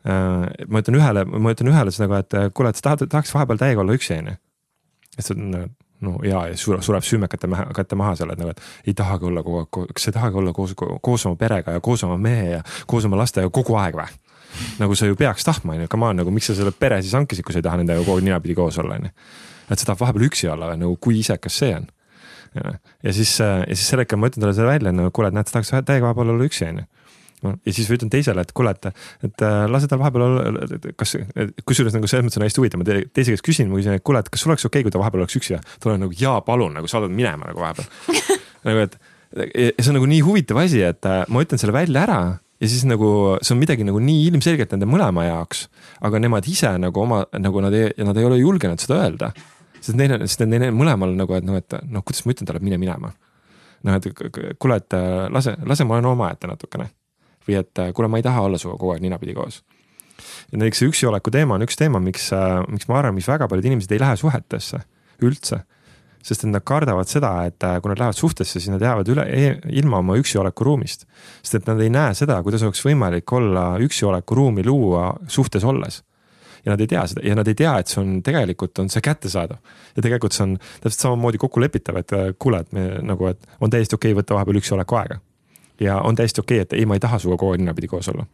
ma ütlen ühele, ma ütlen ühele siis nagu, et äh, kuule, et sa tahad, tahaks vahepeal täiega olla üksi, onju. siis ta on no ja, ja sureb, sureb süümekate maha, kätte maha seal, et nagu, et ei tahagi olla kogu aeg, kas sa ei tahagi olla koos, koos oma perega ja koos oma mehe ja koos oma lastega kogu aeg või? nagu sa ju peaks tahtma, onju, come on, nagu miks sa selle pere siis hankisid, kui sa ei taha nendega kogu aeg ninapidi koos olla, onju. et sa tahad vahepeal üksi olla või, nagu kui isekas see on. ja siis, äh, ja siis sellega ma ütlen talle selle välja, no kuule, et näed, sa tahaks täiega vahepeal olla üksi, onju no ja siis ütlen teisele, et kuule, et, et äh, lase tal vahepeal olla, kas, kusjuures nagu selles mõttes on hästi huvitav, ma teise käest küsin, ma küsin, et kuule, et kas sul oleks okei okay,, kui ta vahepeal oleks üksi ja ta on nagu jaa, palun nagu saadad minema nagu vahepeal [laughs] nagu et ja see on nagu nii huvitav asi, et äh, ma ütlen selle välja ära ja siis nagu see on midagi nagu nii ilmselgelt nende mõlema jaoks, aga nemad ise nagu oma nagu nad ei, nad ei ole julgenud seda öelda. sest neil, sest neil mõlemal nagu, et noh, et noh, kuidas ma ütlen talle, mine minema. noh, et kuule, et äh, lase, lase, ma olen omaette natukene või et äh, kuule, ma ei taha olla sinuga kogu aeg ninapidi koos. ja näiteks see üksioleku teema on üks teema, miks, äh, miks ma arvan, miks väga paljud inimesed ei lähe suhetesse üldse. sest et nad kardavad seda, et äh, kui nad lähevad suhtesse, siis nad jäävad üle, e-, ilma oma üksioleku ruumist. sest et nad ei näe seda, kuidas oleks võimalik olla üksioleku ruumi luua suhtes olles ja nad ei tea seda ja nad ei tea, et see on tegelikult on see kättesaadav. ja tegelikult see on täpselt samamoodi kokkulepitav, et kuule, et me nagu, et on täiesti okei okay võtta vahepeal üksi oleku aega ja on täiesti okei okay,, et ei, ma ei taha sinuga kogu aeg ninnapidi koos olla.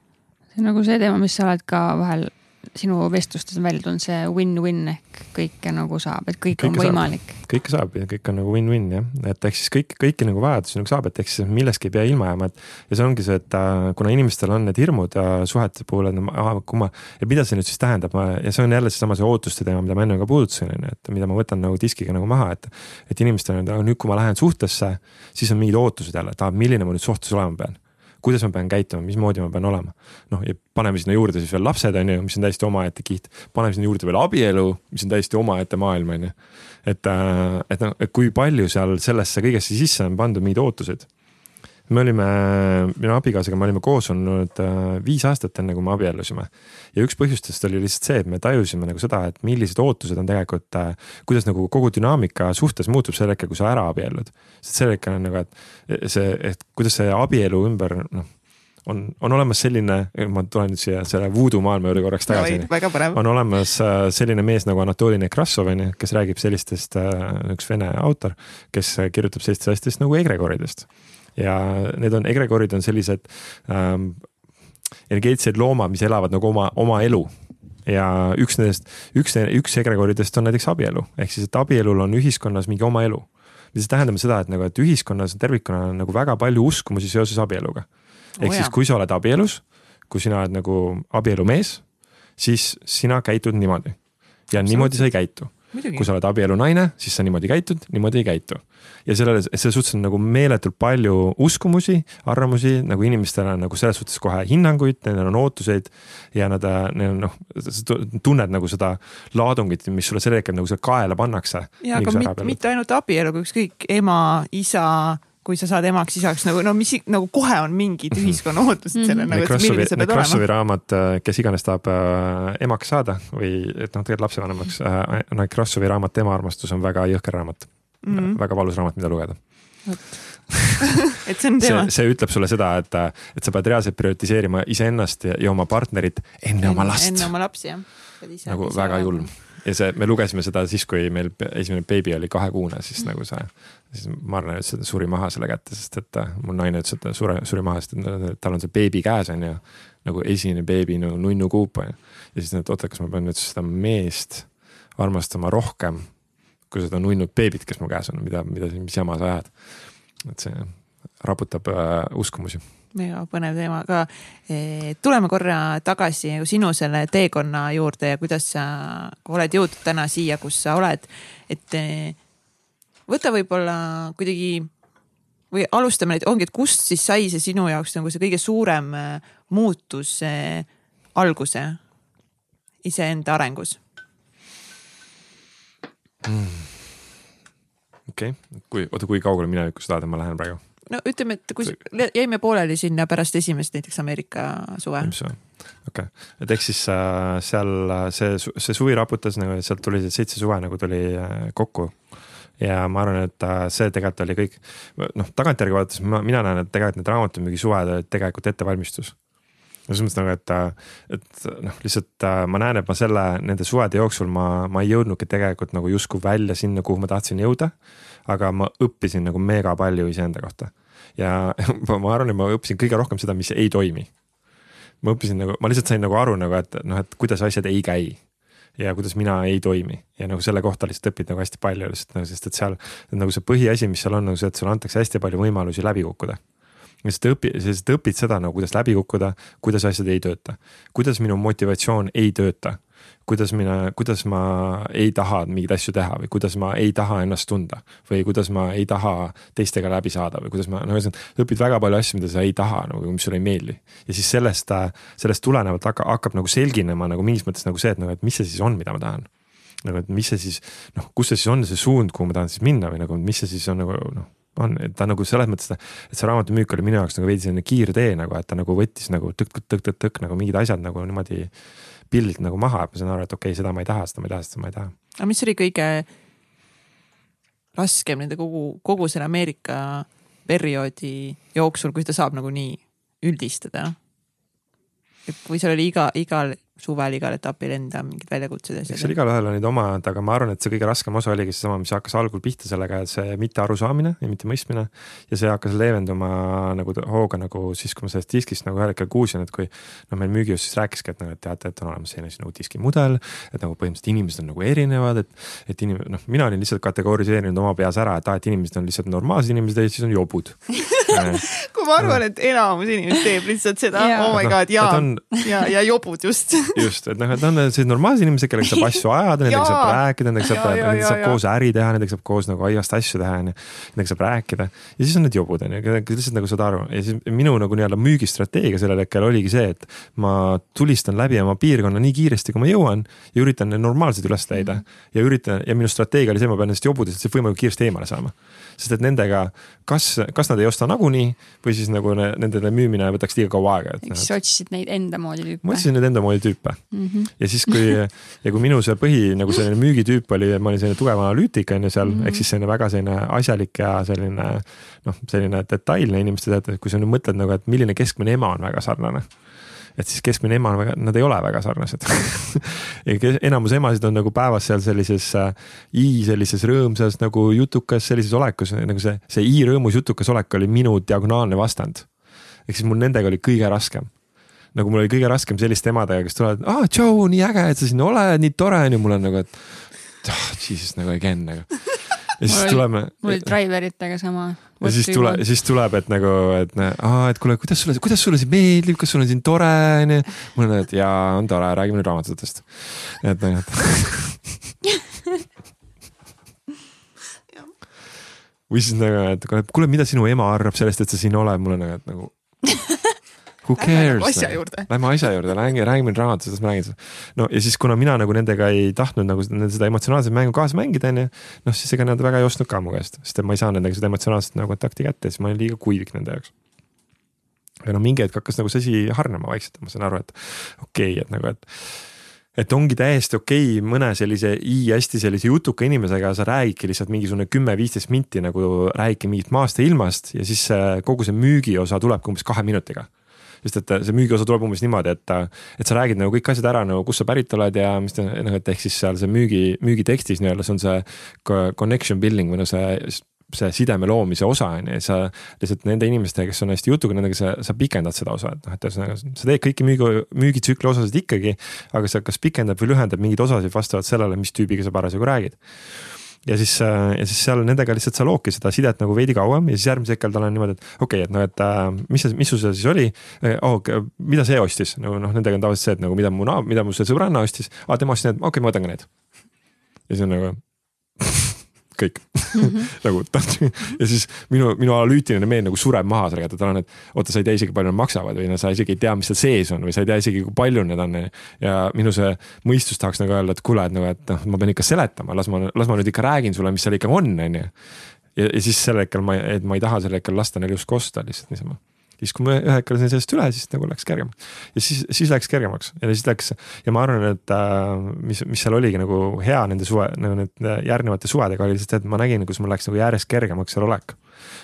see on nagu see teema, mis sa oled ka vahel sinu vestlustes on välja tulnud see win-win ehk kõike nagu saab, et kõik kõike on võimalik. kõike saab ja kõik on nagu win-win jah, et ehk siis kõik, kõiki nagu vajadusi nagu saab, et ehk siis millestki ei pea ilma jääma, et. ja see ongi see, et äh, kuna inimestel on need hirmud ja suhete puhul, et ah, kui ma, et mida see nüüd siis tähendab ja see on jälle seesama see ootuste teema, mida ma enne ka puudutasin, on ju, et mida ma võtan nagu diskiga nagu maha, et. et inimestel on, nüüd kui ma lähen suhtesse, siis on mingid ootused jälle, et ah, milline ma nüüd suhtes olema pean kuidas ma pean käituma, mismoodi ma pean olema. noh, ja paneme sinna juurde siis veel lapsed, on ju, mis on täiesti omaette kiht. paneme sinna juurde veel abielu, mis on täiesti omaette maailm, on ju. et, äh, et noh, et kui palju seal sellesse kõigesse sisse on pandud mingeid ootuseid me olime, minu abikaasaga me olime koos olnud äh, viis aastat, enne kui me abiellusime. ja üks põhjustest oli lihtsalt see, et me tajusime nagu seda, et millised ootused on tegelikult, äh, kuidas nagu kogu dünaamika suhtes muutub sel hetkel, kui sa ära abiellud. sest sel hetkel on nagu, et see, et kuidas see abielu ümber noh on, on olemas selline, ma tulen nüüd siia selle voodoo maailma juurde korraks tagasi no,. on olemas äh, selline mees nagu Anatoli Nekrassov on ju, kes räägib sellistest, üks vene autor, kes kirjutab sellistest asjadest nagu egregoridest ja need on, egregorid on sellised ähm, energeetilised loomad, mis elavad nagu oma, oma elu ja üks nendest, üks, üks egregoridest on näiteks abielu, ehk siis, et abielul on ühiskonnas mingi oma elu. mis tähendab seda, et nagu, et ühiskonnas tervikuna on nagu väga palju uskumusi seoses abieluga. ehk oh, siis, kui sa oled abielus, kui sina oled nagu abielumees, siis sina käitud niimoodi ja niimoodi sa ei käitu kui sa oled abielunaine, siis sa niimoodi käitud, niimoodi ei käitu. Ja sellele, selles suhtes on nagu meeletult palju uskumusi, arvamusi nagu inimestel on nagu selles suhtes kohe hinnanguid, nendel on ootuseid. ja nad, neil on noh, sa tunned nagu seda laadungit, mis sulle sel hetkel nagu seal kaela pannakse. ja, aga mitte, mitte ainult abieluga, ükskõik ema, isa kui sa saad emaks-isaks nagu no mis nagu kohe on mingid mhm. ühiskonna ootused selle nagu, et milline sa pead olema. raamat, kes iganes tahab äh, emaks saada või et noh, tegelikult lapsevanemaks äh,, Nekrassovi raamat Ema armastus on väga jõhker raamat mm. -hmm. väga valus raamat, mida lugeda [laughs] et see on teema. see ütleb sulle seda, et, et sa pead reaalselt prioritiseerima iseennast ja, ja oma partnerit enne, enne oma last. enne oma lapsi jah. nagu väga julm ja see, me lugesime seda siis, kui meil esimene beebi oli kahekuune, siis mm. nagu see, siis Marne ütles, et suri maha selle kätte, sest et äh, mu naine ütles, et sure, suri maha, sest et tal on see beebi käes, on ju. nagu esimene beebi nagu nunnukuup on ju. ja siis, et oota, kas ma pean nüüd seda meest armastama rohkem kui seda nunnud beebit, kes mu käes on, mida, mida, mis jama sa ajad. et see raputab äh, uskumusi väga põnev teema, aga eh, tuleme korra tagasi sinu selle teekonna juurde ja kuidas sa oled jõudnud täna siia, kus sa oled. et eh, võta võib-olla kuidagi või alustame nüüd, ongi, et kust siis sai see sinu jaoks nagu see kõige suurem eh, muutus alguse iseenda arengus mm.? okei okay., kui, oota, kui kaugele minevikus tahad, et ma lähen praegu? no ütleme, et kui jäime pooleli sinna pärast esimest näiteks Ameerika suve. okei okay., et ehk siis äh, seal äh, see, see suvi raputas nagu, sealt tuli seitse suve nagu tuli äh, kokku ja ma arvan, et see tegelikult oli kõik, noh, tagantjärgi vaadates ma, mina näen, et tegelikult need raamatumüügisuved olid tegelikult ettevalmistus. Selles mõttes nagu, et, et noh, lihtsalt ma näen, et ma selle, nende suvede jooksul ma, ma ei jõudnudki tegelikult nagu justkui välja sinna, kuhu ma tahtsin jõuda. aga ma õppisin nagu mega palju iseenda kohta ja [laughs] ma arvan, et ma õppisin kõige rohkem seda, mis ei toimi. ma õppisin nagu, ma lihtsalt sain nagu aru nagu, et noh, et kuidas asjad ei käi ja kuidas mina ei toimi ja nagu selle kohta lihtsalt õpid nagu hästi palju lihtsalt nagu, sest et seal nagu see põhiasi, mis seal on nagu see, et sulle antakse hästi palju võimalusi läbi kukkuda lihtsalt õpi-, lihtsalt õpid seda nagu, kuidas läbi kukkuda, kuidas asjad ei tööta, kuidas minu motivatsioon ei tööta kuidas mina, kuidas ma ei taha mingeid asju teha või kuidas ma ei taha ennast tunda või kuidas ma ei taha teistega läbi saada või kuidas ma, no ühesõnaga õpid väga palju asju, mida sa ei taha nagu, mis sulle ei meeldi. ja siis sellest, sellest tulenevalt hakkab, hakkab nagu selginema nagu mingis mõttes nagu see, et nagu, et mis see siis on, mida ma tahan. nagu, et mis see siis, noh, kus see siis on see suund, kuhu ma tahan siis minna või nagu, mis see siis on nagu noh on, et ta nagu selles mõttes, et see raamatumüük oli minu jaoks nagu veidi selline kiirtee nagu, et ta nagu võttis nagu tõk-tõk-tõk-tõk nagu mingid asjad nagu niimoodi pildilt nagu maha, et ma saan aru, et okei okay,, seda ma ei taha, seda ma ei taha, seda ma ei taha. aga mis oli kõige raskem nende kogu, kogu selle Ameerika perioodi jooksul, kui ta saab nagu nii üldistada? et või seal oli iga, igal suvel igal etapil enda mingid väljakutsed ja asjad. eks seal igalühel olid omad, aga ma arvan, et see kõige raskem osa oligi seesama, mis hakkas algul pihta sellega, et see mitte arusaamine ja mitte mõistmine. ja see hakkas leevenduma nagu hooga nagu siis, kui ma sellest diskist nagu ühel hetkel kuulsin, et kui noh, meil müügijuht siis rääkiski, et noh, et teate, et on olemas selline nagu diskimudel. et nagu põhimõtteliselt inimesed on nagu erinevad, et, et inim-, noh, mina olin lihtsalt kategoriseerinud oma peas ära, et aa, et inimesed on lihtsalt normaalsed inimesed ja siis on jobud [laughs] [laughs] kui ma arvan, et enamus inimesi teeb lihtsalt seda, oh my god, ja, ja, ja jobud just [laughs] just, et noh, et on sellised normaalsed inimesed, kellega saab asju ajada, nendega saab rääkida, nendega saab, nendega saab koos äri teha, nendega saab koos nagu igast asju teha, onju. Nendega saab rääkida ja siis on need jobud, onju, kellega lihtsalt nagu saad aru ja siis minu nagu nii-öelda müügistrateegia sellel hetkel oligi see, et ma tulistan läbi oma piirkonna nii kiiresti, kui ma jõuan ja üritan need normaalsed üles leida mm. -hmm. ja üritan ja minu strateegia oli see, ma pean nendest jobudest võimalikult kiiresti eemale saama. sest et nendega, kas, kas nad ei osta nagunii või siis nagu ne, nendele müümine võtaks liiga kaua aega. eks sa otsisid neid enda moodi tüüpe. ma otsisin neid enda moodi tüüpe mm. -hmm. ja siis, kui ja kui minu see põhi nagu selline müügitüüp oli, ma olin selline tugev analüütik on ju seal mm, -hmm. ehk siis selline väga selline asjalik ja selline noh, selline detailne inimeste teate, kui sa nüüd mõtled nagu, et milline keskmine ema on väga sarnane et siis keskmine ema on väga, nad ei ole väga sarnased [laughs] enamus emasid on nagu päevas seal sellises äh, i sellises rõõmsas nagu jutukas sellises olekus, nagu see, see i rõõmus jutukas olek oli minu diagonaalne vastand. ehk siis mul nendega oli kõige raskem nagu mul oli kõige raskem selliste emadega, kes tulevad, aa, tšau, nii äge, et sa siin oled, nii tore on ju, mul on nagu, et oh, jesus nagu again nagu. Ja siis tuleme. mul oli driveritega sama. ja siis tule, siis tuleb, et nagu, et aa, et kuule, kuidas sulle, kuidas sulle siin meeldib, kas sul on siin tore on ju. mul on, et jaa, on tore, räägime nüüd raamatutest. et noh, et või siis nagu, et kuule, mida sinu ema arvab sellest, et sa siin oled, mul on nagu, et nagu [laughs] Who cares? Lähme asja juurde. Lähme asja juurde, räägime, räägime raamatutest, ma räägin. no ja siis, kuna mina nagu nendega ei tahtnud nagu seda emotsionaalset mängu kaasa mängida, onju. noh, siis ega nad väga ei ostnud ka mu käest, sest et ma ei saanud nendega seda emotsionaalset nagu kontakti kätte, siis ma olin liiga kuivik nende jaoks. ja no mingi hetk hakkas nagu see asi hargnema vaikselt, ma sain aru, et okei okay,, et nagu, et et ongi täiesti okei okay, mõne sellise i hästi sellise jutuka inimesega, sa räägidki lihtsalt mingisugune kümme-viisteist minti nagu räägidki mingit maast ja ilmast ja siis kogu see müügiosa tulebki umbes kahe minutiga sest et see müügiosa tuleb umbes niimoodi, et, et sa räägid nagu kõik asjad ära nagu, kust sa pärit oled ja mis ta noh, et ehk siis seal see müügi, müügitekstis nii-öelda, see on see connection building või no see see sideme loomise osa on ju, sa lihtsalt nende inimestega, kes on hästi jutuga, nendega sa, sa pikendad seda osa, et noh, et ühesõnaga sa teed kõiki müügi, müügitsükli osasid ikkagi. aga sa kas pikendad või lühendad mingeid osasid vastavalt sellele, mis tüübiga sa parasjagu räägid ja siis, ja siis seal nendega lihtsalt sa loodki seda sidet nagu veidi kauem ja siis järgmisel hetkel tal on niimoodi, et okei okay,, et noh, et äh, mis see, mis sul seal siis oli oh,. mida see ostis, nagu noh, nendega on tavaliselt see, et nagu mida mu, mida mu see sõbranna ostis ah,, tema ostis need, okei okay,, ma võtan ka need. ja siis on nagu kõik mm [laughs] -hmm. nagu ja siis minu, minu analüütiline meel nagu sureb maha sellega, et tal on, et oota, sa ei tea isegi, palju nad maksavad või no sa isegi ei tea, mis seal sees on või sa ei tea isegi, kui palju need on. ja minu see mõistus tahaks nagu öelda, et kuule, et nagu, et noh, ma pean ikka seletama, las ma, las ma nüüd ikka räägin sulle, mis seal ikka on, on ju. ja, ja siis sel hetkel ma, et ma ei taha sel hetkel lasta neil just kosta lihtsalt niisama siis kui ma ühe hetkel sain sellest üle, siis nagu läks kergemaks. ja siis, siis läks kergemaks ja siis läks ja ma arvan, et äh, mis, mis seal oligi nagu hea nende suve, nagu need järgnevate suvedega oli lihtsalt et ma nägin, kus mul läks nagu järjest kergemaks seal olek.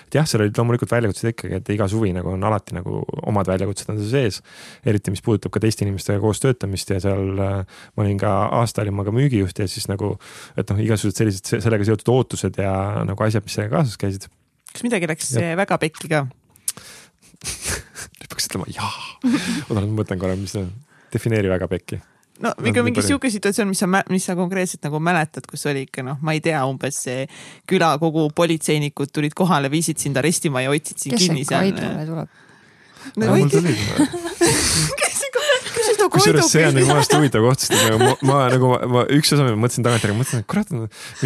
et jah, seal olid loomulikult väljakutsed ikkagi, et iga suvi nagu on alati nagu omad väljakutsed on seal sees. eriti, mis puudutab ka teiste inimestega koos töötamist ja seal äh, ma olin ka aasta olin ma ka müügijuht ja siis nagu, et noh, igasugused sellised sellega seotud ootused ja nagu asjad, mis sellega kaasas käisid kas midagi läks ja. väga pekki ka? Nüüd [laughs] peaks ütlema jaa. oota, ma mõtlen korra, mis see on, defineeri väga pekki no ikka mingi sihuke situatsioon, mis sa, mis sa konkreetselt nagu mäletad, kus oli ikka noh, ma ei tea, umbes see küla kogu politseinikud tulid kohale, viisid sind arestimajja, hoidsid sind kinni seal. kes see Kaidule tuleb? no [laughs] [laughs] mul tuli kusjuures see on nagu minu arust huvitav koht, sest nagu ma, ma nagu ma, ma üks osa mõtlesin tagantjärgi, mõtlesin, et kurat,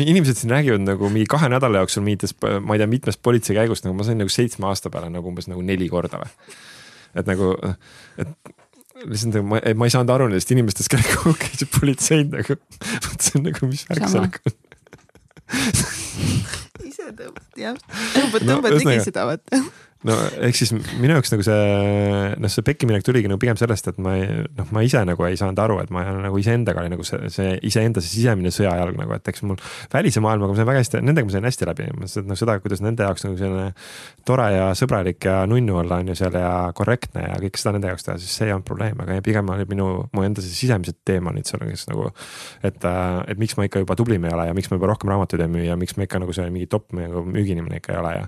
inimesed siin räägivad nagu mingi kahe nädala jooksul mingitest, ma ei tea, mitmest politsei käigust, nagu ma sain nagu seitsme aasta peale nagu umbes nagu neli korda või. et nagu, et lihtsalt nagu ma, ma ei saanud aru nendest inimestest, kellega [laughs] käisid politseid nagu. mõtlesin nagu, mis värk sellega on. Ise tõmbad, jah, tõmbad, tõmbad no, ligi seda vaata no ehk siis minu jaoks nagu see, noh, see pekkiminek tuligi nagu pigem sellest, et ma ei, noh, ma ise nagu ei saanud aru, et ma nagu iseendaga oli nagu see, see iseenda see sisemine sõjajalg nagu, et eks mul välise maailmaga ma sain väga hästi, nendega ma sain hästi läbi, ma seda, noh, seda, kuidas nende jaoks nagu selline tore ja sõbralik ja nunnu olla on ju seal ja korrektne ja kõike seda nende jaoks teha, siis see ei olnud probleem, aga pigem oli minu, mu enda see sisemised teemonid seal, kes nagu. et, et miks ma ikka juba tublim ei ole ja miks ma juba rohkem raamatuid ei müü ja miks ma ikka nagu see mingi top nagu müügiinimene ikka ei ole ja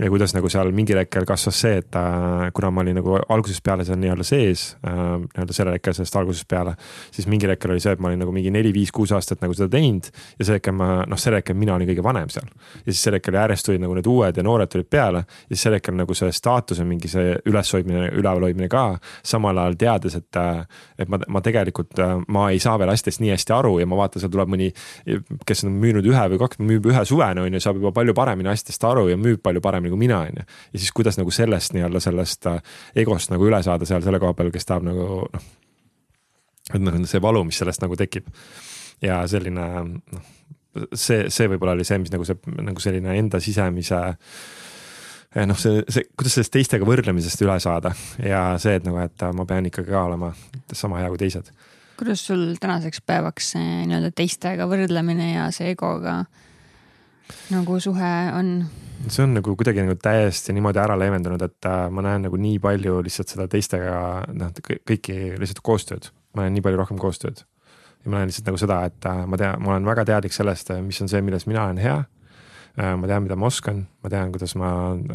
ja kuidas nagu seal mingil hetkel kasvas see, et äh, kuna ma olin nagu algusest peale seal nii-öelda sees äh,, nii-öelda sellel hetkel sellest algusest peale. siis mingil hetkel oli see, et ma olin nagu mingi neli-viis-kuus aastat nagu seda teinud ja sel hetkel ma, noh, sel hetkel mina olin kõige vanem seal. ja siis sel hetkel järjest tulid nagu need uued ja noored tulid peale ja siis sel hetkel nagu see staatuse mingi see üleshoidmine, ülevalhoidmine ka. samal ajal teades, et, äh, et ma, ma tegelikult, äh, ma ei saa veel asjadest nii hästi aru ja ma vaatan, seal tuleb mõni, kes on müünud ühe või kaks, müüb ühe suvena on ju, saab juba palju paremini asjadest aru ja müüb palju paremini kui mina, on ju. ja siis kuidas nagu sellest nii-öelda sellest äh, egost nagu üle saada seal selle koha peal, kes tahab nagu noh. et noh, see valu, mis sellest nagu tekib. ja selline noh, see, see võib-olla oli see, mis nagu see nagu selline enda sisemise noh, see, see, kuidas sellest teistega võrdlemisest üle saada ja see, et nagu, et ma pean ikkagi ka olema sama hea kui teised. kuidas sul tänaseks päevaks see nii-öelda teistega võrdlemine ja see egoga nagu suhe on? See on nagu kuidagi nagu täiesti niimoodi ära leevendunud, et äh, ma näen nagu nii palju lihtsalt seda teistega, noh kõiki lihtsalt koostööd, ma näen nii palju rohkem koostööd. ja ma näen lihtsalt nagu seda, et äh, ma tean, ma olen väga teadlik sellest, äh, mis on see, milles mina olen hea. ma tean, mida ma oskan, ma tean, kuidas ma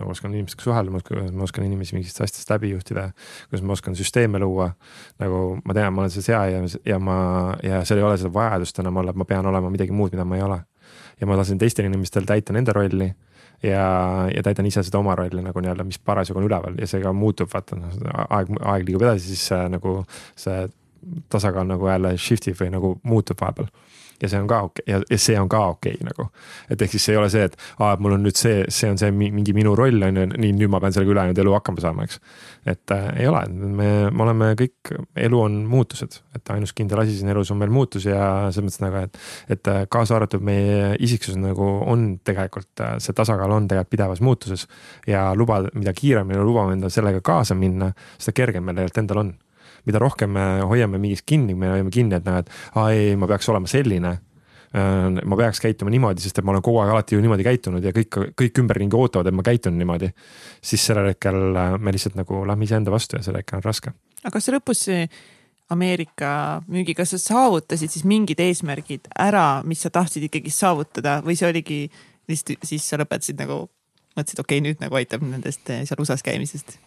oskan inimestega suhelda, ma oskan, inimesi mingitest asjadest läbi juhtida. kuidas ma oskan süsteeme luua. nagu ma tean, ma olen selles hea ja, ja ma, ja seal ei ole seda vajadust enam olla, et ma pean olema midagi muud, mida ma ei ole. ja ma lasen teistel inimestel täita nende rolli ja, ja täidan ise seda oma rolli nagu nii-öelda, mis parasjagu on üleval ja see ka muutub, vaata noh, aeg, aeg liigub edasi, siis äh, nagu see tasakaal nagu jälle shift ib või nagu muutub vahepeal ja see on ka okei okay. ja, ja see on ka okei okay, nagu. et ehk siis see ei ole see, et aa, et mul on nüüd see, see on see mingi minu roll on ju, nii nüüd ma pean sellega ülejäänud elu hakkama saama, eks. et äh, ei ole, me, me oleme kõik, elu on muutused, et ainus kindel asi siin elus on meil muutus ja selles mõttes nagu, et. et äh, kaasa arvatud meie isiksus nagu on tegelikult, äh, see tasakaal on tegelikult pidevas muutuses. ja luba, mida kiiremini lubame endale sellega kaasa minna, seda kergem meil tegelikult endal on mida rohkem me hoiame mingist kinni, me hoiame kinni, et näed, aa ei, ma peaks olema selline äh, ma peaks käituma niimoodi, sest et ma olen kogu aeg alati ju niimoodi käitunud ja kõik, kõik ümberringi ootavad, et ma käitun niimoodi. siis sellel hetkel äh, me lihtsalt nagu lähme iseenda vastu ja sellel hetkel on raske. aga kas lõpus Ameerika müügi, kas sa saavutasid siis mingid eesmärgid ära, mis sa tahtsid ikkagi saavutada või see oligi lihtsalt siis sa lõpetasid nagu, mõtlesid, okei okay,, nüüd nagu aitab nendest seal USA-s käimisest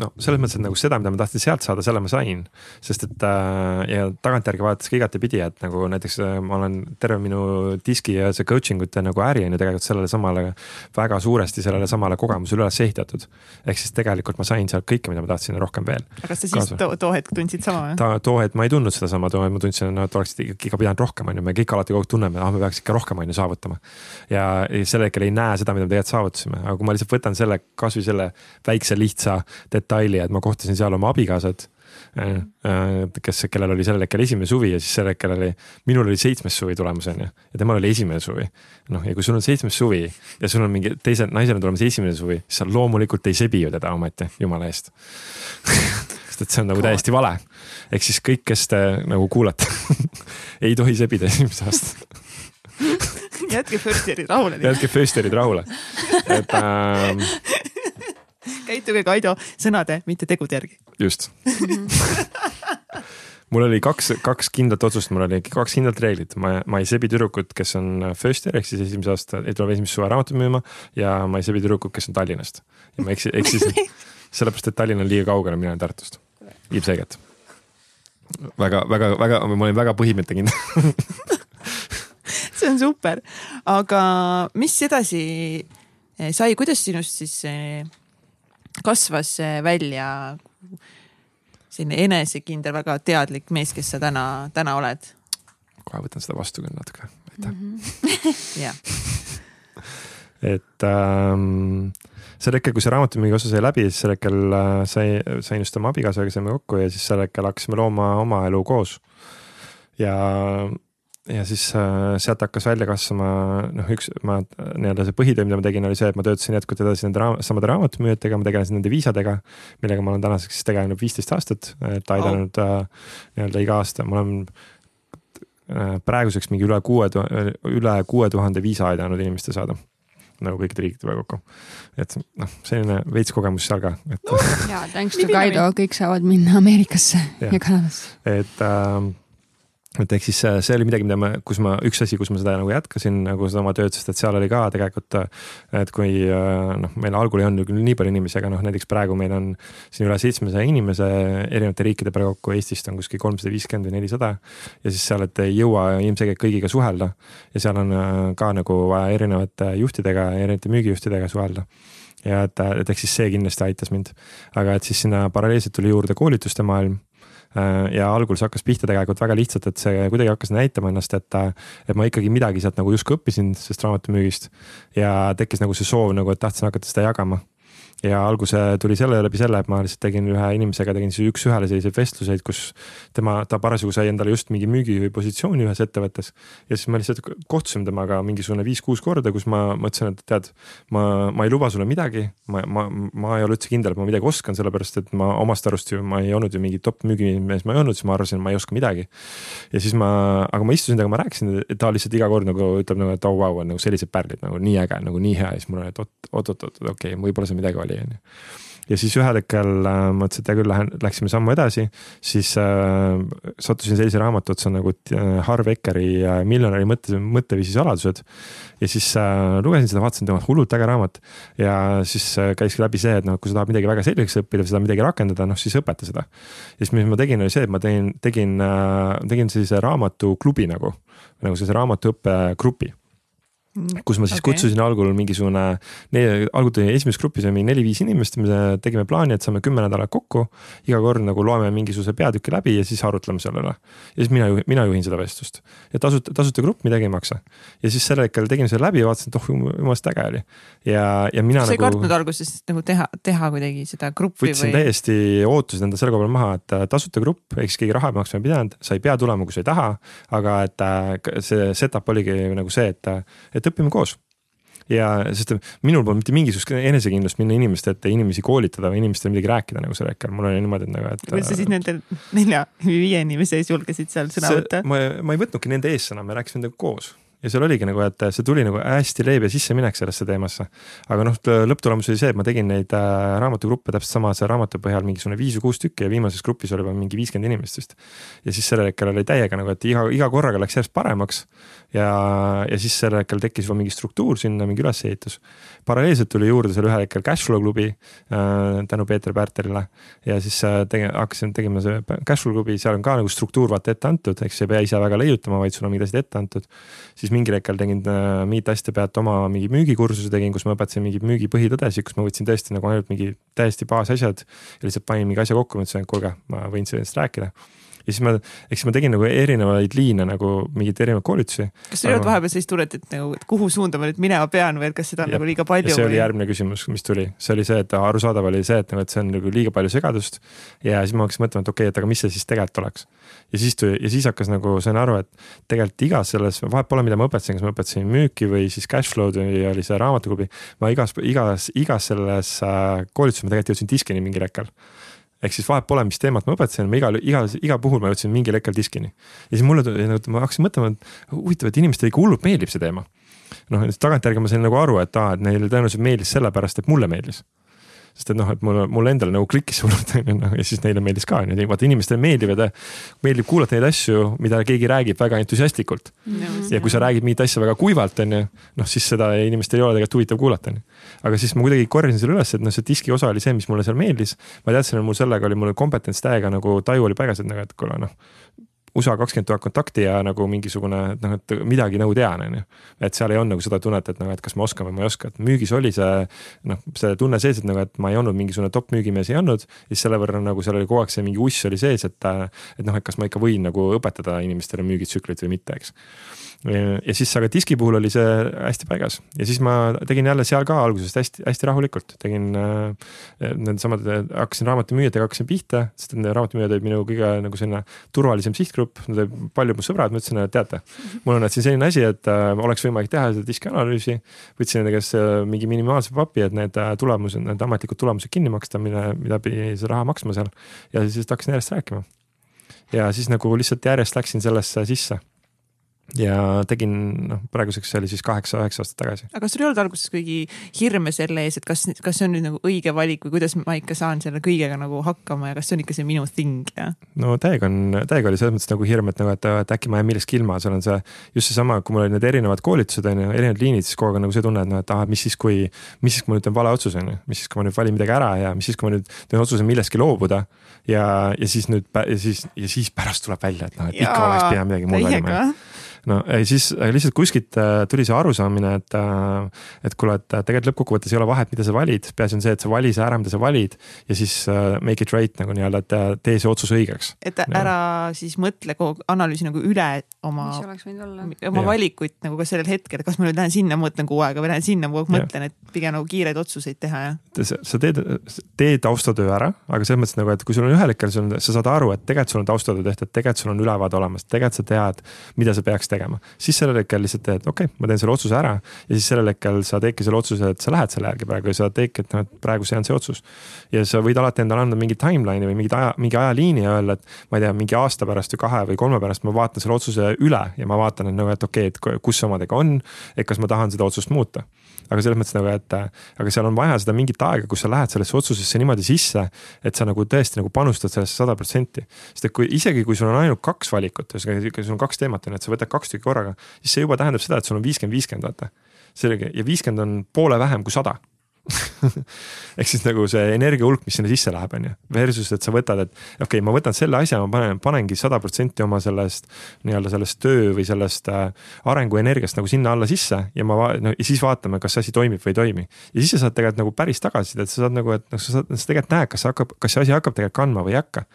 no selles mõttes, et nagu seda, mida ma tahtsin sealt saada, selle ma sain. sest et äh, ja tagantjärgi vaadates ka igatepidi, et nagu näiteks äh, ma olen terve minu diski ja see coaching ute nagu äri on ju tegelikult sellele samale, väga suuresti sellele samale kogemusele üles ehitatud. ehk siis tegelikult ma sain sealt kõike, mida ma tahtsin ja rohkem veel. aga kas sa siis too, too hetk tundsid sama või? too hetk ma ei tundnud sedasama, too hetk ma tundsin, et oleks ikka pidanud rohkem, on ju, me kõik alati kogu aeg tunneme, ah me peaks ikka rohkem, on ju, saavutama. ja sel hetkel ei näe seda, mida me tegelikult saavutasime, aga kui ma lihtsalt võtan selle, kasvõi selle väikse lihtsa detaili, et ma kohtasin seal oma abikaasat äh, äh, kes, kellel oli sellel hetkel esimene suvi ja siis sel hetkel oli, minul oli seitsmes suvi tulemas on ju ja temal oli esimene suvi. noh, ja kui sul on seitsmes suvi ja sul on mingi teisel naisel on tulemas esimene suvi, siis sa loomulikult ei sebi ju teda ometi, jumala eest [laughs] sest et see on nagu täiesti vale. ehk siis kõik, kes te nagu kuulate [laughs] ei tohi sebida esimest aastat [laughs] jätke first year'id rahule. jätke first year'id rahule, et ähm, [laughs] käituge Kaido sõnade, mitte tegude järgi. just [laughs] mul oli kaks, kaks kindlat otsust, mul oli kaks kindlat reeglit, ma, ma ei sebi tüdrukut, kes on first year ehk siis esimese aasta, ei tule esimest suve raamatu müüma ja ma ei sebi tüdrukut, kes on Tallinnast. ja ma eksi-, eksisin [laughs] sellepärast, et Tallinn on liiga kaugele, mina olen Tartust, ilmselgelt. väga, väga, väga, ma olin väga põhimõttekindel see on super, aga mis edasi sai, kuidas sinust siis kasvas välja selline enesekindel, väga teadlik mees, kes sa täna, täna oled? kohe võtan seda vastu küll natuke, aitäh mm. -hmm. [laughs] jah. [laughs] et ähm, sel hetkel, kui see raamatumüügi osa sai läbi, siis sel hetkel äh, sai, sain just oma abikaasaga, saime kokku ja siis sel hetkel hakkasime looma oma elu koos. ja ja siis äh, sealt hakkas välja kasvama noh, üks ma nii-öelda see põhitöö, mida ma tegin, oli see, et ma töötasin jätkuvalt edasi nende raam, samade raamatumüüjatega, ma tegelesin nende viisadega. millega ma olen tänaseks siis tegelenud viisteist aastat, et aidanud oh. äh, nii-öelda iga aasta, ma olen äh, praeguseks mingi üle kuue, üle kuue tuhande viisa aidanud inimestel saada nagu kõikide riikide peale kokku. et noh, selline veits kogemus seal ka, et no,. ja thanks to Kaido, kõik saavad minna Ameerikasse ja, ja Kanadasse. et äh, et ehk siis see oli midagi, mida ma, kus ma, üks asi, kus ma seda nagu jätkasin nagu seda oma tööd, sest et seal oli ka tegelikult. et kui noh, meil algul ei olnud küll nii palju inimesi, aga noh, näiteks praegu meil on siin üle seitsmesaja inimese erinevate riikide peale kokku, Eestist on kuskil kolmsada viiskümmend või nelisada. ja siis seal, et ei jõua ilmselgelt kõigiga suhelda ja seal on ka nagu vaja erinevate juhtidega, erinevate müügijuhtidega suhelda ja et, et eks siis see kindlasti aitas mind, aga et siis sinna paralleelselt tuli juurde koolituste maailm Äh, ja algul see hakkas pihta tegelikult väga lihtsalt, et see kuidagi hakkas näitama ennast, et, et ma ikkagi midagi sealt nagu justkui õppisin sellest raamatumüügist. ja tekkis nagu see soov nagu, et tahtsin hakata seda jagama ja alguse tuli selle läbi selle, et ma lihtsalt tegin ühe inimesega, tegin siis üks-ühele selliseid vestluseid, kus tema, ta parasjagu sai endale just mingi müügipositsiooni ühes ettevõttes. ja siis me lihtsalt kohtusime temaga mingisugune viis-kuus korda, kus ma mõtlesin, et tead, ma, ma ei luba sulle midagi. ma, ma, ma ei ole üldse kindel, et ma midagi oskan, sellepärast et ma omast arust ju, ma ei olnud ju mingi top müügimees, ma ei olnud, siis ma arvasin, et ma ei oska midagi. ja siis ma, aga ma istusin temaga, ma rääkisin, ta lihtsalt iga kord nagu ütleb nagu, et oh vau wow,, nagu sellised pärlid nagu nii äge, nagu nii hea ja siis mul oli, et oot-oot-oot, okei okay,, võib-olla seal midagi oli oli, on ju ja siis ühel hetkel äh, mõtlesin, et hea küll, lähen, läksime sammu edasi, siis äh, sattusin sellise raamatu otsa nagu äh, Harv Ekeri äh, Miljonäri mõtte, mõtteviisi saladused. ja siis äh, lugesin seda, vaatasin, et hullult äge raamat. ja siis äh, käiski läbi see, et noh, kui sa tahad midagi väga selgeks õppida, sa tahad midagi rakendada, noh siis õpeta seda. ja siis, mis ma tegin, oli see, et ma tegin, tegin äh,, tegin sellise raamatuklubi nagu, nagu sellise raamatuõppegrupi. Kus ma siis okay. kutsusin algul mingisugune, algul tuli esimeses grupis oli mingi neli-viis inimest, me tegime plaani, et saame kümme nädalat kokku. iga kord nagu loeme mingisuguse peatüki läbi ja siis arutleme selle üle. ja siis mina mina juhin seda vestlust. ja tasuta, tasuta grupp midagi ei maksa. ja siis sel hetkel tegin selle läbi ja vaatasin, et oh jumalast äge oli. ja, ja mina sa nagu. ei kartnud alguses nagu teha, teha kuidagi seda gruppi võtsin või? täiesti ootused enda selle koha peal maha, et äh, tasuta grupp, ehk siis keegi raha maksma ei pidanud, sa ei pea tulema, kui sa ei taha. aga et äh, see setup oligi nagu see, et, et et õpime koos ja sest minul polnud mitte mingisugust enesekindlust minna inimeste ette, inimesi koolitada või inimestele midagi rääkida nagu sel hetkel, mul oli niimoodi, et nagu, et. kuidas sa siis nendel nelja või viie inimese ees julgesid seal sõna võtta? ma, ma ei võtnudki nende ees sõna, me rääkisime nendega koos ja seal oligi nagu, et see tuli nagu hästi leebe sisseminek sellesse teemasse. aga noh, lõpptulemus oli see, et ma tegin neid äh, raamatugruppe täpselt samase raamatu põhjal mingisugune viis või kuus tükki ja viimases grupis oli juba mingi viiskümmend inimest vist. ja siis sellel hetkel oli täiega nagu, et iga, iga korraga läks järjest paremaks ja, ja siis sellel hetkel tekkis juba mingi struktuur sinna, mingi ülesehitus. paralleelselt tuli juurde seal ühel hetkel Cashflow klubi äh, tänu Peeter Pärterile ja siis äh, tege, hakkasin tegema see Cashflow klubi, seal on ka nagu struktuur vaata ette antud, eks ei pea ise väga leiutama, vaid sul on mingid asjad ette antud. siis mingil hetkel tegin äh, Meet Asjade pealt oma mingi müügikursuse tegin, kus ma õpetasin mingeid müügipõhitõdesid, kus ma võtsin tõesti nagu ainult mingi täiesti baasasjad ja lihtsalt panin mingi asja kokku, mõtlesin, et kuulge, ma võin sellest rääkida ja siis ma, eks ma tegin nagu erinevaid liine nagu mingeid erinevaid koolitusi. kas teil ei olnud vahepeal sellist tunnet, et nagu, et kuhu suunda ma nüüd minema pean või et kas seda on ja, nagu liiga palju? see või? oli järgmine küsimus, mis tuli, see oli see, et arusaadav oli see, et nagu, et see on nagu liiga palju segadust. ja siis ma hakkasin mõtlema, et okei okay,, et aga mis see siis tegelikult oleks. ja siis tuli ja siis hakkas nagu, sain aru, et tegelikult igas selles, vahet pole, mida ma õpetasin, kas ma õpetasin müüki või siis cash flow'd või oli see raamatuklubi. ma igas, igas, igas selles äh, koolituses ma tegelikult jõudsin diskini mingil hetkel ehk siis vahet pole, mis teemat ma õpetasin, ma igal, igal, igal puhul ma jõudsin mingil hetkel diskini. ja siis mulle, nagu ma hakkasin mõtlema, et huvitav, et inimestele ikka hullult meeldib see teema. noh, tagantjärgi ma sain nagu aru, et aa, et neile tõenäoliselt meeldis sellepärast, et mulle meeldis sest et noh, et mulle, mulle endale nagu klikkis [laughs] hullult on ju noh ja siis neile meeldis ka on ju, vaata inimestele meeldivad, meeldib kuulata neid asju, mida keegi räägib väga entusiastlikult mm. -hmm. ja kui sa räägid mingit asja väga kuivalt, on ju, noh siis seda inimestel ei ole tegelikult huvitav kuulata, on ju. aga siis ma kuidagi korjasin selle üles, et noh, see diski osa oli see, mis mulle seal meeldis. ma teadsin, et mul sellega oli mul kompetents täiega nagu taju oli paigas, et nagu, et kuule noh USA kakskümmend tuhat kontakti ja nagu mingisugune, et noh, et midagi nagu tean, on ju. et seal ei olnud nagu seda tunnet, et noh, et kas ma oskan või ma ei oska, et müügis oli see noh, see tunne sees, et nagu, et ma ei olnud mingisugune top müügimees ei olnud. siis selle võrra nagu seal oli kogu aeg see mingi uss oli sees, et, et noh, et kas ma ikka võin nagu õpetada inimestele müügitsüklit või mitte, eks ja siis, aga diski puhul oli see hästi paigas. Ja siis ma tegin jälle seal ka algusest hästi-hästi rahulikult, tegin äh, needsamad, hakkasin raamatumüüjatega hakkasin pihta, sest need raamatumüüjad olid minu kõige nagu selline turvalisem sihtgrupp, nad olid paljud mu sõbrad, ma ütlesin, et teate, mul on siin selline asi, et äh, oleks võimalik teha seda diski analüüsi. võtsin nende käest äh, mingi minimaalse papi, et need äh, tulemused, need ametlikud tulemused kinni maksta, mille, mida pidi seda raha maksma seal. Ja siis hakkasin järjest rääkima. ja siis nagu lihtsalt järjest läksin sellesse sisse ja tegin, noh, praeguseks see oli siis kaheksa-üheksa aastat tagasi. aga kas sul ei olnud alguses kuigi hirme selle ees, et kas, kas see on nüüd nagu õige valik või kuidas ma ikka saan selle kõigega nagu hakkama ja kas see on ikka see minu thing ja? no täiega on, täiega oli selles mõttes nagu hirm, et nagu, et, et äkki ma jään millestki ilma, seal on see just seesama, kui mul olid need erinevad koolitused on ju, erinevad liinid, siis kogu aeg on nagu see tunne, et noh, et ah, mis siis, kui, mis siis, kui ma nüüd teen vale otsuse on ju, mis siis, kui ma nüüd valin midagi ära ja mis siis, kui ma nüüd teen otsuse millestki loobuda. ja, ja siis nüüd ja siis, ja siis pärast tuleb välja, et noh, et ikka oleks pidanud midagi muud valima no ei, siis lihtsalt kuskilt äh, tuli see arusaamine, et, äh, et kuule, et tegelikult lõppkokkuvõttes ei ole vahet, mida sa valid, peaasi on see, et sa vali see ära, mida sa valid ja siis äh, make it right nagu nii-öelda, et tee see otsus õigeks. et ära ja. siis mõtle kogu analüüsi nagu üle oma, oma valikuid nagu ka sellel hetkel, kas ma nüüd lähen sinna, mõtlen kuu aega või lähen sinna, kogu aeg mõtlen, et pigem nagu kiireid otsuseid teha, jah. sa teed, tee taustatöö ära, aga selles mõttes nagu, et kui sul on ühel hetkel, sul on, sa saad aru, et tegelikult sul on taustatöö tehtud, tegelikult sul on ülevaade olemas, tegelikult sa tead, mida sa peaks tegema. siis sellel hetkel lihtsalt teed, okei okay,, ma teen selle otsuse ära ja siis sellel hetkel sa teedki selle otsuse, et sa lähed selle järgi praegu ja sa teedki, et noh, et praegu see on see otsus. ja sa võid alati endale anda mingi timeline'i või mingit aja, mingi ajaliini ja öelda, et ma ei tea, mingi aasta pärast või kahe või kolme pärast ma vaatan selle otsuse üle ja ma vaatan, et nagu, et okei okay,, et kus see omadega on, et kas ma tahan seda otsust muuta aga selles mõttes nagu, et aga seal on vaja seda mingit aega, kus sa lähed sellesse otsusesse niimoodi sisse, et sa nagu tõesti nagu panustad sellesse sada protsenti. sest et kui isegi, kui sul on ainult kaks valikut, ühesõnaga sul on kaks teemat on ju, et sa võtad kaks tükki korraga, siis see juba tähendab seda, et sul on viiskümmend, viiskümmend vaata. selge ja viiskümmend on poole vähem kui sada [laughs] ehk siis nagu see energia hulk, mis sinna sisse läheb, on ju. Versus, et sa võtad, et okei okay,, ma võtan selle asja, ma panen, panengi sada protsenti oma sellest nii-öelda sellest töö või sellest äh, arenguenergiast nagu sinna alla sisse ja ma no, ja siis vaatame, kas see asi toimib või ei toimi. ja siis sa saad tegelikult nagu päris tagasisidet, sa saad nagu, et noh, sa saad, sa tegelikult näed, kas hakkab, kas see asi hakkab tegelikult kandma või ei hakka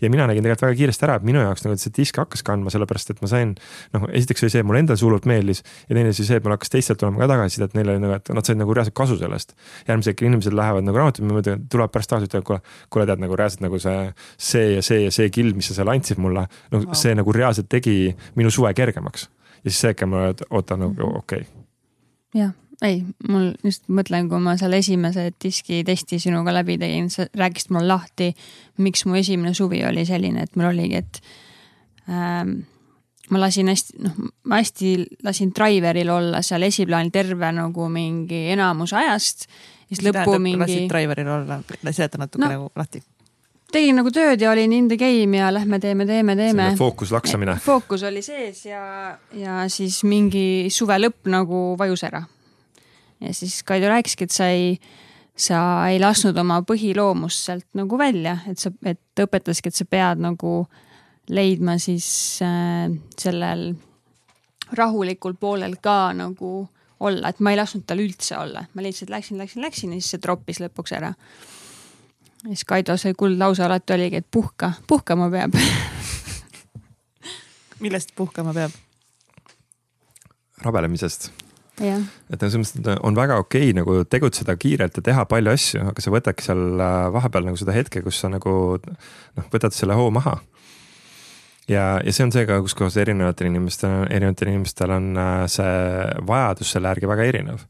ja mina nägin tegelikult väga kiiresti ära, et minu jaoks nagu see disk hakkas kandma, sellepärast et ma sain. noh, esiteks oli see, et mulle endale hullult meeldis ja teine asi see, et mul hakkas teistelt tulema ka tagasisidet, neil oli nagu, et nad said nagu reaalselt kasu sellest. järgmisel hetkel inimesed lähevad nagu raamatupidama, tulevad pärast tagasi, ütlevad kuule, kuule tead nagu reaalselt nagu see, see ja see ja see kild, mis sa seal andsid mulle. no wow. see nagu reaalselt tegi minu suve kergemaks ja siis see hetkel ma ootan nagu okei okay.. jah ei, mul just mõtlen, kui ma selle esimese diski testi sinuga läbi tegin, sa rääkisid mulle lahti, miks mu esimene suvi oli selline, et mul oligi, et ähm, ma lasin hästi, noh, ma hästi lasin driver'il olla seal esiplaanil terve nagu mingi enamus ajast. siis lõppu mingi. lasid driver'il olla, seleta natuke no, nagu lahti. tegin nagu tööd ja olin in the game ja lähme teeme, teeme, teeme. fookus laksamine. fookus oli sees ja, ja siis mingi suve lõpp nagu vajus ära. Ja siis Kaido rääkiski, et sa ei sa ei lasknud oma põhiloomust sealt nagu välja, et sa, et õpetaski, et sa pead nagu leidma siis äh, sellel rahulikul poolel ka nagu olla, et ma ei lasknud tal üldse olla, ma lihtsalt läksin, läksin, läksin ja siis see troppis lõpuks ära. ja siis Kaido see kuldlause alati oligi, et puhka, puhkama peab [laughs] millest puhkama peab? rabelemisest et selles mõttes, on väga okei okay, nagu tegutseda kiirelt ja teha palju asju, aga sa võtadki seal äh, vahepeal nagu seda hetke, kus sa nagu noh, võtad selle hoo maha. ja, ja see on see ka, kus kohas erinevatel inimestel, erinevatel inimestel on äh, see vajadus selle järgi väga erinev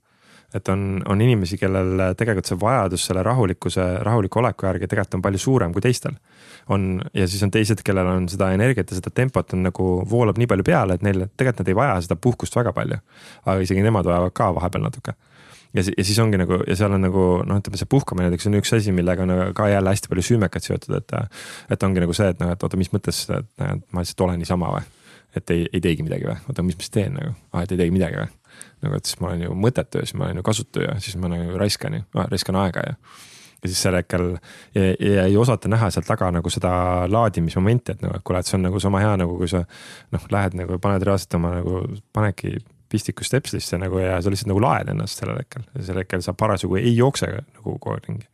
et on, on inimesi, kellel tegelikult see vajadus selle rahulikkuse, rahuliku oleku järgi tegelikult on palju suurem kui teistel. On ja siis on teised, kellel on seda energiat ja seda tempot on nagu voolab nii palju peale, et neil tegelikult nad ei vaja seda puhkust väga palju. aga isegi nemad vajavad ka vahepeal natuke ja, ja siis ongi nagu ja seal on nagu noh, ütleme see puhkamine näiteks on üks asi, millega on ka jälle hästi palju süümekat seotud, et. et ongi nagu see, et noh, et oota, mis mõttes, et ma lihtsalt olen niisama või. et ei, ei teegi midagi või, oota, mis ma siis teen nagu, aa, et ei teegi midagi või nagu, et siis ma olen ju mõttetu ja siis ma olen ju kasutu ja siis ma nagu raiskan ju, raiskan aega ja. Ja siis sel hetkel ja, ja ei osata näha seal taga nagu seda laadimismomenti, et nagu, et kuule, et see on nagu sama hea nagu kui sa noh, lähed nagu paned reaalselt oma nagu panedki pistiku stepslisse nagu ja sa lihtsalt nagu laed ennast sellel hetkel ja sel hetkel sa parasjagu ei jookse nagu kogu aeg ringi.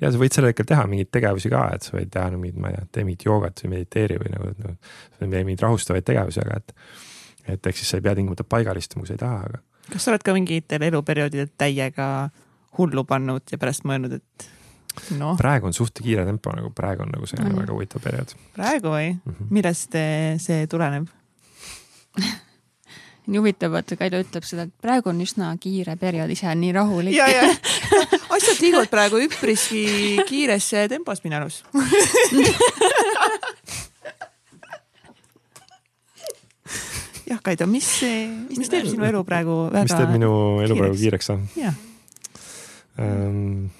ja sa võid sel hetkel teha mingeid tegevusi ka, et sa võid teha no, mingit, ma ei tea, tee mingit joogat või mediteeri või nagu no, mingeid rahustavaid tegevusi, aga et. et ehk siis sa ei pea tingimata paigal istuma, kui sa ei taha, aga kas sa oled ka mingitel eluperioodidel täiega hullu pannud ja pärast mõelnud, et noh. praegu on suht kiire tempo nagu praegu on nagu see mm. väga huvitav periood. praegu või mm -hmm.? millest see tuleneb [laughs] nii huvitav, vaata Kaido ütleb seda, et praegu on üsna kiire periood, ise on nii rahulik. ja, ja [laughs] asjad liiguvad praegu üpriski kiires tempos minu arust [laughs] jah, Kaido, mis, mis teeb sinu elu praegu väga. mis teeb minu elu praegu kiireks või? Ähm,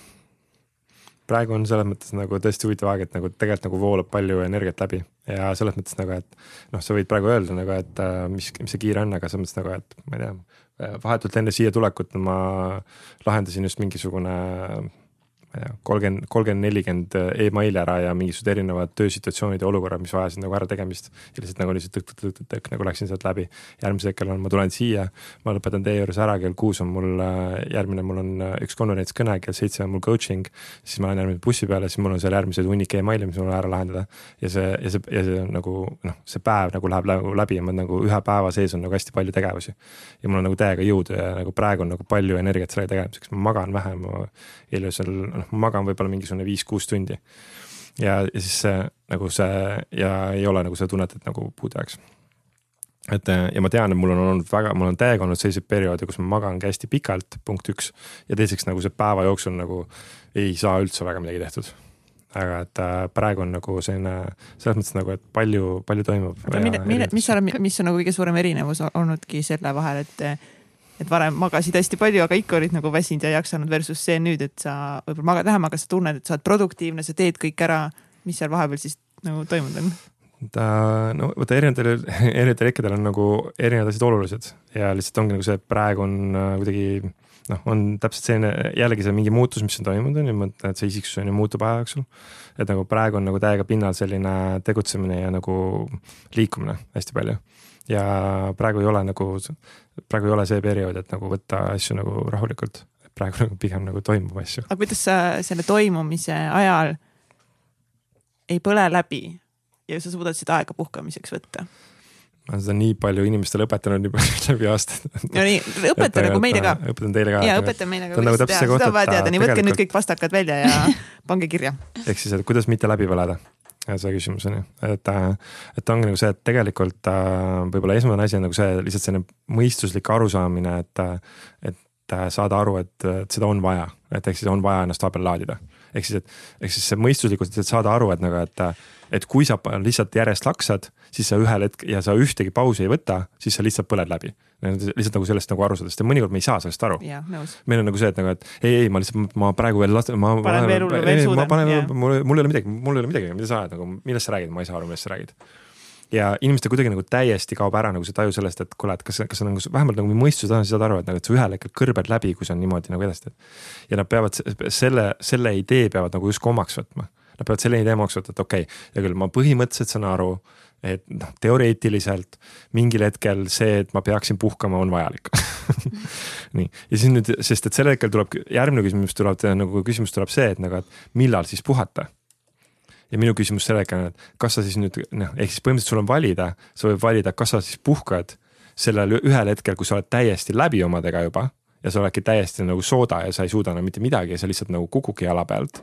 praegu on selles mõttes nagu tõesti huvitav aeg, et nagu tegelikult nagu voolab palju energiat läbi ja selles mõttes nagu, et noh, sa võid praegu öelda nagu, et äh, mis, mis see kiire on, aga selles mõttes nagu, et ma ei tea. vahetult enne siia tulekut ma lahendasin just mingisugune ma ei tea, kolmkümmend, kolmkümmend, nelikümmend emaili ära ja mingisugused erinevad töösituatsioonid ja olukorrad, mis vajasid nagu ärategemist. ja lihtsalt nagu lihtsalt tõk-tõk-tõk-tõk nagu läksin sealt läbi. järgmisel hetkel on, ma tulen siia, ma lõpetan teie juures ära, kell kuus on mul järgmine, mul on üks konverentskõne, kell seitse on mul coaching. siis ma lähen järgmise bussi peale, siis mul on seal järgmised hunnik emaili, mis mul on ära lahendada. ja see, ja see, ja see nagu noh, see päev nagu läheb nagu läbi ja ma nagu ühe päeva sees on nagu hästi palju tegevusi. ja mul on nagu täiega jõudu ja nagu praegu on nagu palju energiat selle tegemiseks, ma magan vähem, ma ilusal noh, ma magan võib-olla mingisugune viis-kuus tundi. ja, ja siis see nagu see ja ei ole nagu seda tunnet, et nagu puude ajaks et ja ma tean, et mul on olnud väga, mul on täiega olnud selliseid perioode, kus ma magangi hästi pikalt, punkt üks. ja teiseks nagu see päeva jooksul nagu ei saa üldse väga midagi tehtud. aga et äh, praegu on nagu selline selles mõttes nagu, et palju, palju toimub. mille, mille, mis sa arvad, mis on nagu kõige suurem erinevus olnudki selle vahel, et et varem magasid hästi palju, aga ikka olid nagu väsinud ja jaksanud versus see nüüd, et sa võib-olla magad vähem, aga sa tunned, et sa oled produktiivne, sa teed kõik ära. mis seal vahepeal siis nagu toimunud on? ta no vaata erinevatel, [laughs] erinevatel hetkedel on nagu erinevad asjad olulised ja lihtsalt ongi nagu see, et praegu on äh, kuidagi noh, on täpselt selline jällegi see mingi muutus, mis on toimunud on ju, et see isiksus on ju muutub aja jooksul. et nagu praegu on nagu täiega pinnal selline tegutsemine ja nagu liikumine hästi palju ja praegu ei ole nagu, praegu ei ole see periood, et nagu võtta asju nagu rahulikult. praegu nagu pigem nagu toimub asju. aga kuidas sa selle toimumise ajal ei põle läbi ja sa suudad seda aega puhkamiseks võtta? ma olen seda nii palju inimestele õpetanud nii palju [laughs] läbi aastaid. no nii, õpeta nagu meile ka. õpetan teile ka. ja õpeta meile ka. Nagu seda on vaja teada, nii võtke nüüd kõik pastakad välja ja pange kirja. [laughs] ehk siis, et kuidas mitte läbi põleda see küsimus on ju, et, äh, et ongi nagu see, et tegelikult äh, võib-olla esmane asi on nagu see lihtsalt selline mõistuslik arusaamine, et, äh, et saada aru, et, et seda on vaja, et ehk siis on vaja ennast vahepeal laadida. ehk siis, et ehk siis see mõistuslikult, saada aru, et nagu, et, et kui sa lihtsalt järjest laksad, siis sa ühel hetkel ja sa ühtegi pausi ei võta, siis sa lihtsalt põled läbi. Lihtsalt nagu sellest nagu aru saada, sest mõnikord me ei saa sellest aru. meil on nagu see, et nagu, et ei, ei, ma lihtsalt, ma praegu veel last-, ma. panen veel hullu, veel panen, mul, mul ei ole midagi, mul ei ole midagi, mida sa ajad nagu, millest sa räägid, ma ei saa aru, millest sa räägid ja inimestel kuidagi nagu täiesti kaob ära nagu see taju sellest, et kuule, et kas, kas sa nagu vähemalt nagu mõistuse tasandil saad aru, et nagu, et sa ühel hetkel kõrbed läbi, kui sa niimoodi nagu edasi ja nad peavad selle, selle idee peavad nagu justkui omaks võtma. Nad peavad selle idee omaks võtma, et okei okay,, hea küll, ma põhimõtteliselt saan aru, et noh, teoreetiliselt mingil hetkel see, et ma peaksin puhkama, on vajalik. [laughs] Nii, ja siis nüüd, sest et sel hetkel tuleb järgmine küsimus tuleb nagu küsimus tuleb see, et nagu, et millal siis puhata? Ja minu küsimus sellega on, et kas sa siis nüüd noh, ehk siis põhimõtteliselt sul on valida, sa võid valida, kas sa siis puhkad sellel ühel hetkel, kui sa oled täiesti läbi omadega juba ja sa oledki täiesti nagu sooda ja sa ei suuda enam mitte midagi ja sa lihtsalt nagu kukudki jala pealt.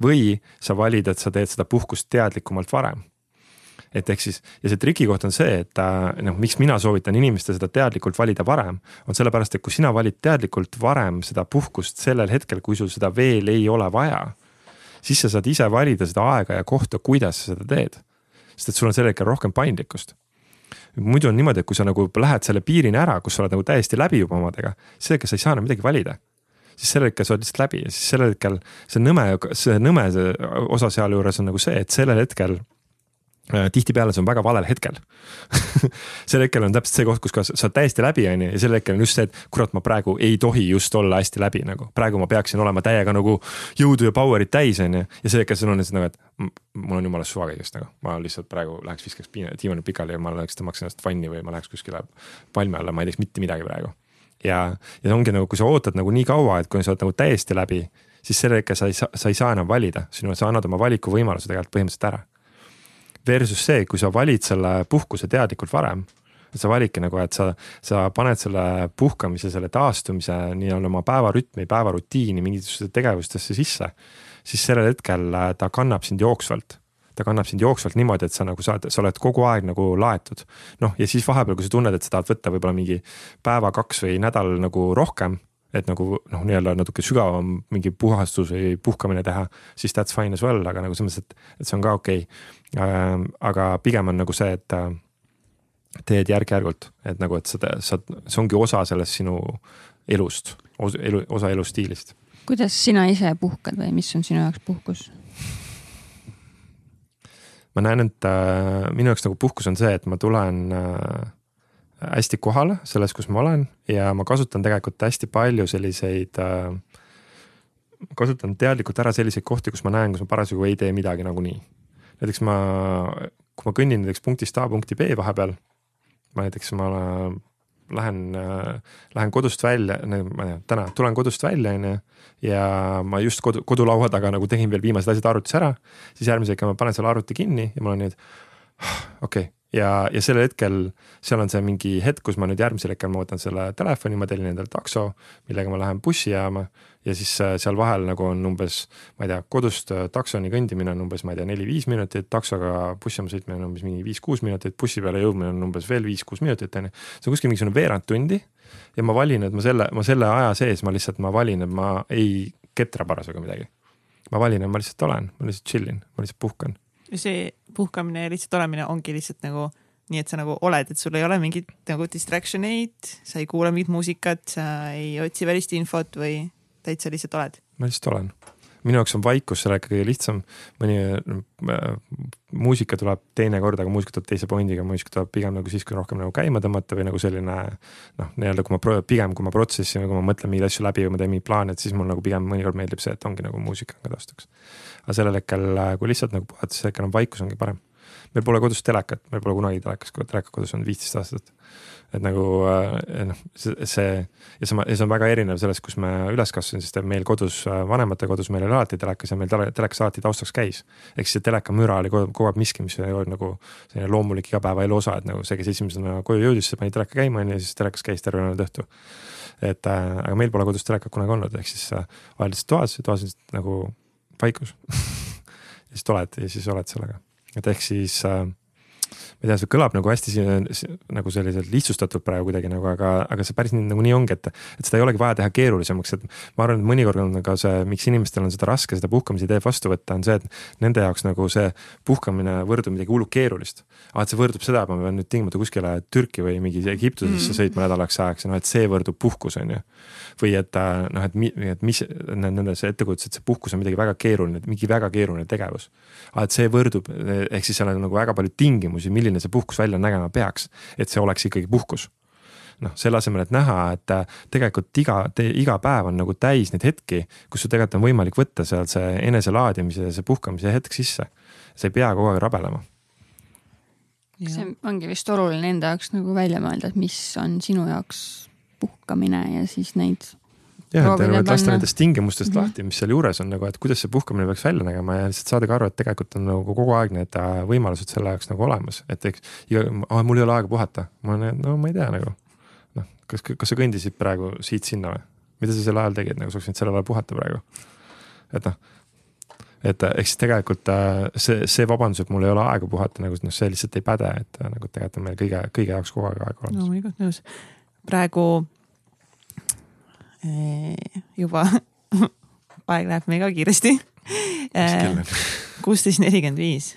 või sa valid, et sa teed seda puhkust teadlikumalt varem et ehk siis ja see trikikoht on see, et noh, miks mina soovitan inimestel seda teadlikult valida varem, on sellepärast, et kui sina valid teadlikult varem seda puhkust sellel hetkel, kui sul seda veel ei ole vaja siis sa saad ise valida seda aega ja kohta, kuidas sa seda teed. sest et sul on sel hetkel rohkem paindlikkust. muidu on niimoodi, et kui sa nagu lähed selle piirini ära, kus sa oled nagu täiesti läbi juba omadega, siis hetkel sa ei saa enam midagi valida siis sel hetkel sa oled lihtsalt läbi ja siis sel hetkel see nõme, see nõme osa sealjuures on nagu see, et sellel hetkel tihtipeale see on väga valel hetkel [laughs] sel hetkel on täpselt see koht, kus sa oled täiesti läbi, on ju, ja sel hetkel on just see, et kurat, ma praegu ei tohi just olla hästi läbi nagu. praegu ma peaksin olema täiega nagu jõudu ja power'it täis, on ju. ja sel hetkel sul on lihtsalt nagu, et mul on jumala suva kõigest nagu. ma lihtsalt praegu läheks viskaks diivani pikali ja ma läheks tõmbaks ennast vanni või ma läheks kuskile palmi alla, ma ei teeks mitte midagi praegu. ja, ja ongi nagu, kui sa ootad nagu nii kaua, et kui sa oled nagu täiesti läbi, siis sel hetkel sa ei saa, sa ei saa enam valida, sinu, sa annad oma valikuvõimaluse tegelikult põhimõtteliselt ära Versus see, kui sa valid selle puhkuse teadlikult varem et sa validki nagu, et sa, sa paned selle puhkamise, selle taastumise nii-öelda oma päevarütmi, päevarutiini mingitesse tegevustesse sisse. siis sellel hetkel äh, ta kannab sind jooksvalt ta kannab sind jooksvalt niimoodi, et sa nagu saad, sa oled kogu aeg nagu laetud. noh, ja siis vahepeal, kui sa tunned, et sa tahad võtta võib-olla mingi päeva, kaks või nädal nagu rohkem et nagu noh, nii-öelda natuke sügavam mingi puhastus või puhkamine teha, siis that's fine as well, aga nagu selles mõttes, et, et see on ka okei okay.. Aga pigem on nagu see, et äh, teed järk-järgult, et nagu, et sa, sa, see ongi osa sellest sinu elust, elu, osa elustiilist. kuidas sina ise puhkad või mis on sinu jaoks puhkus? ma näen, et äh, minu jaoks nagu puhkus on see, et ma tulen äh, hästi kohal selles, kus ma olen ja ma kasutan tegelikult hästi palju selliseid äh,. kasutan teadlikult ära selliseid kohti, kus ma näen, kus ma parasjagu ei tee midagi nagunii. Näiteks ma, kui ma kõnnin näiteks punktist A punkti B vahepeal. ma näiteks ma lähen äh,, lähen kodust välja, ma ei tea, täna tulen kodust välja, on ju. ja ma just kodu, kodulaua taga nagu tegin veel viimased asjad arvutis ära, siis järgmise hetke ma panen selle arvuti kinni ja mul on nii, et okei okay ja, ja sellel hetkel seal on see mingi hetk, kus ma nüüd järgmisel hetkel ma võtan selle telefoni, ma tellin endale takso, millega ma lähen bussijaama ja siis äh, seal vahel nagu on umbes, ma ei tea, kodust äh, taksoni kõndimine on umbes, ma ei tea, neli-viis minutit, taksoga bussijaama sõitmine on umbes mingi viis-kuus minutit, bussi peale jõudmine on umbes veel viis-kuus minutit, on ju. see on kuskil mingisugune veerand tundi ja ma valin, et ma selle, ma selle aja sees ma lihtsalt, ma valin, et ma ei ketra parasjagu midagi. ma valin, et ma lihtsalt olen, ma lihtsalt chill in, ma lihtsalt puhkan see puhkamine ja lihtsalt olemine ongi lihtsalt nagu nii, et sa nagu oled, et sul ei ole mingit nagu distraction eid, sa ei kuula mingit muusikat, sa ei otsi välist infot või täitsa lihtsalt oled? ma lihtsalt olen minu jaoks on vaikus sellega kõige lihtsam, mõni äh, muusika tuleb teinekord, aga muusika tuleb teise pointiga, muusika tuleb pigem nagu siis, kui rohkem nagu käima tõmmata või nagu selline. noh, nii-öelda kui ma pigem, kui ma protsessin või kui ma mõtlen mingeid asju läbi või ma teen mingeid plaane, et siis mul nagu pigem mõnikord meeldib see, et ongi nagu muusika ka taustaks. aga sellel hetkel, äh, kui lihtsalt nagu puhata, siis hetkel on vaikus ongi parem. Meil pole kodus telekat, meil pole kunagi telekas, teleka kodus on viisteist aastat et nagu äh, noh, see ja see, ja see on väga erinev sellest, kus me üles kasvasin, sest meil kodus, äh, vanemate kodus meil oli alati telekas ja meil tele, telekas alati taustaks käis. ehk siis see telekamüra oli kogu aeg miski, mis ei olnud nagu selline loomulik igapäevaelu osa, et nagu see, kes esimesena koju jõudis, see pani teleka käima onju ja siis telekas käis terve ööd õhtu. et äh, aga meil pole kodus telekat kunagi olnud, ehk siis äh, oled lihtsalt toas toas on nagu vaikus [laughs] ja siis oled ja siis oled sellega, et ehk siis äh, ma ei tea, see kõlab nagu hästi nagu selliselt lihtsustatult praegu kuidagi nagu, aga, aga see päris nii, nagu nii ongi, et, et seda ei olegi vaja teha keerulisemaks, et ma arvan, et mõnikord on ka see, miks inimestel on seda raske seda puhkamise ideed vastu võtta, on see, et nende jaoks nagu see puhkamine võrdub midagi hullult keerulist. aa, et see võrdub seda, et ma pean nüüd tingimata kuskile Türki või mingi Egiptusesse mm sõitma nädalaks ajaks ja noh, et see võrdub puhkus, on ju. või et noh, et, et mis nendes ettekujutus, et see puhkus on midagi väga keeruline, mingi väga keeruline tegevus. aa, et see võrdub, ehk siis seal on nagu väga palju tingimusi, milline milline see puhkus välja nägema peaks, et see oleks ikkagi puhkus noh, selle asemel, et näha, et äh, tegelikult iga, iga päev on nagu täis neid hetki, kus sul tegelikult on võimalik võtta seal see eneselaadimise ja see puhkamise hetk sisse. sa ei pea kogu aeg rabelema. see ongi vist oluline enda jaoks nagu välja mõelda, et mis on sinu jaoks puhkamine ja siis neid jah, et nagu, et lasta nendest tingimustest mm -hmm. lahti, mis seal juures on nagu, et kuidas see puhkamine peaks välja nägema ja lihtsalt saadagi aru, et tegelikult on nagu kogu aeg need äh, võimalused selle jaoks nagu olemas, et eks. ja mul ei ole aega puhata, ma olen, no ma ei tea nagu. noh, kas, kas sa kõndisid praegu siit-sinna või? mida sa sel ajal tegid, nagu sa oleks võinud sellel ajal puhata praegu? et noh et ehk siis tegelikult äh, see, see vabandus, et mul ei ole aega puhata, nagu noh, see lihtsalt ei päde, et äh, nagu tegelikult on meil kõige, kõige jaoks kogu aeg aega olemas. loomulikult nõus. praegu juba [laughs] aeg läheb mega kiiresti. kuusteist nelikümmend viis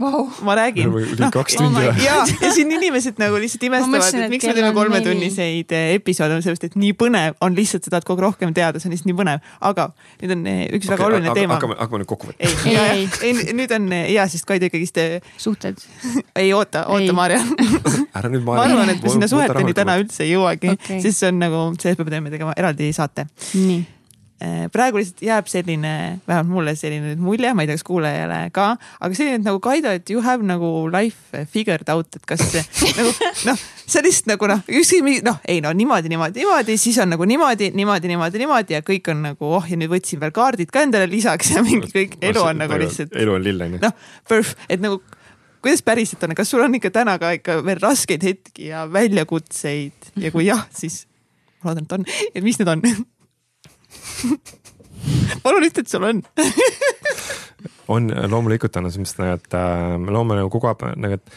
wow.. ma räägin. No, kaks tundi või? ja, [laughs] ja siin inimesed nagu lihtsalt imestavad, et miks me teeme kolmetunniseid eh, episoode, sellepärast et nii põnev on lihtsalt, sa tahad kogu aeg rohkem teada, see on lihtsalt nii põnev. aga nüüd on eh, üks okay, väga oluline teema. hakkame, hakkame nüüd kokku võtma. ei, ei, ei, nüüd on ja, sest Kaido ikkagist. suhted. [laughs] ei oota, oota, Maarja. [laughs] ära nüüd ma arvan, et me sinna suheteni täna üldse ei jõuagi okay., sest see on nagu, sellest me peame tegema eraldi saate. nii praegu lihtsalt jääb selline, vähemalt mulle selline mulje, ma ei tea, kas kuulajale ka, aga selline, nagu Kaido, et you have nagu life figured out, et kas [laughs] nagu noh, see on lihtsalt nagu noh, ükskõik noh, ei no niimoodi, niimoodi, niimoodi, siis on nagu niimoodi, niimoodi, niimoodi, niimoodi ja kõik on nagu oh ja nüüd võtsin veel kaardid ka endale lisaks ja mingi kõik elu on nagu lihtsalt. elu on lill on ju. noh, perf, et nagu kuidas päriselt on, kas sul on ikka täna ka ikka veel raskeid hetki ja väljakutseid ja kui jah, siis ma loodan, et on, et mis need on [laughs] palun ütle, et sul on. [laughs] On, loomulikult on selles mõttes, et äh, me loome nagu kogu aeg nagu, et,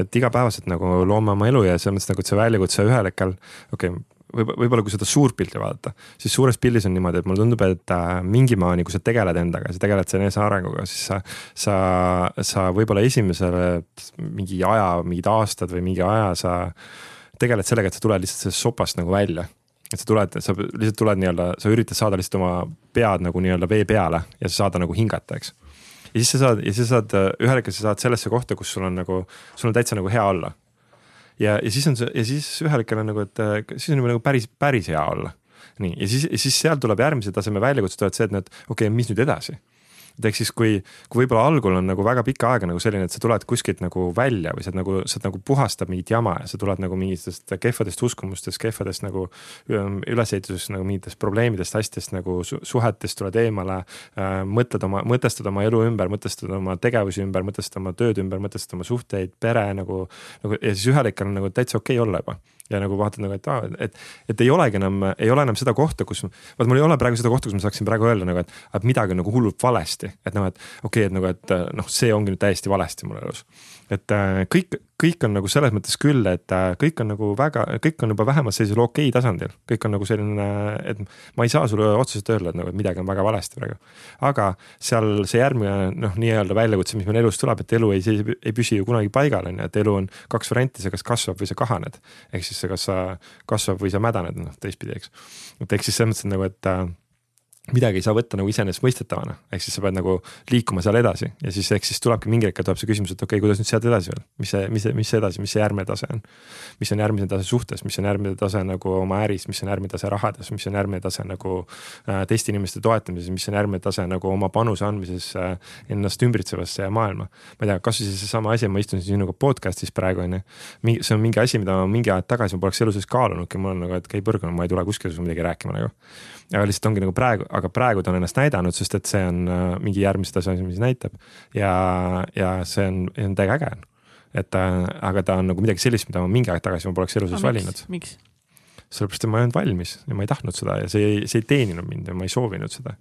et igapäevaselt nagu loome oma elu ja selles mõttes nagu, et see väljakutse ühel hetkel, okei okay, võib-olla, võib-olla kui seda suurt pilti vaadata, siis suures pildis on niimoodi, et mulle tundub, et äh, mingi maani, kui sa tegeled endaga, sa tegeled selle enesearenguga, siis sa, sa, sa võib-olla esimesele mingi aja, mingid aastad või mingi aja sa tegeled sellega, et sa tuled lihtsalt sellest sopast nagu välja et sa tuled, sa lihtsalt tuled nii-öelda, sa üritad saada lihtsalt oma pead nagu nii-öelda vee peale ja saada nagu hingata, eks. ja siis sa saad, ja siis sa saad, ühel hetkel sa saad sellesse kohta, kus sul on nagu, sul on täitsa nagu hea olla. ja, ja siis on see ja siis ühel hetkel on nagu, et siis on juba nagu päris, päris hea olla. nii, ja siis, siis sealt tuleb järgmise taseme väljakutsed tulevad see, et need, okei okay,, mis nüüd edasi et ehk siis, kui, kui võib-olla algul on nagu väga pikka aega nagu selline, et sa tuled kuskilt nagu välja või sa nagu, sa nagu puhastad mingit jama ja sa tuled nagu mingitest kehvadest uskumustest, kehvadest nagu ülesehitusest nagu mingitest probleemidest, asjadest nagu suhetest tuled eemale äh,. mõtled oma, mõtestad oma elu ümber, mõtestad oma tegevusi ümber, mõtestad oma tööd ümber, mõtestad oma suhteid, pere nagu, nagu ja siis ühel hetkel on nagu täitsa okei okay olla juba ja nagu vaatad nagu, et aa, et, et ei olegi enam, ei ole enam seda kohta, kus, vaat mul ei ole praegu seda kohta, kus ma saaksin praegu öelda nagu, et, et midagi on nagu hullult valesti, et noh, et okei okay,, et nagu, et noh, see ongi nüüd täiesti valesti mul elus. Et äh, kõik, kõik on nagu selles mõttes küll, et äh, kõik on nagu väga, kõik on juba vähemalt sellisel okei okay tasandil, kõik on nagu selline, et ma ei saa sulle otseselt öelda, et nagu, et midagi on väga valesti praegu. aga seal see järgmine noh, nii-öelda väljakutse, mis meil elus tuleb, et elu ei, ei püsi ju kunagi paigal, on ju, et elu on kaks varianti, sa kas kasvab või sa kahaned. ehk siis sa kas sa kasvab või sa mädaned, noh teistpidi, eks. et ehk siis selles mõttes, nagu, et äh, midagi ei saa võtta nagu iseenesestmõistetavana, ehk siis sa pead nagu liikuma seal edasi ja siis ehk siis tulebki mingi hetk tuleb see küsimus, et okei okay,, kuidas nüüd sealt edasi veel, mis see, mis see, mis see edasi, mis see järgmine tase on. mis on järgmine tase suhtes, mis on järgmine tase nagu oma äris, mis on järgmine tase rahades, mis on järgmine tase nagu äh, teiste inimeste toetamises, mis on järgmine tase nagu oma panuse andmises äh, ennast ümbritsevasse maailma. ma ei tea, kasvõi seesama asi, ma istun sinuga podcast'is praegu on ju. mingi, see on mingi asi, mida ma mingi aeg tagasi ma poleks elu sees kaalunudki, mul on nagu, et käi põrgu, ma ei tule kuskile sinuga midagi rääkima nagu aga lihtsalt ongi nagu praegu, aga praegu ta on ennast näidanud, sest et see on äh, mingi järgmise tase asi, mis näitab. ja, ja see on, on täiega äge. et äh, aga ta on nagu midagi sellist, mida ma mingi aeg tagasi ma poleks elu sees valinud. sellepärast, et ma ei olnud valmis ja ma ei tahtnud seda ja see ei, see ei teeninud mind ja ma ei soovinud seda.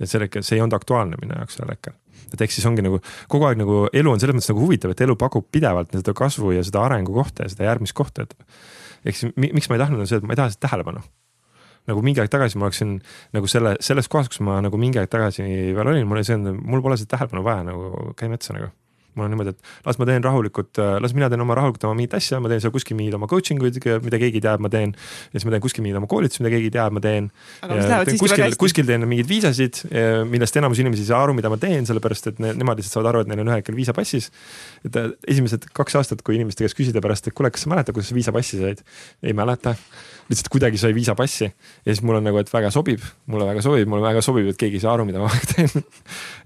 et sel hetkel see ei olnud aktuaalne minu jaoks sel hetkel et ehk siis ongi nagu kogu aeg nagu elu on selles mõttes nagu huvitav, et elu pakub pidevalt seda kasvu ja seda arengu kohta ja seda järgmist kohta, et. ehk siis miks ma ei tahtnud, on see, et ma ei taha seda tähelepanu. Nagu mingi aeg tagasi ma oleksin nagu selle, selles kohas, kus ma nagu mingi aeg tagasi veel olin, mul oli see, mul pole seda tähelepanu vaja nagu käi metsa nagu mul on niimoodi, et las ma teen rahulikult, las mina teen oma rahulikult oma mingit asja, ma teen seal kuskil mingeid oma coaching uid, mida keegi teab, ma teen. ja siis ma teen kuskil mingeid oma koolitusi, mida keegi teab, ma teen. kuskil, kuskil teen mingeid viisasid, millest enamus inimesi ei saa aru, mida ma teen, sellepärast et ne, nemad lihtsalt saavad aru, et neil on ühel hetkel viisa passis. et äh, esimesed kaks aastat, kui inimeste käest küsida pärast, et kuule, kas sa mäletad, kuidas sa viisa passi said? ei mäleta lihtsalt kuidagi sai viisapassi ja siis mul on nagu, et väga sobib, mulle väga sobib, mulle väga sobib, et keegi ei saa aru, mida ma [laughs] teen.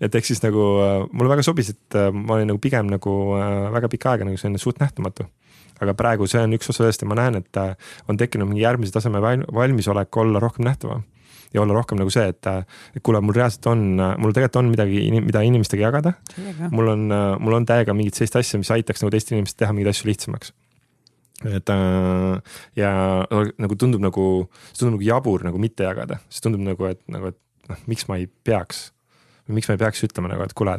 Et ehk siis nagu äh, mulle väga sobis, et äh, ma olin nagu pigem nagu äh, väga pikka aega nagu selline suht nähtamatu. Aga praegu see on üks osa sellest ja ma näen, et on tekkinud mingi järgmise taseme valmisolek olla rohkem nähtavam. Ja olla rohkem nagu see, et, et kuule, mul reaalselt on, mul tegelikult on midagi, mida inimestega jagada. mul on, mul on täiega mingit sellist asja, mis aitaks nagu teistel inimestel teha mingeid asju lihtsamaks et äh, ja nagu tundub nagu, see tundub nagu jabur nagu mitte jagada, see tundub nagu, et nagu, et noh, miks ma ei peaks. miks ma ei peaks ütlema nagu, et kuule,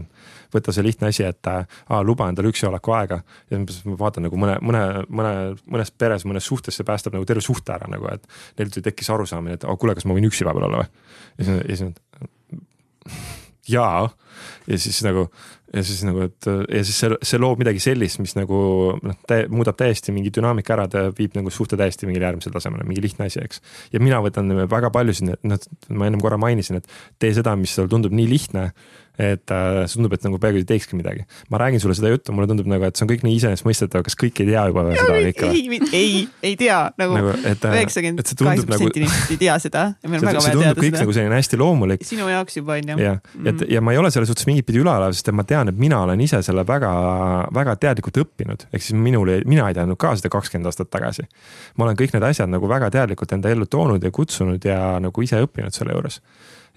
võta see lihtne asi, et äh, luba endale üksi oleku aega. ja siis ma vaatan nagu mõne, mõne, mõne, mõnes peres, mõnes suhtes see päästab nagu terve suhte ära nagu, et. Neil tekkis arusaamine, et kuule, kas ma võin üksi vahepeal olla või? ja siis, ja siis jaa, ja siis nagu ja siis nagu, et ja siis see, see loob midagi sellist, mis nagu noh, muudab täiesti mingi dünaamika ära, ta viib nagu suhte täiesti mingile järgmisele tasemele, mingi lihtne asi, eks. ja mina võtan väga paljusid, noh, ma ennem korra mainisin, et tee seda, mis sulle tundub nii lihtne et äh, tundub, et nagu peaaegu ei teekski midagi. ma räägin sulle seda juttu, mulle tundub nagu, et see on kõik nii iseenesestmõistetav, kas kõik ei tea juba ja, seda ikka ei, ei, ei tea nagu, nagu äh, üheksakümmend kaheksa protsenti inimesed ei tea seda ja meil on [laughs] väga vaja teada kõik seda. nagu selline hästi loomulik. sinu jaoks juba on ju. jah, et mm. ja ma ei ole selles suhtes mingit pidi üleolev, sest et ma tean, et mina olen ise selle väga, väga teadlikult õppinud, ehk siis minul, mina ei teadnud ka seda kakskümmend aastat tagasi. ma olen kõik need asjad nagu väga teadlikult enda ellu toonud ja kutsunud ja nagu ise õppinud selle juures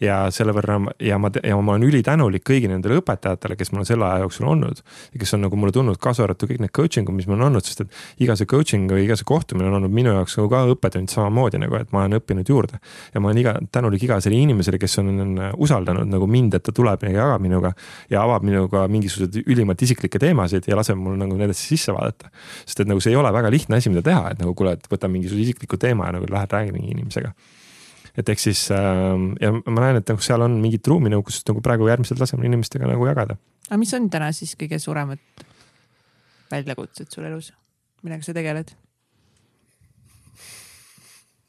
ja selle võrra ja ma, ja ma olen ülitänulik kõigi nendele õpetajatele, kes mul on selle aja jooksul olnud. kes on nagu mulle tulnud, kaasa arvatud kõik need coaching ud, mis mul on olnud, sest et iga see coaching või iga see kohtumine on olnud minu jaoks nagu ka õppetund samamoodi nagu, et ma olen õppinud juurde. ja ma olen iga, tänulik iga selle inimesele, kes on, on usaldanud nagu mind, et ta tuleb ja jagab minuga. ja avab minuga mingisuguseid ülimalt isiklikke teemasid ja laseb mul nagu nendesse sisse vaadata. sest et nagu see ei ole väga lihtne asi, mida teha, et nagu kuule, et võta mingisuguse isikliku teema ja nagu lähed räägi mingi inimesega et ehk siis äh, ja ma näen, et nagu seal on mingit ruumi nagu, kus nagu praegu järgmisel tasemel inimestega nagu jagada. aga mis on täna siis kõige suuremad väljakutsed sul elus, millega sa tegeled?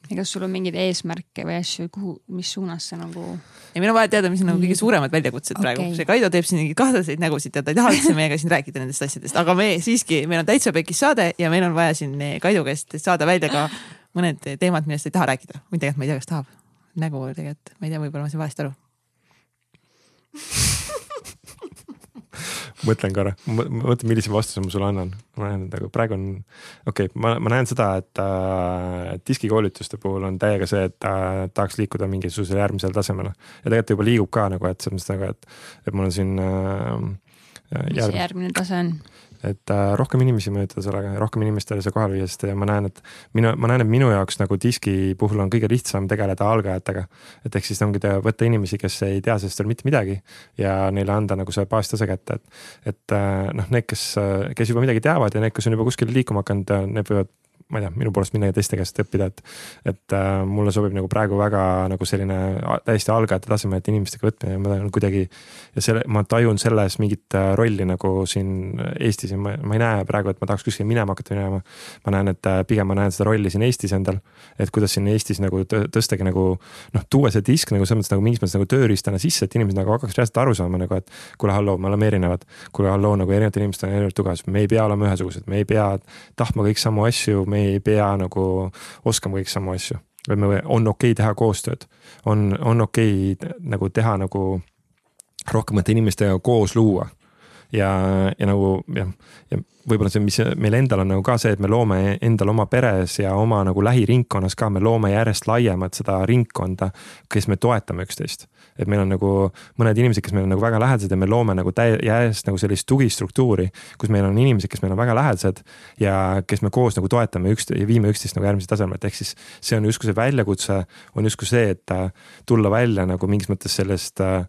ja kas sul on mingeid eesmärke või asju, kuhu, mis suunas sa nagu? ei, meil on vaja teada, mis on nagu kõige suuremad väljakutsed okay. praegu, see Kaido teeb siin mingeid kahtlaseid nägusid ja ta ei taha üldse meiega siin rääkida nendest asjadest, aga me siiski, meil on täitsa pekis saade ja meil on vaja siin Kaido käest saada välja ka mõned teemad, millest ei taha rääkida või tegelikult ma ei tea, kas tahab nägu tegelikult, ma ei tea, võib-olla ma sain valesti aru [laughs] mõtlen korra, mõtlen, millise vastuse ma sulle annan. ma näen, et nagu praegu on, okei okay,, ma, ma näen seda, et äh, diskikoolituste puhul on täiega see, et äh, tahaks liikuda mingisugusele järgmisele tasemele. ja tegelikult juba liigub ka nagu, et selles mõttes nagu, et, et mul on siin äh,. mis järg... järgmine tase on? Et äh, rohkem inimesi mõjutada sellega rohkem inimestele see kohale viia, sest ma näen, et minu, ma näen, et minu jaoks nagu diski puhul on kõige lihtsam tegeleda algajatega. et ehk siis ongi võtta inimesi, kes ei tea sellest veel mitte midagi ja neile anda nagu see baastase kätte, et. et äh, noh, need, kes, kes juba midagi teavad ja need, kes on juba kuskile liikuma hakanud, need võivad ma ei tea, minu poolest ja teiste käest õppida, et. et äh, mulle sobib nagu praegu väga nagu selline täiesti algajate tasemel, inimestega võtmine ja ma tahan kuidagi. ja selle, ma tajun selles mingit äh, rolli nagu siin Eestis ja ma, ma ei näe praegu, et ma tahaks kuskile minema hakata minema. ma näen, et äh, pigem ma näen seda rolli siin Eestis endal. et kuidas siin Eestis nagu tõstagi nagu noh, tuua see disk nagu selles mõttes nagu mingis mõttes nagu tööriistana sisse, et inimesed nagu hakkaks reaalselt aru saama nagu, et. kuule, halloo, me oleme erinevad. kuule, halloo, nagu erinevatel inimestel on erinevad tugevused, me ei pea olema ühesugused, me ei pea tahtma kõik samu asju, me ei pea nagu oskama kõik samu asju. või me, on okei okay teha koostööd, on, on okei okay, nagu teha nagu rohkemate inimestega koos luua ja, ja nagu jah, ja võib-olla see, mis meil endal on nagu ka see, et me loome endal oma peres ja oma nagu lähiringkonnas ka, me loome järjest laiemat seda ringkonda, kes me toetame üksteist. Et meil on nagu mõned inimesed, kes meil on nagu väga lähedased ja me loome nagu täie-, järjest nagu sellist tugistruktuuri, kus meil on inimesed, kes meil on väga lähedased ja kes me koos nagu toetame ja viime üksteist nagu järgmisele tasemele, et ehk siis see on justkui see väljakutse, on justkui see, et äh, tulla välja nagu mingis mõttes sellest äh,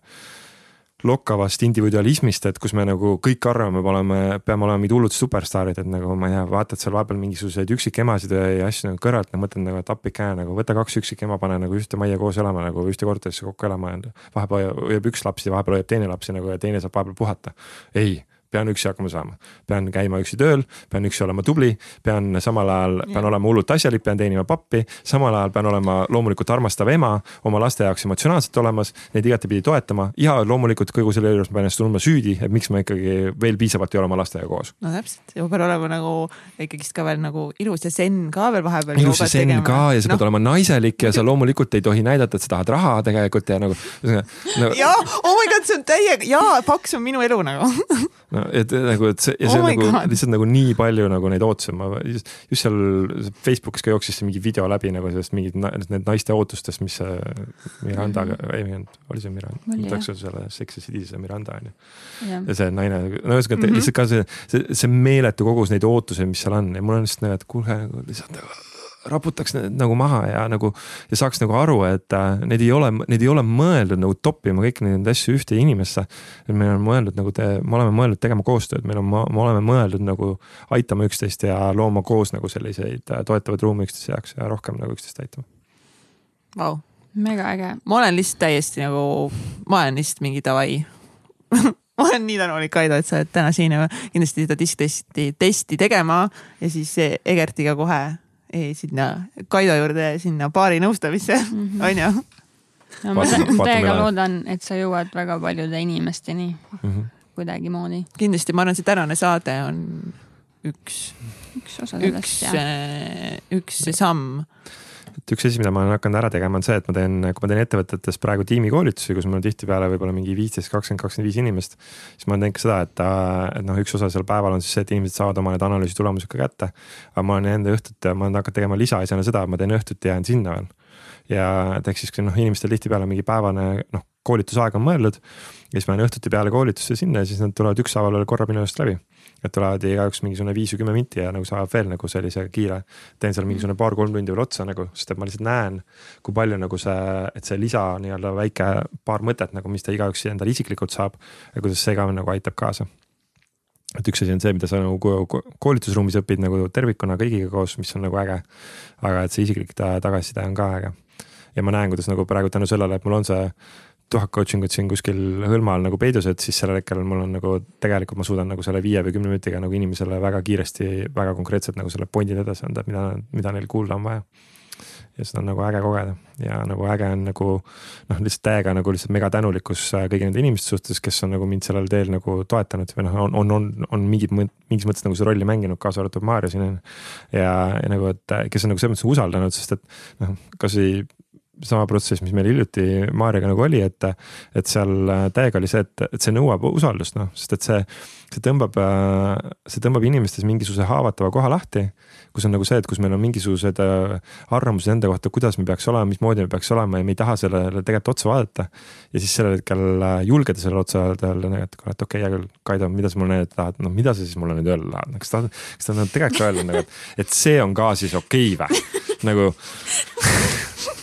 lokkavast individualismist, et kus me nagu kõik arvame, me oleme, peame olema mingid hullud superstaarid, et nagu ma ei tea, vaatad seal vahepeal mingisuguseid üksikemasid ja asju nagu kõrvalt mõtled nagu, et appikene nagu võta kaks üksikema, pane nagu ühte majja koos elama nagu ühte korterisse kokku elama vahepeal hoiab üks laps ja vahepeal hoiab teine laps ja nagu ja teine saab vahepeal puhata. ei pean üksi hakkama saama, pean käima üksi tööl, pean üksi olema tubli, pean samal ajal, pean olema hullult asjalik, pean teenima pappi, samal ajal pean olema loomulikult armastav ema, oma laste jaoks emotsionaalselt olemas, neid igatepidi toetama ja loomulikult kogu selle juures ma pean ennast tundma süüdi, et miks ma ikkagi veel piisavalt ei ole oma lastega koos. no täpselt ja ma pean olema nagu ikkagist ka veel nagu ilus ja sen ka veel vahepeal. ilus ja sen ka ja sa no. pead olema naiselik ja sa loomulikult ei tohi näidata, et sa tahad raha tegelikult ja nagu [laughs] no.. ja, oh my god, see on täiega, jaa, paks on minu elu nagu no [laughs] et nagu, et see ja see oh on nagu God. lihtsalt nagu nii palju nagu neid ootusi, ma just, just seal Facebookis ka jooksis mingi video läbi nagu sellest mingid need naiste ootustest, mis see Mirandaga mm, -hmm. ei, oli see Miranda, ma tahaks öelda selle Sex and City's see Miranda on ju. ja see naine, no ühesõnaga mm -hmm. lihtsalt ka see, see, see meeletu kogus neid ootusi, mis seal on ja mul on lihtsalt nagu, et kuulge nagu lihtsalt nagu raputaks need nagu maha ja nagu ja saaks nagu aru, et äh, need ei ole, need ei ole mõeldud nagu toppima kõiki neid asju ühte inimesse. et meil on mõeldud nagu te, me oleme mõeldud tegema koostööd, meil on, me oleme mõeldud nagu aitama üksteist ja looma koos nagu selliseid äh, toetavaid ruume üksteise jaoks ja rohkem nagu üksteist aitama wow.. mega äge. ma olen lihtsalt täiesti nagu, ma olen lihtsalt mingi davai [laughs] ma olen nii tänulik, Kaido, et sa oled täna siin ja kindlasti seda diskitesti testi tegema ja siis Egertiga kohe sinna Kaido juurde sinna baari nõustamisse mm, -hmm. on ju. no ma täiega loodan, et sa jõuad väga paljude inimesteni mm -hmm. kuidagimoodi. kindlasti, ma arvan, see tänane saade on üks, üks osa sellest, üks, äh, üks samm et üks asi, mida ma olen hakanud ära tegema, on see, et ma teen, kui ma teen ettevõtetes praegu tiimikoolitusi, kus mul on tihtipeale võib-olla mingi viisteist, kakskümmend, kakskümmend viis inimest. siis ma teen ka seda, et, et noh, üks osa seal päeval on siis see, et inimesed saavad oma need analüüsi tulemused ka kätte. aga ma olen enda õhtut, ma olen hakanud tegema lisaasjana seda, et ma teen õhtuti jään sinna veel. ja et ehk siis, noh, inimestel tihtipeale mingi päevane noh, koolitusaeg on mõeldud ja siis ma lähen õhtuti peale koolitusse sinna ja siis nad tulevad ükshaaval veel korra minu juurest läbi et tulevad igaüks mingisugune viis või kümme minti ja nagu saab veel nagu sellise kiire, teen seal mingisugune paar-kolm tundi veel otsa nagu, sest et ma lihtsalt näen, kui palju nagu see, et see lisa nii-öelda väike paar mõtet nagu, mis ta igaüks endale isiklikult saab ja kuidas see ka nagu aitab kaasa et üks asi on see, mida sa nagu koolitusruumis õpid nagu tervikuna kõigiga koos, mis on nagu äge. aga et see isiklik tagasiside on ka äge. ja ma näen, kuidas nagu praegu tänu sellele, et mul on see tuhat coaching ut siin kuskil hõlma all nagu peidus, et siis sellel hetkel mul on nagu tegelikult ma suudan nagu selle viie või kümne minutiga nagu inimesele väga kiiresti, väga konkreetselt nagu selle point'id edasi anda, mida, mida neil kuulda on vaja. ja seda on nagu äge kogeda ja nagu äge on nagu noh, lihtsalt täiega nagu lihtsalt mega tänulikkus äh, kõigi nende inimeste suhtes, kes on nagu mind sellel teel nagu toetanud või noh, on, on, on, on mingid, mingis mõttes nagu seda rolli mänginud, kaasa arvatud Maarja siin on ju. ja, nagu, et kes on nagu selles mõttes usaldanud, sest et noh, kasvõi sama protsess, mis meil hiljuti Maarjaga nagu oli, et, et seal äh, täiega oli see, et, et see nõuab usaldust, noh, sest et see, see tõmbab, äh, see tõmbab inimestes mingisuguse haavatava koha lahti. kus on nagu see, et kus meil on mingisugused äh, arvamused enda kohta, kuidas me peaks olema, mismoodi me peaks olema ja me ei taha sellele tegelikult otsa vaadata. ja siis sellel hetkel julgeda sellele otsa vaadata, öelda, et kuule, et okei okay,, hea küll, Kaido, mida sa mulle näidata tahad, noh, mida sa siis mulle nüüd öelda tahad, kas ta, kas ta tahab tegelikult öelda nagu, et, et see on ka siis okei okay, või nagu [laughs]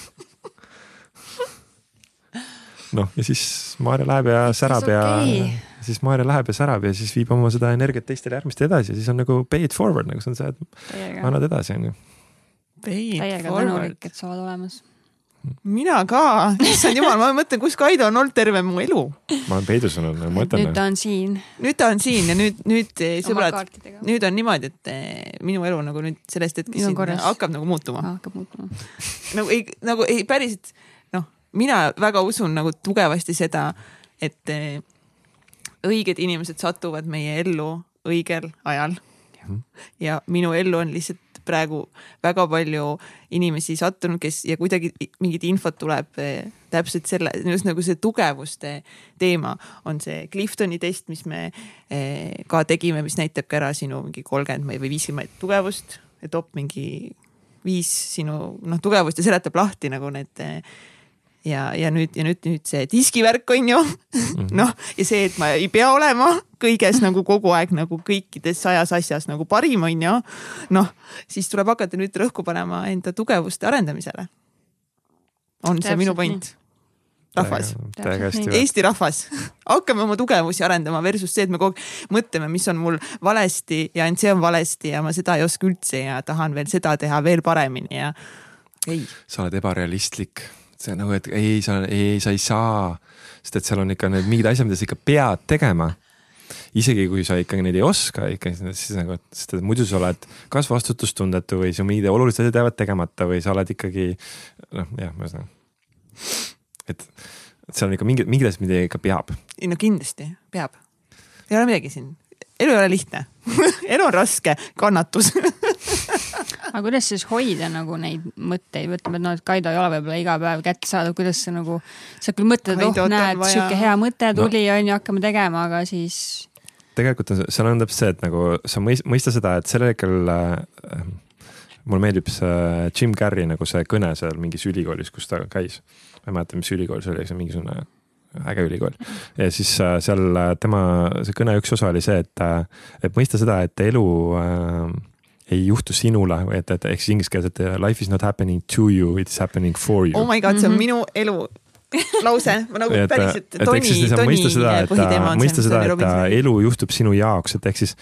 noh, ja siis Maarja läheb ja särab okay. ja siis Maarja läheb ja särab ja siis viib oma seda energiat teistele järgmistele edasi ja siis on nagu pay it forward nagu see on see, et annad edasi, on ju. täiega tänulik, et sa oled olemas mina ka, issand jumal, ma mõtlen, kus Kaido on olnud terve mu elu. ma olen peidus olnud, ma mõtlen. nüüd ta on siin. nüüd ta on siin ja nüüd, nüüd eh, sõbrad, nüüd on niimoodi, et eh, minu elu nagu nüüd sellest hetkest hakkab nagu muutuma. hakkab muutuma. nagu ei, nagu ei päriselt mina väga usun nagu tugevasti seda, et eh, õiged inimesed satuvad meie ellu õigel ajal. ja minu ellu on lihtsalt praegu väga palju inimesi sattunud, kes ja kuidagi mingit infot tuleb eh, täpselt selle, just nagu see tugevuste teema on see Cliftoni test, mis me eh, ka tegime, mis näitabki ära sinu mingi kolmkümmend või viiskümmend tugevust toob mingi viis sinu noh, tugevust ja seletab lahti nagu need ja, ja nüüd ja nüüd, nüüd see diskivärk on ju mm -hmm. noh, ja see, et ma ei pea olema kõiges nagu kogu aeg nagu kõikides sajas asjas nagu parim, on ju. noh, siis tuleb hakata nüüd rõhku panema enda tugevuste arendamisele. on Täpselt see minu point? rahvas, Eesti rahvas, hakkame oma tugevusi arendama versus see, et me kogu aeg mõtleme, mis on mul valesti ja ainult see on valesti ja ma seda ei oska üldse ja tahan veel seda teha veel paremini ja ei. sa oled ebarealistlik see nagu, et ei, sa, ei, sa ei saa, sest et seal on ikka need mingid asjad, mida sa ikka pead tegema. isegi kui sa ikkagi neid ei oska ikka, siis nagu, sest et muidu sa oled kas vastutustundetu või su mingid olulised asjad jäävad tegemata või sa oled ikkagi noh, jah, ühesõnaga. et, et seal on ikka mingid, mingid asjad, mida ikka peab. ei no kindlasti peab, ei ole midagi siin, elu ei ole lihtne [laughs] elu on raske, kannatus [laughs] aga kuidas siis hoida nagu neid mõtteid, ütleme, et noh, et Kaido ei ole võib-olla iga päev kättesaadav, kuidas sa nagu, sa küll mõtled, et oh näed, sihuke hea mõte tuli no. on ju, hakkame tegema, aga siis. tegelikult on, seal on täpselt see, et nagu sa mõista seda, et sellel hetkel äh, mulle meeldib see Jim Carrey nagu see kõne seal mingis ülikoolis, kus ta käis. ma ei mäleta, mis ülikool see oli, see mingisugune äge ülikool. ja siis äh, seal äh, tema, see kõne üks osa oli see, et, äh, et mõista seda, et elu äh, ei juhtu sinule, et, et ehk siis inglise keeles, et life is not happening to you, it is happening for you. oh my god, see on mm -hmm. minu elu [laughs] lause, ma nagu et, päriselt, Toni, Toni mõista seda, et, mõista seda, et elu juhtub sinu jaoks, et ehk siis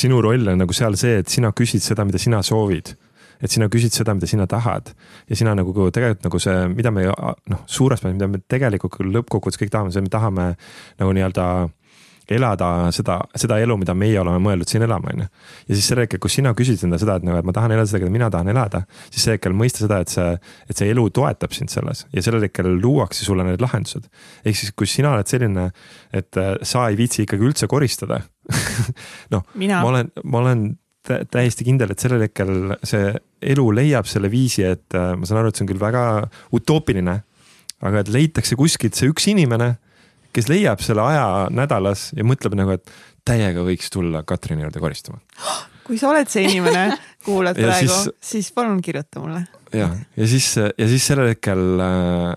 sinu roll on nagu seal see, et sina küsid seda, mida sina soovid et sina küsid seda, mida sina tahad ja sina nagu tegelikult nagu see, mida me noh, suures plaanis, mida me tegelikult lõppkokkuvõttes kõik tahame, see me tahame nagu nii-öelda elada seda, seda elu, mida meie oleme mõelnud siin elama, on ju. ja siis sel hetkel, kus sina küsid enda seda, et nagu, et ma tahan elada seda, keda mina tahan elada, siis sel hetkel mõista seda, et see, et see elu toetab sind selles ja sellel hetkel luuakse sulle need lahendused. ehk siis, kui sina oled selline, et äh, sa ei viitsi ikkagi üldse koristada [laughs] noh, ma olen, ma olen täiesti kindel, et sellel hetkel see elu leiab selle viisi, et äh, ma saan aru, et see on küll väga utoopiline. aga et leitakse kuskilt see üks inimene, kes leiab selle aja nädalas ja mõtleb nagu, et täiega võiks tulla Katrini juurde koristama. kui sa oled see inimene, kuulad praegu, siis, siis palun kirjuta mulle ja, ja siis, ja siis sellel hetkel äh,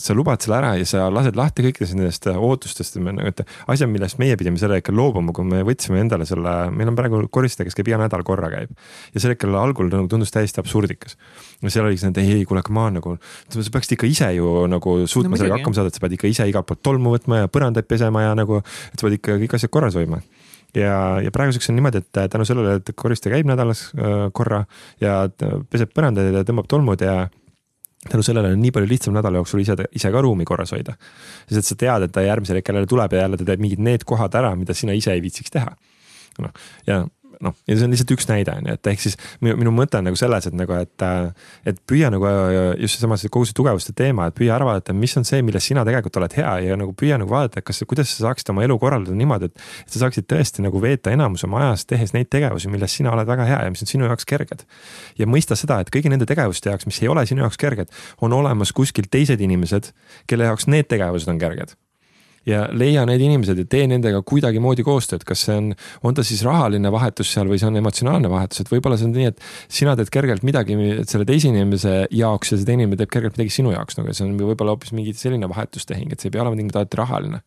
sa lubad selle ära ja sa lased lahti kõikidest nendest ootustest, et asjad, millest meie pidime sel hetkel loobuma, kui me võtsime endale selle, meil on praegu koristaja, kes käib iga nädal korra käib. ja sel hetkel algul nagu tundus täiesti absurdikas. ja seal oligi see, et ei, kuule, come on nagu, sa peaksid ikka ise ju nagu suutma no, sellega hakkama saada, et sa pead ikka ise igalt poolt tolmu võtma ja põrandaid pesema ja nagu, et sa pead ikka kõik asjad korras hoidma ja, ja praeguseks on niimoodi, et tänu sellele, et koristaja käib nädalas äh, korra ja peseb põrandaid ja tõmbab tolmud ja tänu sellele on nii palju lihtsam nädala jooksul ise, ise ka ruumi korras hoida. sest et sa tead, et ta järgmisel hetkel jälle tuleb ja jälle ta teeb mingid need kohad ära, mida sina ise ei viitsiks teha. noh, ja noh, ja see on lihtsalt üks näide on ju, et ehk siis minu, minu mõte on nagu selles, et nagu, et, et püüa nagu just seesama see kogu see tugevuste teema, et püüa ära vaadata, mis on see, milles sina tegelikult oled hea ja nagu püüa nagu vaadata, kas, kuidas sa saaksid oma elu korraldada niimoodi, et. et sa saaksid tõesti nagu veeta enamus oma ajast tehes neid tegevusi, milles sina oled väga hea ja mis on sinu jaoks kerged. ja mõista seda, et kõigi nende tegevuste jaoks, mis ei ole sinu jaoks kerged, on olemas kuskil teised inimesed, kelle jaoks need tegevused on kerged ja leia need inimesed ja tee nendega kuidagimoodi koostööd, kas see on, on ta siis rahaline vahetus seal või see on emotsionaalne vahetus, et võib-olla see on nii, et sina teed kergelt midagi selle teise inimese jaoks ja see teine inimene teeb kergelt midagi sinu jaoks, nagu see on võib-olla hoopis mingi selline vahetustehing, et see ei pea olema tingimata alati rahaline.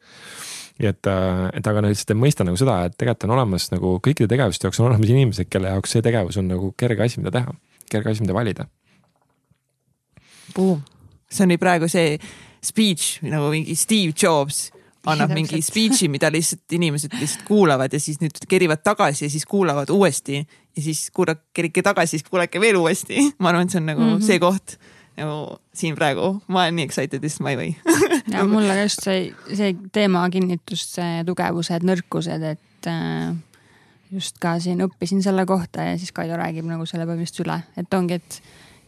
Et, äh, et aga lihtsalt mõista nagu seda, et tegelikult on olemas nagu kõikide tegevuste jaoks on olemas inimesed, kelle jaoks see tegevus on nagu kerge asi, mida teha, kerge asi, mida valida. see oli praegu see speech nagu mingi Steve Jobs annab mingi speech'i, mida lihtsalt inimesed lihtsalt kuulavad ja siis nüüd kerivad tagasi ja siis kuulavad uuesti. Ja siis kuulake, kerige tagasi, siis kuulake veel uuesti. [laughs] ma arvan, et see on nagu mm -hmm. see koht nagu siin praegu, ma olen nii excited, this my way ja [laughs] mulle just see, see teema kinnitus, see tugevused, nõrkused, et äh, just ka siin õppisin selle kohta ja siis Kaido räägib nagu selle põhimõtteliselt üle, et ongi, et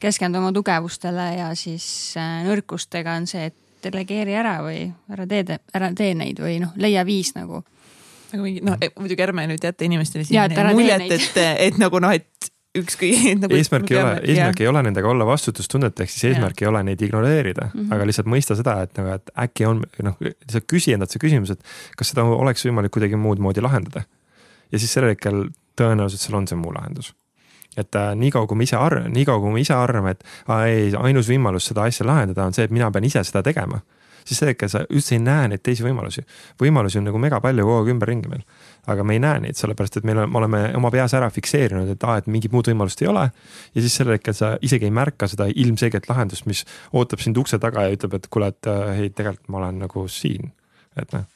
keskendu oma tugevustele ja siis äh, nõrkustega on see, et delegeeri ära või ära tee, ära tee neid või noh, leia viis nagu. nagu mingi noh, muidugi ärme nüüd jäta inimestele siin muljet, et, et nagu noh, et ükskõik nagu. eesmärk ei ole, eesmärk ei ole nendega olla vastutustundetu, ehk siis eesmärk ei ole neid ignoreerida mm, -hmm. aga lihtsalt mõista seda, et nagu, et äkki on noh, lihtsalt küsi endalt see küsimus, et kas seda oleks võimalik kuidagi muud moodi lahendada. ja siis sellel hetkel tõenäoliselt seal on see muu lahendus et äh, niikaua, kui me ise arvame, niikaua kui me ise arvame, et aa, ei, ainus võimalus seda asja lahendada on see, et mina pean ise seda tegema siis sel hetkel sa üldse ei näe neid teisi võimalusi. võimalusi on nagu mega palju kogu aeg ümberringi meil. aga me ei näe neid, sellepärast et meil on, me oleme oma peas ära fikseerinud, et aa, et mingit muud võimalust ei ole. ja siis sellel hetkel sa isegi ei märka seda ilmselget lahendust, mis ootab sind ukse taga ja ütleb, et kuule, et äh, ei, tegelikult ma olen nagu siin, et noh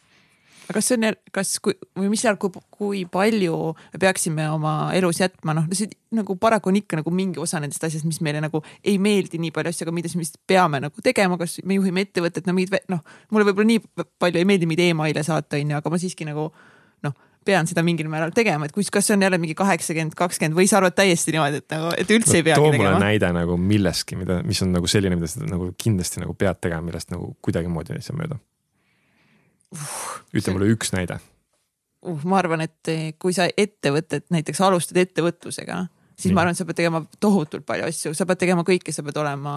aga kas see on, kas, kui või mis seal, kui, kui palju me peaksime oma elus jätma, noh, see nagu paraku on ikka nagu mingi osa nendest asjadest, mis meile nagu ei meeldi nii palju asju, aga mida siis peame nagu tegema, kas me juhime ettevõtet, no mingid noh, mulle võib-olla nii palju ei meeldi mingeid email'e saata, on ju, aga ma siiski nagu noh, pean seda mingil määral tegema, et kus, kas see on jälle mingi kaheksakümmend, kakskümmend või sa arvad täiesti niimoodi, et nagu, et üldse no, ei peagi tegema? too mulle näide nagu millestki, mida, mis on nagu selline, mida sa nagu kindlasti nagu pead tegema, millest nagu kuidagimoodi ei saa mööda uh,. ütle mulle üks näide uh,. ma arvan, et eh, kui sa ettevõtet, näiteks alustad ettevõtlusega, siis Nii. ma arvan, et sa pead tegema tohutult palju asju, sa pead tegema kõike, sa pead olema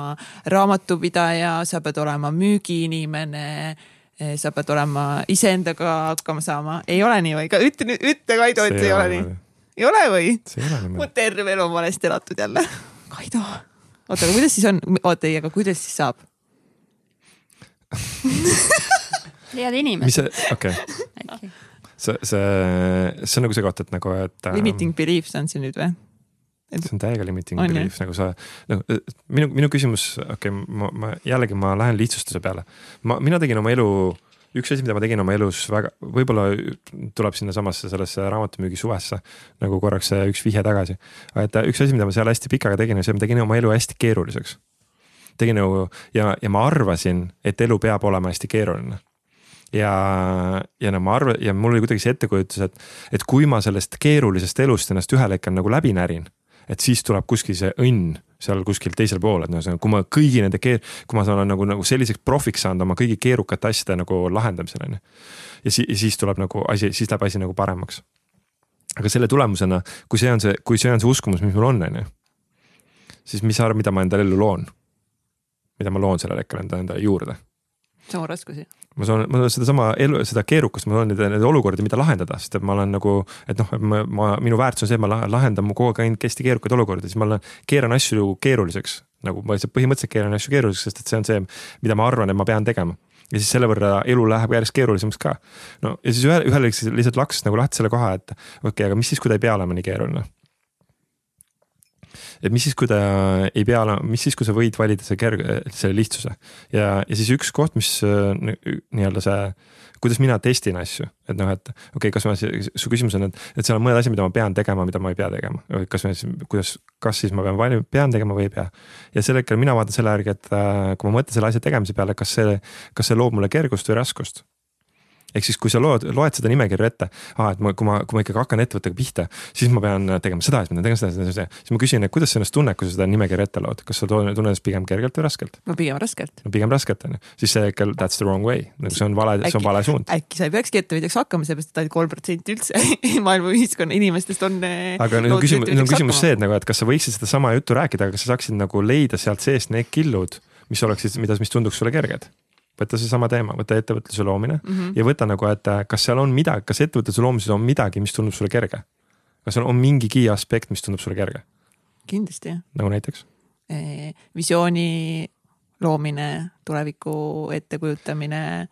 raamatupidaja, sa pead olema müügiinimene eh, sa pead olema iseendaga hakkama saama, ei ole nii või? ütle ütle Kaido, et see ei ole nii. ei ole või? mu terve elu on valesti elatud jälle. Kaido, oota, aga kuidas siis on, oota ei, aga kuidas siis saab [laughs] head inimesed. mis see, okei [laughs] okay. see, see, see on nagu see koht, et nagu, et. Limiting ähm, beliefs on see nüüd või? see on täiega limiting on, belief, nagu sa, nagu minu, minu küsimus, okei okay,, ma, ma jällegi ma lähen lihtsustuse peale. ma, mina tegin oma elu, üks asi, mida ma tegin oma elus väga, võib-olla tuleb sinnasamasse sellesse raamatumüügi suvesse nagu korraks üks vihje tagasi. et üks asi, mida ma seal hästi pikaga tegin, on see, ma tegin oma elu hästi keeruliseks. tegin nagu ja, ja ma arvasin, et elu peab olema hästi keeruline ja, ja no ma arvan ja mul oli kuidagi see ettekujutus, et, et kui ma sellest keerulisest elust ennast ühel hetkel nagu läbi närin, et siis tuleb kuskil see õnn seal kuskil teisel pool, et noh, kui ma kõigi nende keer-, kui ma olen nagu, nagu selliseks profiks saanud oma kõigi keerukate asjade nagu lahendamisel on ju. ja si-, siis tuleb nagu asi, siis läheb asi nagu paremaks. aga selle tulemusena, kui see on see, kui see on see uskumus, mis mul on, on ju. siis mis sa arvad, mida ma endale ellu loon? mida ma loon sellel hetkel enda, endale juurde? Samu raskusi ma saan, ma sedasama elu, seda keerukust, ma saan neid, neid olukordi, mida lahendada, sest et ma olen nagu, et noh, ma, ma, minu väärtus on see, et ma lahendan kogu aeg ainult hästi keerukaid olukordi, siis ma olen, keeran asju keeruliseks. nagu ma lihtsalt põhimõtteliselt keeran asju keeruliseks, sest et see on see, mida ma arvan, et ma pean tegema. ja siis selle võrra elu läheb järjest keerulisemaks ka. no ja siis ühel, ühel hetkel lihtsalt laksis nagu lahti selle koha, et okei okay,, aga mis siis, kui ta ei pea olema nii keeruline et mis siis, kui ta ei pea olema, mis siis, kui sa võid valida selle kerge, selle lihtsuse ja, ja siis üks koht, mis nii-öelda see, kuidas mina testin asju, et noh, et okei okay,, kas ma, su küsimus on, et, et seal on mõned asjad, mida ma pean tegema, mida ma ei pea tegema. kas ma siis, kuidas, kas siis ma pean valima, pean tegema või ei pea. ja sel hetkel mina vaatan selle järgi, et äh, kui ma mõtlen selle asja tegemise peale, kas see, kas see loob mulle kergust või raskust ehk siis, kui sa loed, loed seda nimekirja ette, aa, et ma, kui ma, kui ma ikkagi hakkan ettevõttega pihta, siis ma pean tegema seda, siis ma pean tegema seda, seda, seda, siis ma küsin, et kuidas sa ennast tunned, kui sa seda nimekirja ette loed, kas sa tunned ennast pigem kergelt või raskelt? no pigem raskelt. no pigem raskelt on ju, siis see ikka that's the wrong way, nagu see on vale, see on vale suund. äkki sa ei peakski ettevõtjaks hakkama, sellepärast et ainult kolm protsenti üldse [laughs] maailma ühiskonna inimestest on. Eh, aga nüüd on küsimus, nüüd on küsimus see, et nagu, et kas sa võiksid sedasama juttu rääkida, aga kas sa saaksid nagu leida sealt seest need killud, mis oleksid, mida, mis tunduks sulle kerged võta seesama teema, võta ettevõtluse loomine mm -hmm. ja võta nagu, et äh, kas seal on midagi, kas ettevõtluse loomises on midagi, mis tundub sulle kerge? kas seal on mingigi aspekt, mis tundub sulle kerge? kindlasti nagu näiteks e,? visiooni loomine, tuleviku ettekujutamine,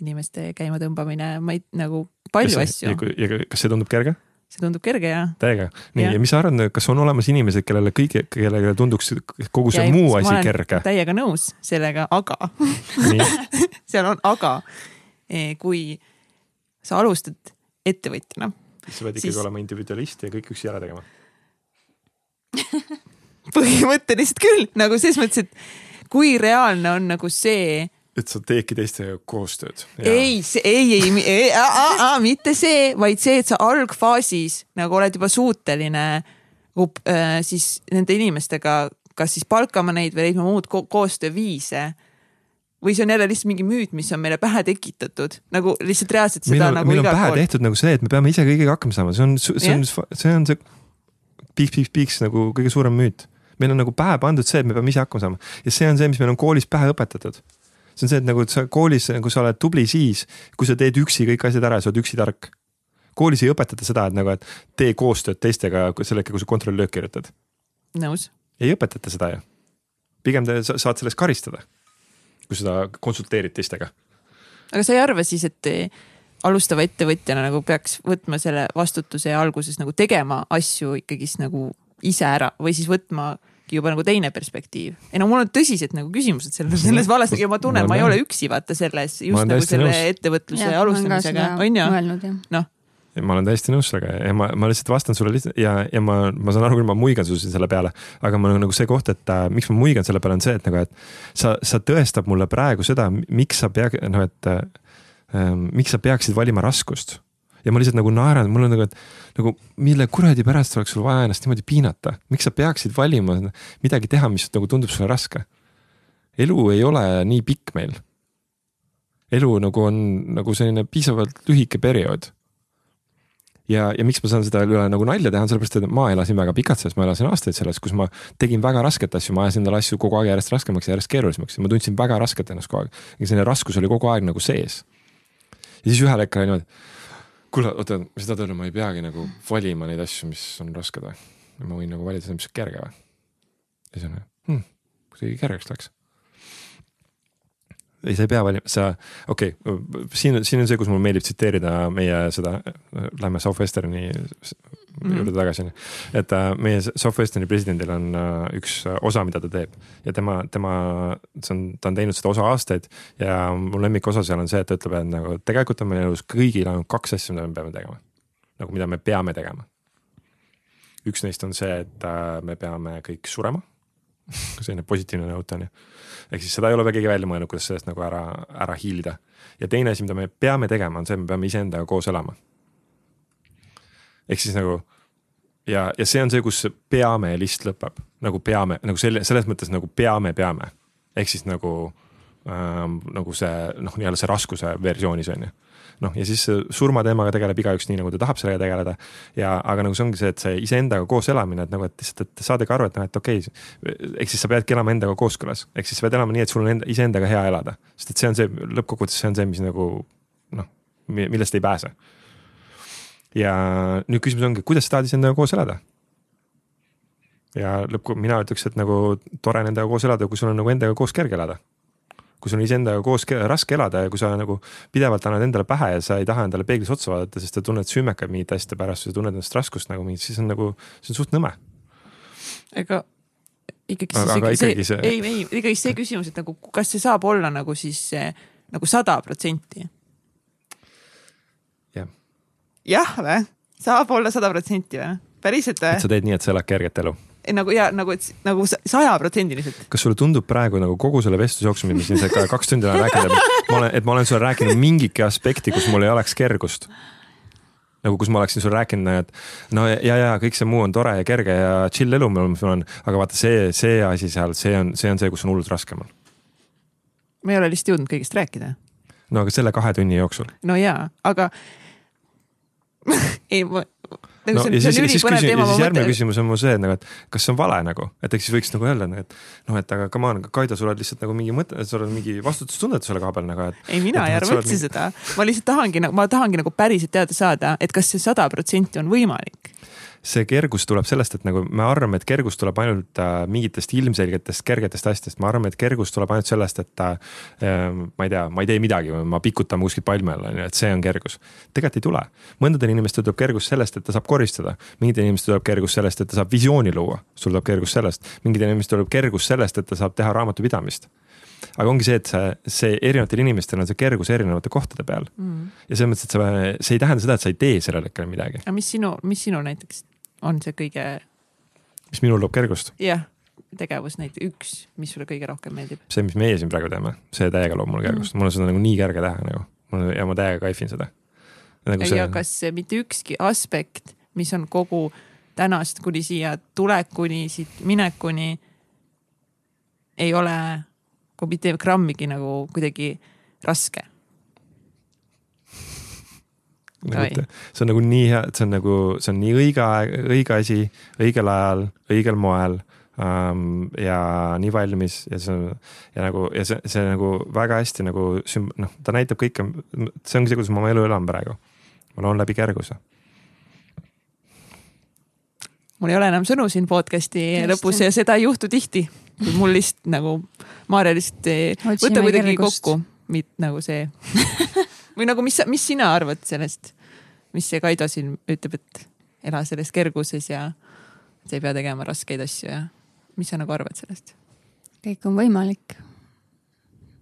inimeste käimatõmbamine, ma ei, nagu palju kas, asju. ja kas see tundub kerge? See tundub kerge jah. täiega, nii ja. ja mis sa arvad, kas on olemas inimesed, kellele kõige, kellele tunduks kogu see ja, muu asi kerge? täiega nõus sellega, aga [laughs] seal on aga, e, kui sa alustad ettevõtjana. siis sa pead ikkagi siis... olema individualist ja kõik üksi ära tegema [laughs] põhimõtteliselt küll, nagu selles mõttes, et kui reaalne on nagu see et sa teedki teistega koostööd. ei, ei, ei, ei, mitte see, vaid see, et sa algfaasis nagu oled juba suuteline äh, siis nende inimestega, kas siis palkama neid või leidma muud ko koostööviise või see on jälle lihtsalt mingi müüt, mis on meile pähe tekitatud, nagu lihtsalt reaalselt seda meil on, nagu meil on pähe pool. tehtud nagu see, et me peame ise kõigega hakkama saama, see on, see on, see on see piiks, piiks, piiks nagu kõige suurem müüt. meil on nagu pähe pandud see, et me peame ise hakkama saama ja see on see, mis meil on koolis pähe õpetatud. See on see, et nagu sa koolis, nagu sa oled tubli siis, kui sa teed üksi kõik asjad ära ja sa oled üksi tark. koolis ei õpetata seda, et nagu, et tee koostööd teistega selle hetkel, kui sa kontrolllöök kirjutad. nõus. ei õpetata seda ju. pigem te saad sellest karistada, kui seda konsulteerid teistega. aga sa ei arva siis, et alustava ettevõtjana nagu peaks võtma selle vastutuse ja alguses nagu tegema asju ikkagist nagu ise ära või siis võtma juba nagu teine perspektiiv. ei no mul on tõsised nagu küsimused selles, selles vallas ja ma tunnen, ma ei ole üksi vaata selles just nagu selle nõus. ettevõtluse ja, alustamisega, on ju? noh ma olen täiesti nõus sellega ja ma, ma lihtsalt vastan sulle lihtsalt ja, ja ma, ma saan aru küll, ma muigan su selle peale. aga ma nagu see koht, et äh, miks ma muigan selle peale on see, et nagu, et sa, sa tõestab mulle praegu seda, miks sa pea, noh, et äh, miks sa peaksid valima raskust ja ma lihtsalt nagu naeran, mul on nagu, et nagu mille kuradi pärast oleks sul vaja ennast niimoodi piinata, miks sa peaksid valima midagi teha, mis nagu tundub sulle raske? elu ei ole nii pikk meil. elu nagu on nagu selline piisavalt lühike periood. ja, ja miks ma saan seda üle nagu nalja teha, on sellepärast, et ma elasin väga pikalt selles, ma elasin aastaid selles, kus ma tegin väga rasket asju, ma ajasin endale asju kogu aeg järjest raskemaks ja järjest keerulisemaks ja ma tundsin väga rasket ennast kogu aeg. ja selline raskus oli kogu aeg nagu sees. ja siis ühel hetkel oli niimoodi kuule, oota, mis tahad öelda, ma ei peagi nagu valima neid asju, mis on rasked või? ma võin nagu valida seda, mis on kerge või? ja siis on hmm,, kuidagi kergeks läks. ei, sa ei pea valima, sa, okei okay,, siin, siin on see, kus mulle meeldib tsiteerida meie seda, lähme Southwesterni mm. juurde tagasi on ju. et äh, meie Southwesterni presidendil on äh, üks osa, mida ta teeb ja tema, tema, see on, ta on teinud seda osa aastaid ja mu lemmikosa seal on see, et ta ütleb, et nagu tegelikult on meie elus kõigil ainult kaks asja, mida me peame tegema. nagu mida me peame tegema. üks neist on see, et äh, me peame kõik surema [laughs] selline positiivne nõut on ju. ehk siis seda ei ole keegi välja mõelnud, kuidas sellest nagu ära, ära hiilida. ja teine asi, mida me peame tegema, on see, et me peame iseendaga koos elama ehk siis nagu ja, ja see on see, kus peame list lõpeb, nagu peame nagu selle, selles mõttes nagu peame, peame. ehk siis nagu ähm,, nagu see noh, nii-öelda see raskuse versioonis on ju. noh, ja siis surmateemaga tegeleb igaüks nii, nagu ta tahab sellega tegeleda. ja, aga nagu see ongi see, et see iseendaga koos elamine, et nagu, et lihtsalt, et saadagi aru, et noh, et okei okay,. ehk siis sa peadki elama endaga kooskõlas, ehk siis sa pead elama nii, et sul on enda, iseendaga hea elada. sest et see on see, lõppkokkuvõttes see on see, mis nagu noh, millest ei pääse ja nüüd küsimus ongi, kuidas sa tahad isendaga koos elada? ja lõpp, mina ütleks, et nagu tore nendega koos elada, kui sul on nagu endaga koos kerge elada. kui sul on iseendaga koos raske elada ja kui sa nagu pidevalt annad endale pähe ja sa ei taha endale peeglis otsa vaadata, sest sa tunned süümekaid mingite asjade pärast, sa tunned ennast raskust nagu mingit, siis on nagu, see on suht nõme. ega ikkagi siis aga, ikkagi see, ei, ei, ikkagi see küsimus, et nagu kas see saab olla nagu siis nagu sada protsenti jah või? saab olla sada protsenti või? päriselt või? et sa teed nii, et sa elad kerget elu? nagu ja nagu, et nagu sajaprotsendiliselt. kas sulle tundub praegu nagu kogu selle vestluse jooksul, mis me siin [laughs] kaks tundi olen rääkinud, et ma olen, et ma olen sulle rääkinud mingitki aspekti, kus mul ei oleks kergust? nagu kus ma oleksin sulle rääkinud, et no ja, ja, kõik see muu on tore ja kerge ja chill elu mul on, aga vaata see, see asi seal, see on, see on see, kus on hullult raske mul. ma ei ole lihtsalt jõudnud kõigest rääkida. no aga selle kahe tunni jooksul. no jaa, aga [laughs] ei, ma nagu no, see, ja siis, siis, küsi, siis järgmine küsimus on mul see, nagu, et kas see on vale nagu, et eks siis võiks nagu öelda, et noh, et aga come on, Kaido, sul on lihtsalt nagu mingi mõte, sul on mingi vastutustundetu selle koha peal nagu, et. ei, mina ei arva üldse seda, ma lihtsalt tahangi nagu, ma tahangi nagu päriselt teada saada, et kas see sada protsenti on võimalik see kergus tuleb sellest, et nagu me arvame, et kergus tuleb ainult äh, mingitest ilmselgetest kergetest asjadest, me arvame, et kergus tuleb ainult sellest, et äh, ma ei tea, ma ei tee midagi või ma pikutan kuskilt palmi all, on ju, et see on kergus. tegelikult ei tule, mõndadel inimestel tuleb kergus sellest, et ta saab koristada, mingitel inimestel tuleb kergus sellest, et ta saab visiooni luua, sul tuleb kergus sellest, mingitel inimestel tuleb kergus sellest, et ta saab teha raamatupidamist. Aga ongi see, et see, see erinevatel inimestel on see kergus erinevate kohtade peal. Mm.. ja selles mõttes, et sa, see ei tähenda seda, et sa ei tee sellel hetkel midagi. aga mis sinu, mis sinu näiteks on see kõige. mis minul loob kergust? jah, tegevus näiteks üks, mis sulle kõige rohkem meeldib? see, mis meie siin praegu teeme, see täiega loob mulle kergust mm., mul on seda nagu nii kerge teha nagu, ja ma täiega kaifin seda nagu. See... ja kas mitte ükski aspekt, mis on kogu tänast kuni siia tulekuni, siit minekuni ei ole kui mitte grammigi nagu kuidagi raske nagu, see on nagu nii hea, et see on nagu, see on nii õige aeg, õige asi, õigel ajal, õigel moel um, ja nii valmis ja see on ja nagu ja see, see nagu väga hästi nagu süm-, noh, ta näitab kõike, see ongi see, kuidas ma oma elu elan praegu. ma loon läbi kerguse mul ei ole enam sõnu siin podcast'i Just. lõpus ja seda ei juhtu tihti. mul lihtsalt nagu, Maarja lihtsalt võta kuidagi kokku, nagu see [laughs] või nagu, mis, mis sina arvad sellest, mis see Kaido siin ütleb, et ela selles kerguses ja sa ei pea tegema raskeid asju ja mis sa nagu arvad sellest? kõik on võimalik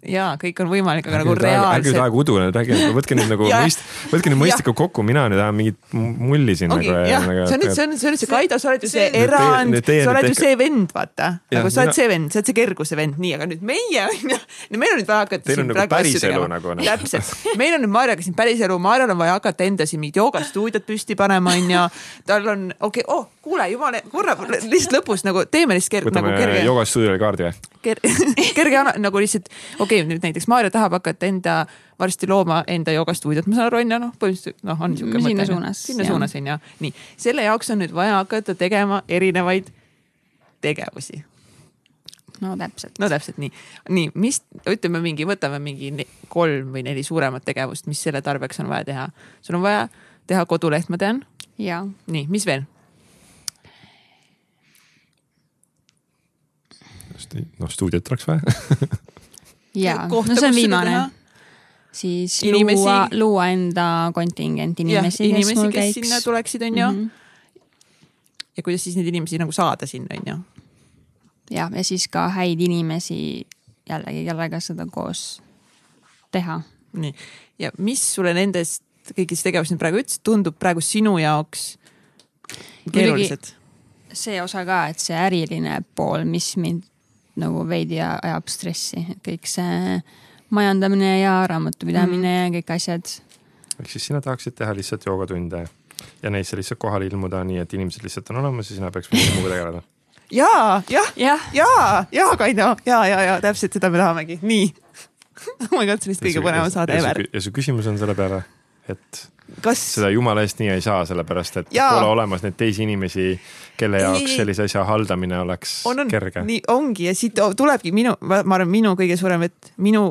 jaa, kõik on võimalik, aga nagu reaalselt. ärge nüüd aega udu, rääkige, võtke nüüd [laughs] nagu mõist-, võtke nüüd mõistlikult kokku, mina nüüd ajan mingit mulli siin okay, nagu. jah, see on nüüd, see on, see on see Kaido, sa oled ju see erand, sa oled ju see vend, vaata. nagu sa oled see vend, sa oled see kerguse vend, nii, aga nüüd meie [laughs] on ju, meil on nüüd vaja hakata. Teil on nagu päris elu nagu. täpselt, meil on nüüd Marjaga siin päris elu, Marjal on vaja hakata enda siin mingit joogastuudiot püsti panema, on ju. tal on, okei okay,, oh, kuule, jumala, korra lihtsalt lõpus nagu teeme lihtsalt kerge, nagu kerge. joogastuudiole kaardi või? [laughs] kerge nagu lihtsalt, okei okay,, nüüd näiteks Maarja tahab hakata enda varsti looma enda joogastuudiot, ma saan aru, on ju, noh, põhimõtteliselt noh, on siuke mõte. sinna suunas. sinna suunas on ju, nii, selle jaoks on nüüd vaja hakata tegema erinevaid tegevusi no täpselt. no täpselt nii, nii, mis ütleme mingi, võtame mingi kolm või neli suuremat tegevust, mis selle tarbeks on vaja teha. sul on vaja teha koduleht, ma tean. nii, mis veel? Noh, stuudiot oleks vaja ja, no see on viimane. siis inimesi... luua, luua enda kontingent inimesi, kes inimesi, mul käiks. sinna tuleksid, on ju mm. -hmm. ja kuidas siis neid inimesi nagu saada sinna, on ju. ja, ja siis ka häid inimesi jällegi, kellega seda koos teha. nii, ja mis sulle nendest kõigist tegevustest praegu ütlesid, tundub praegu sinu jaoks keerulised? see osa ka, et see äriline pool, mis mind nagu veidi ajab stressi, kõik see majandamine ja raamatupidamine mm. ja kõik asjad. ehk siis sina tahaksid teha lihtsalt joogatunde ja neisse lihtsalt kohale ilmuda, nii et inimesed lihtsalt on olemas ja sina peaks millegi muuga tegeleda. ja, jah, ja, ja, ja, Kaido, ja, ja, ja täpselt seda me tahamegi, nii [laughs] oh my god, see on vist kõige põnevam saade ever. ja su küsimus on selle peale, et kas. seda jumala eest nii ei saa, sellepärast et Jaa. pole olemas neid teisi inimesi, kelle jaoks ei, sellise asja haldamine oleks on, on, kerge. nii ongi ja siit tulebki minu, ma arvan, minu kõige suurem, et minu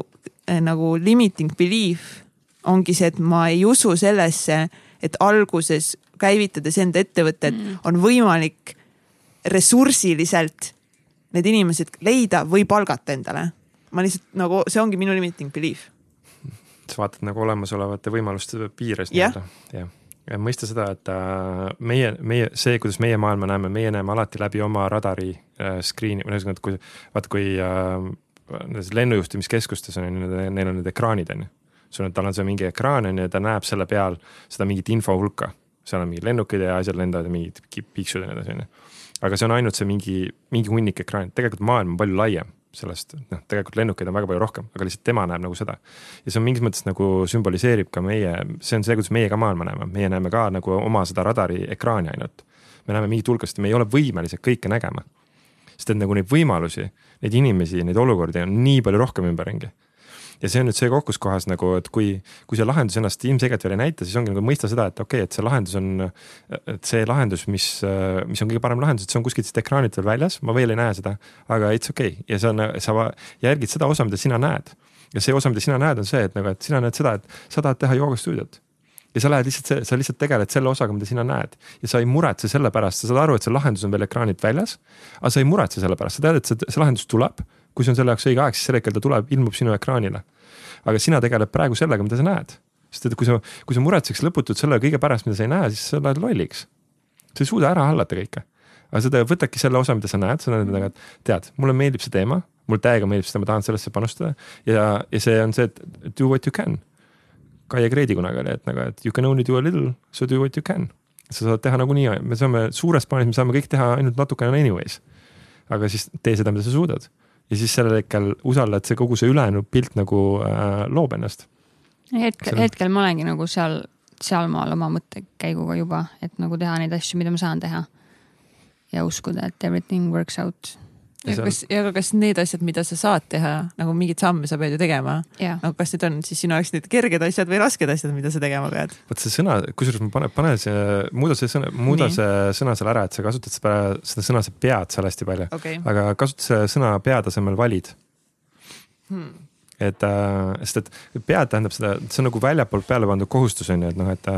eh, nagu limiting belief ongi see, et ma ei usu sellesse, et alguses käivitades enda ettevõtet mm. on võimalik ressursiliselt need inimesed leida või palgata endale. ma lihtsalt nagu, see ongi minu limiting belief. Sa vaatad nagu olemasolevate võimaluste piires nii-öelda, jah. ja mõista seda, et äh, meie, meie, see, kuidas meie maailma näeme, meie näeme alati läbi oma radari äh, screen'i, ühesõnaga, et kui vaata, kui äh, nendes lennujuhtimiskeskustes on ju, neil on need ekraanid on ju. sul on, tal on see mingi ekraan on ju ta näeb selle peal seda mingit info hulka. seal on mingid lennukid ja asjad lendavad ja mingid piiksud ja nii edasi on ju. aga see on ainult see mingi, mingi hunnik ekraani, tegelikult maailm on palju laiem sellest, noh, tegelikult lennukeid on väga palju rohkem, aga lihtsalt tema näeb nagu seda. ja see on mingis mõttes nagu sümboliseerib ka meie, see on see, kuidas meie ka maailma näeme, meie näeme ka nagu oma seda radari ekraani ainult. me näeme mingit hulgast ja me ei ole võimelised kõike nägema. sest et nagu neid võimalusi, neid inimesi, neid olukordi on nii palju rohkem ümberringi ja see on nüüd see koht, kus kohas nagu, et kui, kui see lahendus ennast ilmselgelt veel ei näita, siis ongi nagu mõista seda, et okei okay,, et see lahendus on, et see lahendus, mis, mis on kõige parem lahendus, et see on kuskilt siit ekraanilt veel väljas, ma veel ei näe seda, aga it's okei okay. ja see on, sa järgid seda osa, mida sina näed. ja see osa, mida sina näed, on see, et nagu, et sina näed seda, et sa tahad teha joogastuudiot ja sa lähed lihtsalt, sa lihtsalt tegeled selle osaga, mida sina näed ja sa ei muretse selle pärast, sa saad aru, et see lahendus on veel ekraanilt väljas. aga sa ei muretse selle pärast, sa tead, et see, see lahendus tuleb kui see on selle jaoks õige aeg, siis sel hetkel ta tuleb, ilmub sinu ekraanile. aga sina tegeled praegu sellega, mida sa näed. sest et kui sa, kui sa muretseks lõputult selle kõige pärast, mida sa ei näe, siis sa lähed lolliks. sa ei suuda ära hallata kõike. aga sa võtadki selle osa, mida sa näed, sa näed et tead, mulle meeldib see teema, mulle täiega meeldib seda, ma tahan sellesse panustada ja, ja see on see, et do what you can. Kaie Kreedi kunagi oli, et nagu, et you can only do a little, so do what you can sa saad teha nagunii, me saame suures plaanis, me saame kõik teha ainult natukene anyways. aga siis tee seda, mida sa suudad ja siis sellel hetkel usalda, et see kogu see ülejäänud pilt nagu äh, loob ennast. hetkel, hetkel ma olengi nagu seal, sealmaal oma mõttekäiguga juba, et nagu teha neid asju, mida ma saan teha. ja uskuda, et everything works out. Ja kas, ja aga kas need asjad, mida sa saad teha, nagu mingeid samme sa pead ju tegema, jah, nagu kas need on siis sinu jaoks need kerged asjad või rasked asjad, mida sa tegema pead? vot see sõna, kusjuures ma panen, pane see, muuda see sõna, muuda Nii. see sõna seal ära, et sa kasutad seda, seda sõna, sa pead seal hästi palju. okay., aga kasuta see sõna pead asemel valid. hmm. Et äh,, sest et pead tähendab seda, see on nagu väljapoolt peale pandud kohustus on ju, et noh, et,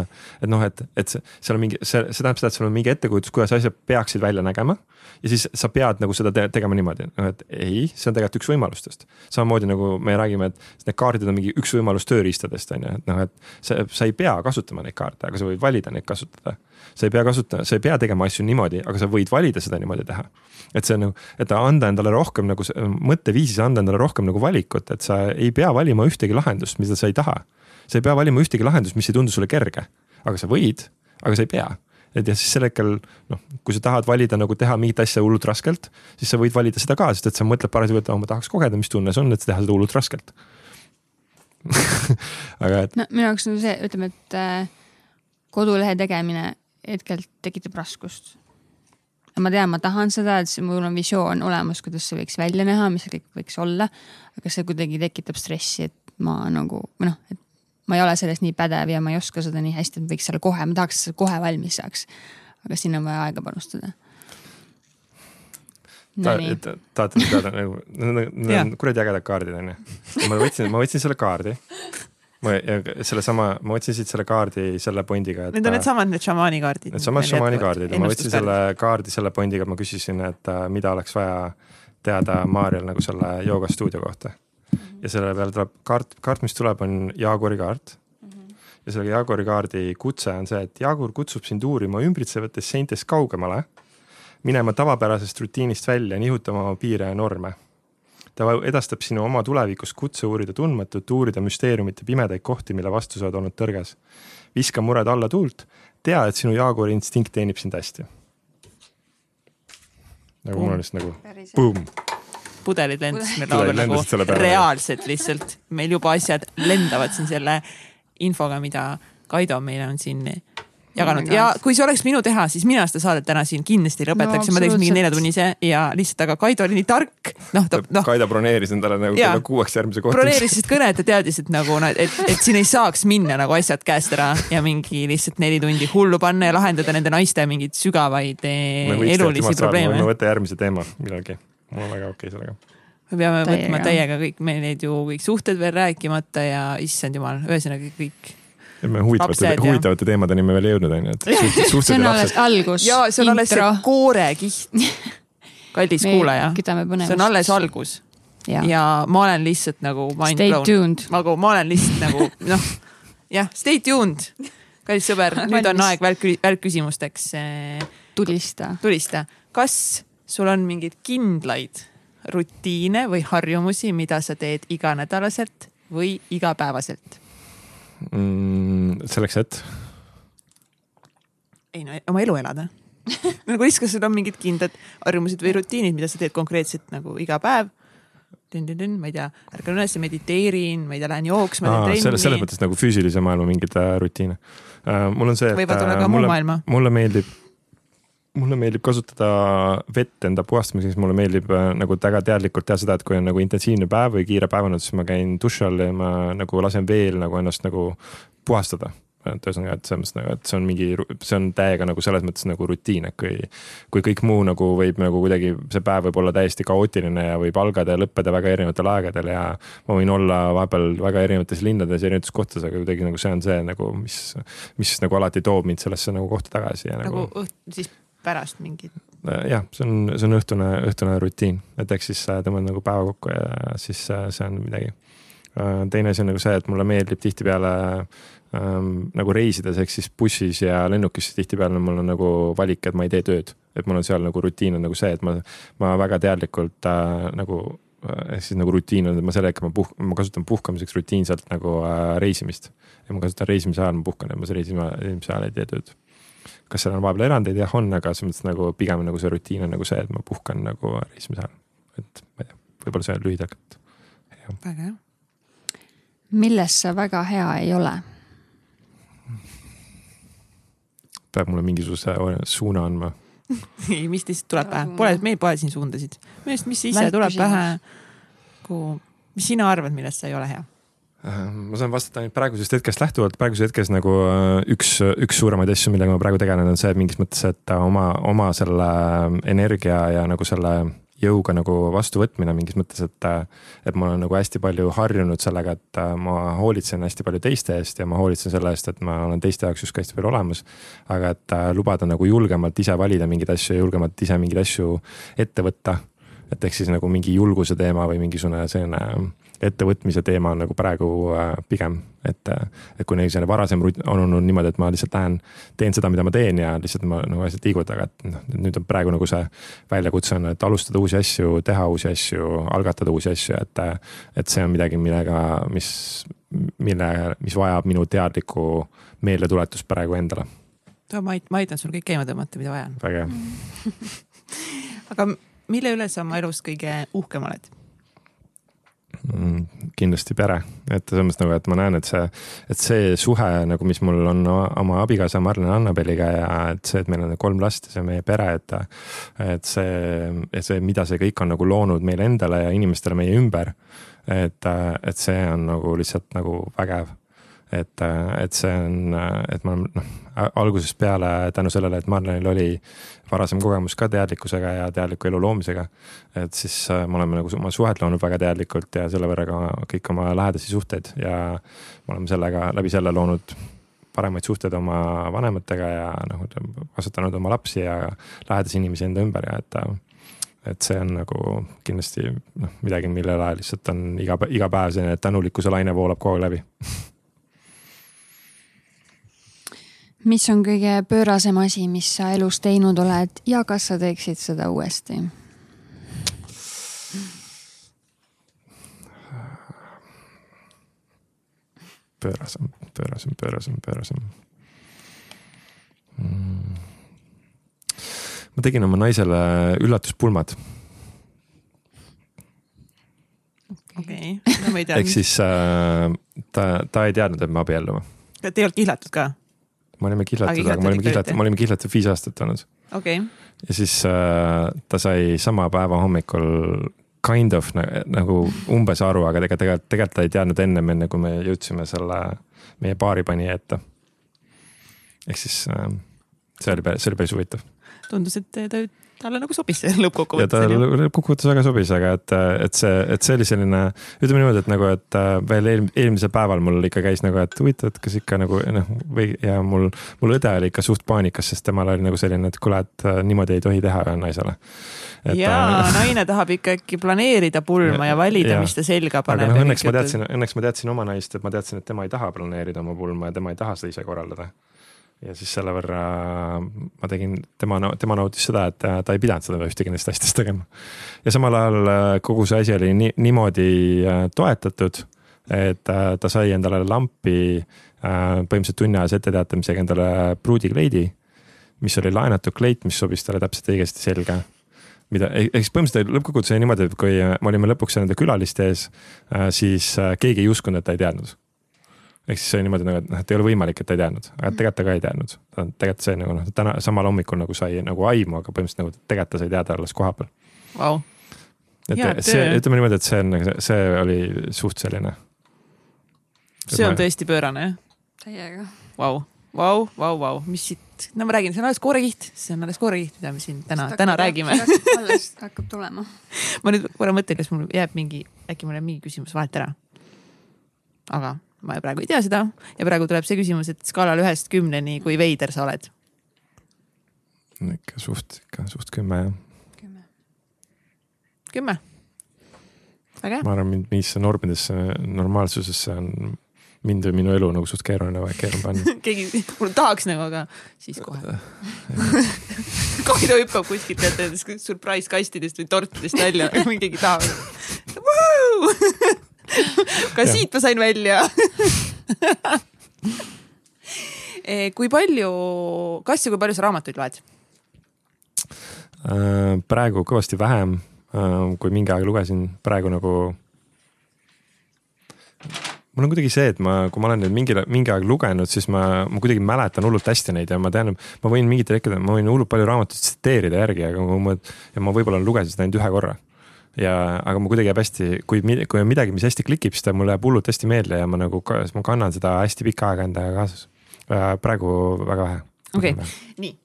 et noh, et, et seal on mingi, see, see tähendab seda, et sul on mingi ettekujutus, kuidas asjad peaksid välja nägema. ja siis sa pead nagu seda te tegema niimoodi, noh et ei, see on tegelikult üks võimalustest. samamoodi nagu me räägime, et need kaardid on mingi üks võimalus tööriistadest on ju, et noh, et sa, sa ei pea kasutama neid kaarte, aga sa võid valida neid kasutada. Sa ei pea kasutama, sa ei pea tegema asju niimoodi, aga sa võid valida seda niimoodi teha et see on nagu, et anda endale rohkem nagu mõtteviisis anda endale rohkem nagu valikut, et sa ei pea valima ühtegi lahendust, mida sa ei taha. sa ei pea valima ühtegi lahendust, mis ei tundu sulle kerge, aga sa võid, aga sa ei pea. et ja siis sel hetkel noh, kui sa tahad valida nagu teha mingit asja hullult raskelt, siis sa võid valida seda ka, sest et sa mõtled parasjagu, et oh, ma tahaks kogeda, mis tunne see on, et teha seda hullult raskelt. [laughs] aga et no minu jaoks on see, ütleme, et äh, kodulehe tegemine hetkel tekitab raskust. ma tean, ma tahan seda, et mul on visioon olemas, kuidas see võiks välja näha, mis see kõik võiks olla. aga see kuidagi tekitab stressi, et ma nagu või noh, et ma ei ole selles nii pädev ja ma ei oska seda nii hästi, et võiks selle kohe, ma tahaks, et see kohe valmis saaks. aga sinna on vaja aega panustada. ta, et tahate teada nagu, need on kuradi ägedad kaardid onju. ma võtsin, ma võtsin selle kaardi. Ma ja sellesama, ma võtsin siit selle kaardi selle pointiga, et. Need on needsamad need šamaani kaardid. Needsamad šamaani kaardid ja ma võtsin selle kaardi selle pointiga, ma küsisin, et äh, mida oleks vaja teada Maarjal nagu selle joogastuudio kohta. ja selle peale tuleb kaart, kaart, mis tuleb, on Jaaguri kaart. ja selle Jaaguri kaardi kutse on see, et Jaagur kutsub sind uurima ümbritsevatest seintest kaugemale, minema tavapärasest rutiinist välja, nihutama oma piire ja norme. Ta edastab sinu oma tulevikus kutse uurida tundmatut, uurida müsteeriumite pimedaid kohti, mille vastu sa oled olnud tõrges. viska mured alla tuult tea, et sinu Jaaguri instinkt teenib sind hästi. nagu mul on lihtsalt nagu boom, pudelid lendasid meil laual nagu reaalselt lihtsalt, meil juba asjad lendavad siin selle infoga, mida Kaido meile on siin jaganud ja kui see oleks minu teha, siis mina seda saadet täna siin kindlasti ei lõpetaks ja ma teeks mingi neljatunnise ja lihtsalt, aga Kaido oli nii tark, noh, ta noh, Kaida broneeris endale nagu kella kuueks järgmise kohtumise. broneeris vist kõne, et ta teadis, et nagu, et, et siin ei saaks minna nagu asjad käest ära ja mingi lihtsalt neli tundi hullu panna ja lahendada nende naiste mingeid sügavaid eh, elulisi probleeme me. võta järgmise teema millalgi, mul on väga okei okay sellega. me peame Täiega. võtma täiega kõik, meil neid ju kõik suhted veel rääkimata ja issand jumal, ühesõnaga kõik. Me huvitavate huvitavate teemadeni me veel ei jõudnud, onju, et suhted, suhted see ja on alles lapsed. algus, ja see on alles see intro, koorekiht. [laughs] kallis Me kuulaja, see on alles algus ja, ja ma olen lihtsalt nagu mind Stay blown. tuned. nagu ma olen lihtsalt nagu noh, jah, stay tuned. kallis sõber, nüüd on aeg välk, välkküsimusteks. tulista. tulista, kas sul on mingeid kindlaid rutiine või harjumusi, mida sa teed iganädalaselt või igapäevaselt? Mm, selleks, et ei no oma elu elada. [laughs] nagu lihtsalt, kas sul on mingid kindlad harjumused või rutiinid, mida sa teed konkreetselt nagu iga päev? ma ei tea, ärkan üles, mediteerin, ma ei tea, lähen jooksma, teen selles, selles trenni. mõttes nagu füüsilise maailma mingeid äh, rutiine uh,. mul on see, et võivad olla äh, ka muu mulle, maailma. mulle meeldib, mulle meeldib kasutada vett enda puhastamiseks, mulle meeldib äh, nagu väga teadlikult teha seda, et kui on nagu intensiivne päev või kiire päevanud, siis ma käin duši all ja ma nagu lasen veel nagu ennast nagu puhastada. et ühesõnaga, et selles mõttes nagu, et see on mingi, see on täiega nagu selles mõttes nagu rutiin, et kui, kui kõik muu nagu võib nagu kuidagi, see päev võib olla täiesti kaootiline ja võib algada ja lõppeda väga erinevatel aegadel ja ma võin olla vahepeal väga erinevates linnades ja erinevates kohtades, aga kuidagi nagu see on see nagu, mis, mis nagu alati toob mind sellesse nagu kohta tagasi ja nagu nagu õht-, siis pärast mingid. Äh, jah, see on, see on õhtune, õhtune rutiin, et eks siis äh, tõmban nagu päeva kokku ja siis äh, see on midagi. teine asi on nagu see, et mulle meeldib tihtipeale ähm, nagu reisides ehk siis bussis ja lennukis tihtipeale mul on nagu valik, et ma ei tee tööd. et mul on seal nagu rutiin on nagu see, et ma, ma väga teadlikult äh, nagu ehk siis nagu rutiin on, et ma selle hetke ma puh-, ma kasutan puhkamiseks rutiinselt nagu äh, reisimist. ja ma kasutan reisimise ajal, ma puhkan ja ma reisime, reisimise ajal ei tee tööd kas seal on vahepeal erandeid, jah on, aga selles mõttes nagu pigem nagu see rutiin on nagu see, et ma puhkan nagu reisimise ajal. et ma ei tea, võib-olla see on lühidalt. väga hea. milles sa väga hea ei ole? peab mulle mingisuguse suuna andma. [laughs] ei, mis lihtsalt tuleb pähe, pole, meil pole siin suundasid. arust, mis ise Välk tuleb pähe, kuhu, mis sina arvad, millest sa ei ole hea? Äh, ma saan vastata ainult praegusest hetkest lähtuvalt, praeguses hetkes nagu äh, üks, üks suuremaid asju, millega ma praegu tegelen, on see et mingis mõttes, et oma, oma selle energia ja nagu selle jõuga nagu vastuvõtmine mingis mõttes, et, et ma olen nagu hästi palju harjunud sellega, et äh, ma hoolitsen hästi palju teiste eest ja ma hoolitsen selle eest, et ma olen teiste jaoks justkui hästi palju olemas. aga et äh, lubada nagu julgemalt ise valida mingeid asju ja julgemalt ise mingeid asju ette võtta. et ehk siis nagu mingi julguse teema või mingisugune selline ettevõtmise teema on nagu praegu äh, pigem, et, et kui selline varasem on olnud niimoodi, et ma lihtsalt lähen, teen seda, mida ma teen ja lihtsalt ma nagu asjad liiguvad, aga et noh, nüüd on praegu nagu see väljakutse on, et alustada uusi asju, teha uusi asju, algatada uusi asju, et, et see on midagi, millega, mis, mille, mis vajab minu teadlikku meeldetuletust praegu endale. ma ait-, ma aitan sul kõik käima tõmmata, mida vaja on. väga hea. [laughs] aga mille üle sa oma elus kõige uhkem oled? Mm, kindlasti pere, et selles mõttes nagu, et ma näen, et see, et see suhe nagu, mis mul on oma abikaasa Marlen Annabeliga ja et see, et meil on kolm last ja see on meie pere, et. et see, et see, mida see kõik on nagu loonud meile endale ja inimestele meie ümber. et, et see on nagu lihtsalt nagu vägev et, et see on, et ma noh, algusest peale tänu sellele, et Marlenil oli varasem kogemus ka teadlikkusega ja teadliku elu loomisega. et siis äh, me oleme nagu oma suhet loonud väga teadlikult ja selle võrra ka kõik oma lähedasi suhteid ja me oleme sellega läbi selle loonud paremaid suhteid oma vanematega ja noh, kasvatanud oma lapsi ja lähedasi inimesi enda ümber ja et et see on nagu kindlasti noh, midagi, millele lihtsalt on iga, iga päev selline tänulikkuse laine voolab kogu aeg läbi [laughs] mis on kõige pöörasem asi, mis sa elus teinud oled ja kas sa teeksid seda uuesti? pöörasem, pöörasem, pöörasem, pöörasem mm.. ma tegin oma naisele üllatuspulmad. okei okay. no, ma ei tea. ehk siis äh, ta, ta ei teadnud, et me abiellume. Te ei olnud kihlatud ka? Me olime kihlatud, aga me olime kihlatud, me olime kihlatud viis aastat olnud. okay.. ja siis äh, ta sai sama päeva hommikul kind of nagu umbes aru, aga tegelikult, tegelikult, tegelikult ta ei teadnud ennem, enne kui me jõudsime selle meie baaripanija ette. ehk siis äh, see oli, see oli päris huvitav. tundus, et ta, talle nagu sobis see [laughs] ja ta lõppkokkuvõttes. lõppkokkuvõttes väga sobis, aga et, et see, et see oli selline, ütleme niimoodi, et nagu, et äh, veel eel, eelmisel päeval mul ikka käis nagu, et huvitav, et kas ikka nagu noh, või ja mul, mul õde oli ikka suht paanikas, sest temal oli nagu selline, et kuule, et äh, niimoodi ei tohi teha ühele naisele. ja äh, [laughs] naine tahab ikkagi planeerida pulma ja, ja valida, mis ta selga paneb. aga noh, õnneks ma teadsin, õnneks ma teadsin oma naist, et ma teadsin, et tema ei taha planeerida oma pulma ja tema ei taha seda ise korraldada ja siis selle võrra ma tegin, tema, tema nautis seda, et ta ei pidanud seda ühtegi neist asjadest tegema. ja samal ajal kogu see asi oli nii, niimoodi äh, toetatud, et äh, ta sai endale lampi äh, põhimõtteliselt tunni ajase etteteatamisega endale pruudikleidi, mis oli laenatud kleit, mis sobis talle täpselt õigesti selga mida, ehk siis põhimõtteliselt lõppkokkuvõttes oli niimoodi, et kui me olime lõpuks nende külaliste ees, siis keegi ei uskunud, et ta ei teadnud ehk siis see oli niimoodi nagu, et noh, et ei ole võimalik, et ta ei teadnud, aga tegelikult ta ka ei teadnud. tegelikult see nagu noh, täna samal hommikul nagu sai nagu aimu, aga põhimõtteliselt nagu tegelikult ta sai teada alles kohapeal wow.. et Hea see, ütleme niimoodi, et see on, see oli suht selline. see on ma... tõesti pöörane jah? täiega. Vau, vau, vau, vau, mis siit, no ma räägin, see on alles koorekiht, see on alles koorekiht, mida me siin täna, täna räägime. alles hakkab tulema. [laughs] ma nüüd korra mõtlen, kas mul jääb mingi, äkki mul jääb mingi küsimus vahelt ära. aga ma praegu ei tea seda ja praegu tuleb see küsimus, et skaalal ühest kümneni, kui veider sa oled? ikka suht, ikka suht kümme jah. kümme. kümme. väga hea. ma arvan, mind mingisse normidesse, normaalsusesse on mind või minu elu nagu suht keeruline, keeruline panna [laughs] keegi, mul tahaks nagu, aga siis kohe [laughs] Kaido hüppab kuskilt nendest surprise kastidest või tortidest välja, keegi tahab [laughs] ka siit ma sain välja kui palju, kas ja kui palju sa raamatuid loed? praegu kõvasti vähem, kui mingi aeg lugesin, praegu nagu mul on kuidagi see, et ma, kui ma olen nüüd mingi, mingi aeg lugenud, siis ma, ma kuidagi mäletan hullult hästi neid ja ma tean, ma võin mingitel hetkedel, ma võin hullult palju raamatuid tsiteerida järgi, aga ma, ja ma võib-olla lugesin seda ainult ühe korra. Ja, aga mul kuidagi jääb hästi, kui, kui on midagi, mis hästi klikib, siis ta mulle jääb hullult hästi meelde ja ma nagu, ma kannan seda hästi pikka aega endaga kaasas. praegu väga vähe. okei okay., nii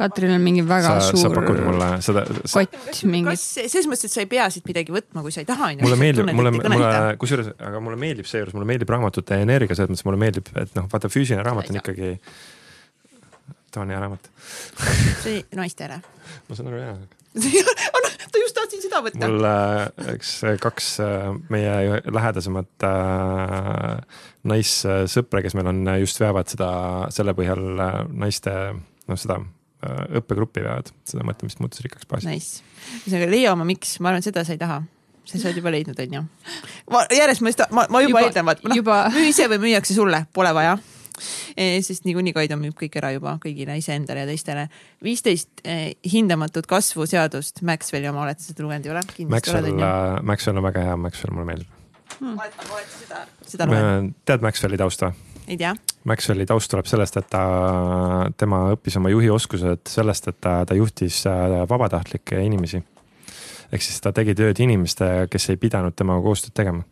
Katril on mingi väga sa, suur sa pakud mulle seda sa... kott mingit. selles mõttes, et sa ei pea siit midagi võtma, kui sa ei taha. mulle meeldib, mulle, mulle, kusjuures, aga mulle meeldib seejuures, mulle meeldib raamatute energia selles mõttes, mulle meeldib, et noh, vaata füüsiline raamat on ikkagi. ta on hea raamat see naistele. ma saan aru, jaa [laughs] ta just tahtsin seda võtta. mul üks kaks äh, meie lähedasemat äh, naissõpra, kes meil on, just veavad seda selle põhjal äh, naiste, noh seda Äh, õppegruppi veavad seda mõtlemist muutus rikkaks baasi. Nice, ühesõnaga Leo, ma miks, ma arvan, seda sa ei taha sa oled juba leidnud, onju. ma järjest ma, ma, ma juba, juba eeldan, vaat noh, müü ise või müüakse sulle, pole vaja. Sest niikuinii Kaido müüb kõik ära juba kõigile iseendale ja teistele. viisteist e, hindamatut kasvuseadust, Maxwelli oma, olete seda lugenud, ei ole? Maxwell, äh, Maxwell on väga hea, Maxwell mulle meeldib hmm.. olete seda, seda lugenud? tead Maxwelli tausta? ei tea. Maxwelli taust tuleb sellest, et ta, tema õppis oma juhioskused sellest, et ta, ta juhtis äh, vabatahtlikke inimesi. ehk siis ta tegi tööd inimestega, kes ei pidanud temaga koostööd tegema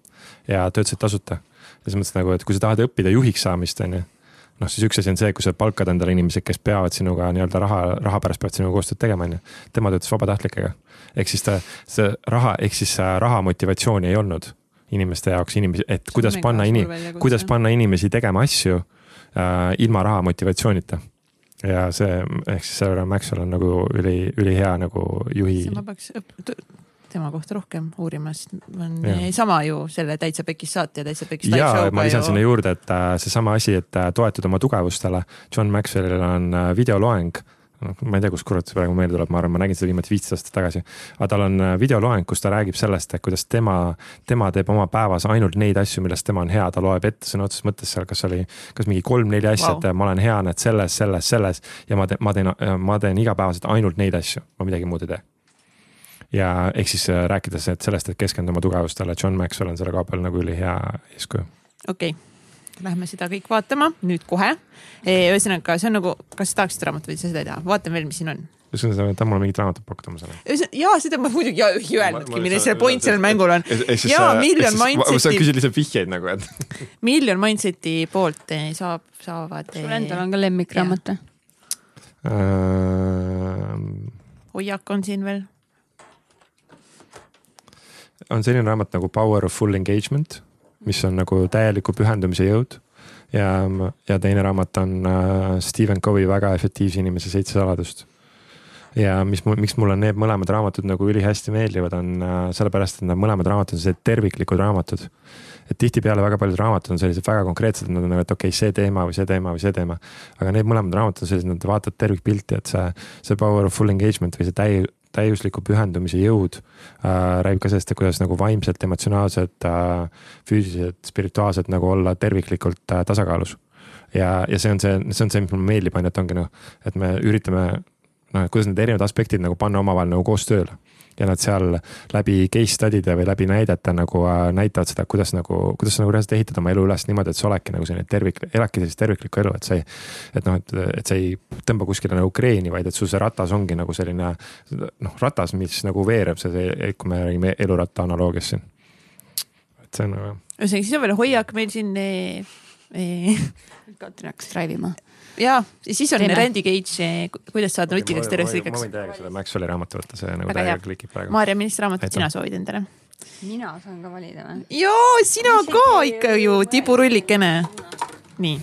ja töötasid tasuta. selles mõttes nagu, et kui sa tahad õppida juhiks saamist, on ju noh, siis üks asi on see, kui sa palkad endale inimesed, kes peavad sinuga nii-öelda raha, raha pärast peavad sinuga koostööd tegema, on ju. tema töötas vabatahtlikega. ehk siis ta, see raha, ehk siis raha motivatsiooni ei olnud inimeste jaoks inimesi, et kuidas panna inim-, kuidas panna inimesi tegema asju äh, ilma raha motivatsioonita. ja see, ehk siis Sarah Maxwell on nagu üli, ülihea nagu juhi. ma peaks tema kohta rohkem uurima, sest on ja. sama ju selle Täitsa Pekis saate ja Täitsa Pekis show'ga. ma lisan ju... sinna juurde, et äh, seesama asi, et äh, toetuda oma tugevustele. John Maxwellil on äh, videoloeng noh, ma ei tea, kust kurat see praegu meelde tuleb, ma arvan, ma nägin seda viimati viisteist aastat tagasi. aga tal on videoloeng, kus ta räägib sellest, et kuidas tema, tema teeb oma päevas ainult neid asju, milles tema on hea, ta loeb ette sõna otseses mõttes seal, kas oli, kas mingi kolm-neli asja wow., et ma olen hea, näed selles, selles, selles. ja ma teen, ma teen, ma teen igapäevaselt ainult neid asju, ma midagi muud ei tee ja ehk siis äh, rääkides et sellest, et keskenduda oma tugevustele, John Maxwell on selle koha peal nagu ülihea eeskuju. okei okay Lähme seda kõik vaatama nüüd kohe. ühesõnaga, see on nagu, kas sa tahaksid raamatut või sa seda ei taha, vaatame veel, mis siin on ühesõnaga, ta on mulle mingit raamatut pakkuda, ma saan. ja seda ma muidugi ei öelnudki, milline selle point sellel mängul on. ja Million Mindseti. sa küsid lihtsalt vihjeid nagu, et. [laughs] Million Mindseti poolt eh, saab, saavad. sul endal on ka lemmikraamat või? hoiak on siin veel. On selline raamat nagu Power of Full Engagement mis on nagu täieliku pühendumise jõud. ja, ja teine raamat on äh, Stephen Covey Väga efektiivse inimese seitse saladust. ja mis, miks mulle need mõlemad raamatud nagu ülihästi meeldivad, on äh, sellepärast, et nad mõlemad raamatud on sellised terviklikud raamatud et tihtipeale väga paljud raamatud on sellised väga konkreetsed, nad on nagu, et okei okay,, see teema või see teema või see teema. aga need mõlemad raamatud on sellised, nad vaatavad tervikpilti, et see, see power of full engagement või see täi-, täiusliku pühendumise jõud äh, räägib ka sellest, et kuidas nagu vaimselt, emotsionaalselt äh,, füüsiliselt, spirituaalselt nagu olla terviklikult äh, tasakaalus. ja, ja see on see, see on see, mis mulle meeldib, on ju, et ongi noh, et me üritame noh, et kuidas need erinevad aspektid nagu panna omavahel nagu koos tööle ja nad seal läbi case study'de või läbi näidete nagu äh, näitavad seda, kuidas nagu, kuidas sa nagu reaalselt ehitad oma elu üles niimoodi, et sa oledki nagu selline tervik, eladki sellist terviklikku elu, et sa ei. et noh, et, et sa ei tõmba kuskile nagu kreeni, vaid et sul see ratas ongi nagu selline noh, ratas, mis nagu veereb, see, kui me räägime eluratta analoogias siin. et see on nagu. ühesõnaga, siis on veel hoiak meil siin. Katrin hakkas drive ima ja siis on. Randy Cage, kuidas saada nutikaks terveks rikkaks. ma võin täiega selle Maxwelli raamatu võtta, see nagu täiega klikib praegu. Maarja, millist raamatut sina soovid endale? mina saan ka valida või? jaa, sina ka ikka ju, tiburullikene. nii,